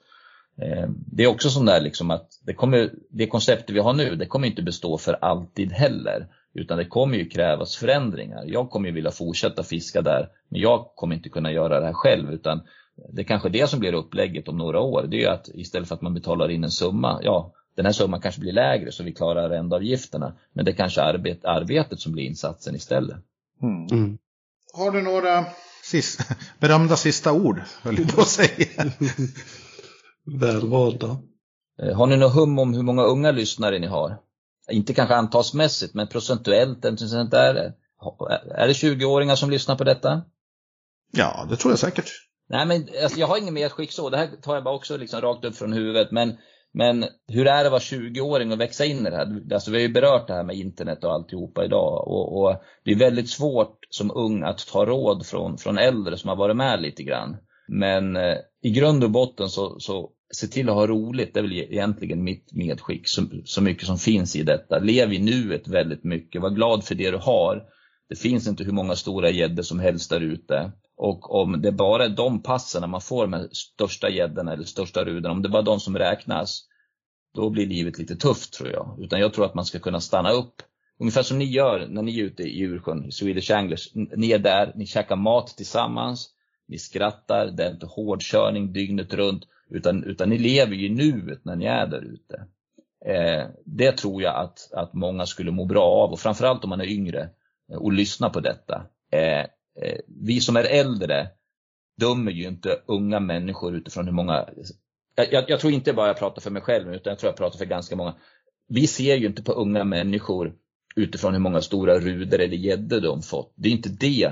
Speaker 2: eh, Det är också sån där liksom att det, kommer, det konceptet vi har nu, det kommer inte bestå för alltid heller. Utan det kommer ju krävas förändringar. Jag kommer ju vilja fortsätta fiska där, men jag kommer inte kunna göra det här själv. Utan det är kanske det som blir upplägget om några år. Det är ju att istället för att man betalar in en summa, ja den här summan kanske blir lägre så vi klarar arrendeavgifterna. Men det är kanske arbet, arbetet som blir insatsen istället.
Speaker 5: Mm.
Speaker 1: Mm.
Speaker 5: Har du några sis berömda sista ord, höll jag på att säga.
Speaker 1: Väl valda.
Speaker 2: Eh, Har ni något hum om hur många unga lyssnare ni har? Inte kanske antalsmässigt, men procentuellt, eller sånt där. Är det 20-åringar som lyssnar på detta?
Speaker 5: Ja, det tror jag säkert.
Speaker 2: Nej, men alltså, jag har inget mer skick så. Det här tar jag bara också liksom rakt upp från huvudet. Men, men hur är det att vara 20-åring och växa in i det här? Alltså, vi har ju berört det här med internet och alltihopa idag. Och, och det är väldigt svårt som ung att ta råd från, från äldre som har varit med lite grann. Men eh, i grund och botten så, så se till att ha roligt, det är väl egentligen mitt medskick så, så mycket som finns i detta. Lev i nuet väldigt mycket, var glad för det du har. Det finns inte hur många stora gäddor som helst där ute. Och om det bara är de passen man får med största gäddorna eller största ruden, om det bara är de som räknas, då blir livet lite tufft tror jag. Utan jag tror att man ska kunna stanna upp. Ungefär som ni gör när ni är ute i Djursjön, Swedish Anglers. Ni är där, ni käkar mat tillsammans, ni skrattar, det är inte hårdkörning dygnet runt. Utan, utan ni lever ju i nuet när ni är där ute. Eh, det tror jag att, att många skulle må bra av och framförallt om man är yngre eh, och lyssnar på detta. Eh, Eh, vi som är äldre dömer ju inte unga människor utifrån hur många jag, jag, tror inte bara jag pratar för mig själv utan jag tror jag pratar för ganska många. Vi ser ju inte på unga människor utifrån hur många stora ruder eller gäddor de fått. Det är inte det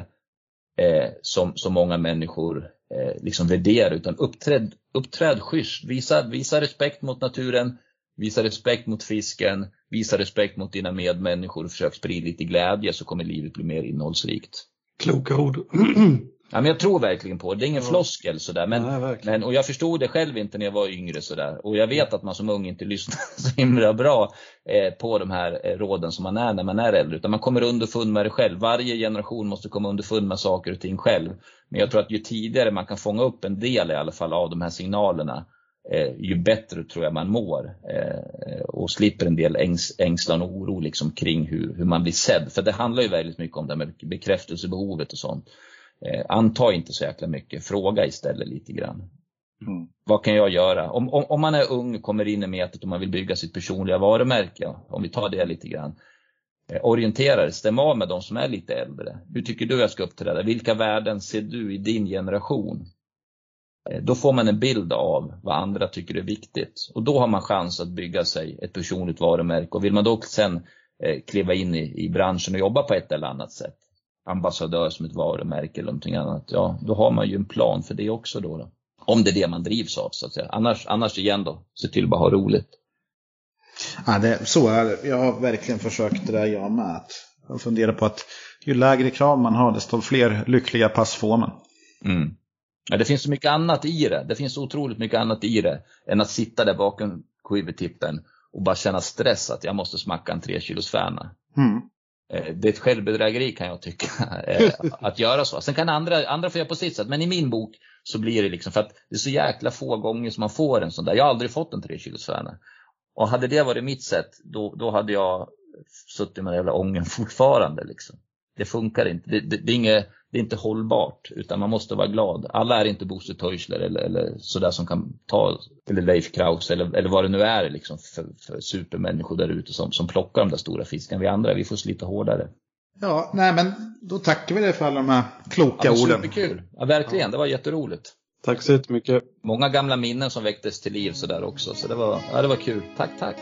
Speaker 2: eh, som, som många människor eh, liksom värderar utan uppträd, uppträd schysst. Visa, visa respekt mot naturen, visa respekt mot fisken, visa respekt mot dina medmänniskor och försök sprida lite glädje så kommer livet bli mer innehållsrikt.
Speaker 1: Kloka ord.
Speaker 2: Ja, men jag tror verkligen på det. Det är ingen floskel sådär. Men,
Speaker 1: Nej,
Speaker 2: men, och jag förstod det själv inte när jag var yngre sådär. Och jag vet att man som ung inte lyssnar så himla bra eh, på de här eh, råden som man är när man är äldre. Utan man kommer underfund med det själv. Varje generation måste komma underfund med saker och ting själv. Men jag tror att ju tidigare man kan fånga upp en del i alla fall av de här signalerna. Eh, ju bättre tror jag man mår. Eh, och slipper en del ängs, ängslan och oro liksom kring hur, hur man blir sedd. För det handlar ju väldigt mycket om det med bekräftelsebehovet och sånt. Eh, anta inte så jäkla mycket, fråga istället lite grann. Mm. Vad kan jag göra? Om, om, om man är ung, kommer in i metet och man vill bygga sitt personliga varumärke, om vi tar det lite grann. Eh, orientera dig, stäm av med de som är lite äldre. Hur tycker du jag ska uppträda? Vilka värden ser du i din generation? Eh, då får man en bild av vad andra tycker är viktigt och då har man chans att bygga sig ett personligt varumärke och vill man då sen eh, kliva in i, i branschen och jobba på ett eller annat sätt, ambassadör som ett varumärke eller någonting annat, ja då har man ju en plan för det också då. då. Om det är det man drivs av så att säga. Annars, annars igen då, se till bara ha roligt.
Speaker 5: Ja, det, så är det. Jag har verkligen försökt det där jag med. Att jag funderar på att ju lägre krav man har desto fler lyckliga pass får man.
Speaker 2: Mm. Ja, det finns så mycket annat i det. Det finns så otroligt mycket annat i det än att sitta där bakom skivertippen och bara känna stress att jag måste smacka en 3 kilos färna.
Speaker 5: Mm.
Speaker 2: Eh, det är ett självbedrägeri kan jag tycka, eh, att göra så. Sen kan andra, andra få göra på sitt sätt, men i min bok så blir det liksom för att det är så jäkla få gånger som man får en sån där. Jag har aldrig fått en 3 kilos färna. Och hade det varit mitt sätt, då, då hade jag suttit med den jävla ången fortfarande. Liksom. Det funkar inte. Det, det, det, är inget, det är inte hållbart, utan man måste vara glad. Alla är inte Bosse Teuchler eller, eller sådär som kan ta, eller Leif Kraus eller, eller vad det nu är liksom för, för supermänniskor där ute som, som plockar de där stora fiskarna. Vi andra, vi får slita hårdare.
Speaker 5: Ja, nej men då tackar vi dig för alla de här kloka
Speaker 2: ja,
Speaker 5: orden.
Speaker 2: Superkul. Ja, verkligen. Det var jätteroligt.
Speaker 1: Tack så jättemycket.
Speaker 2: Många gamla minnen som väcktes till liv sådär också. Så det var, ja, det var kul. Tack, tack.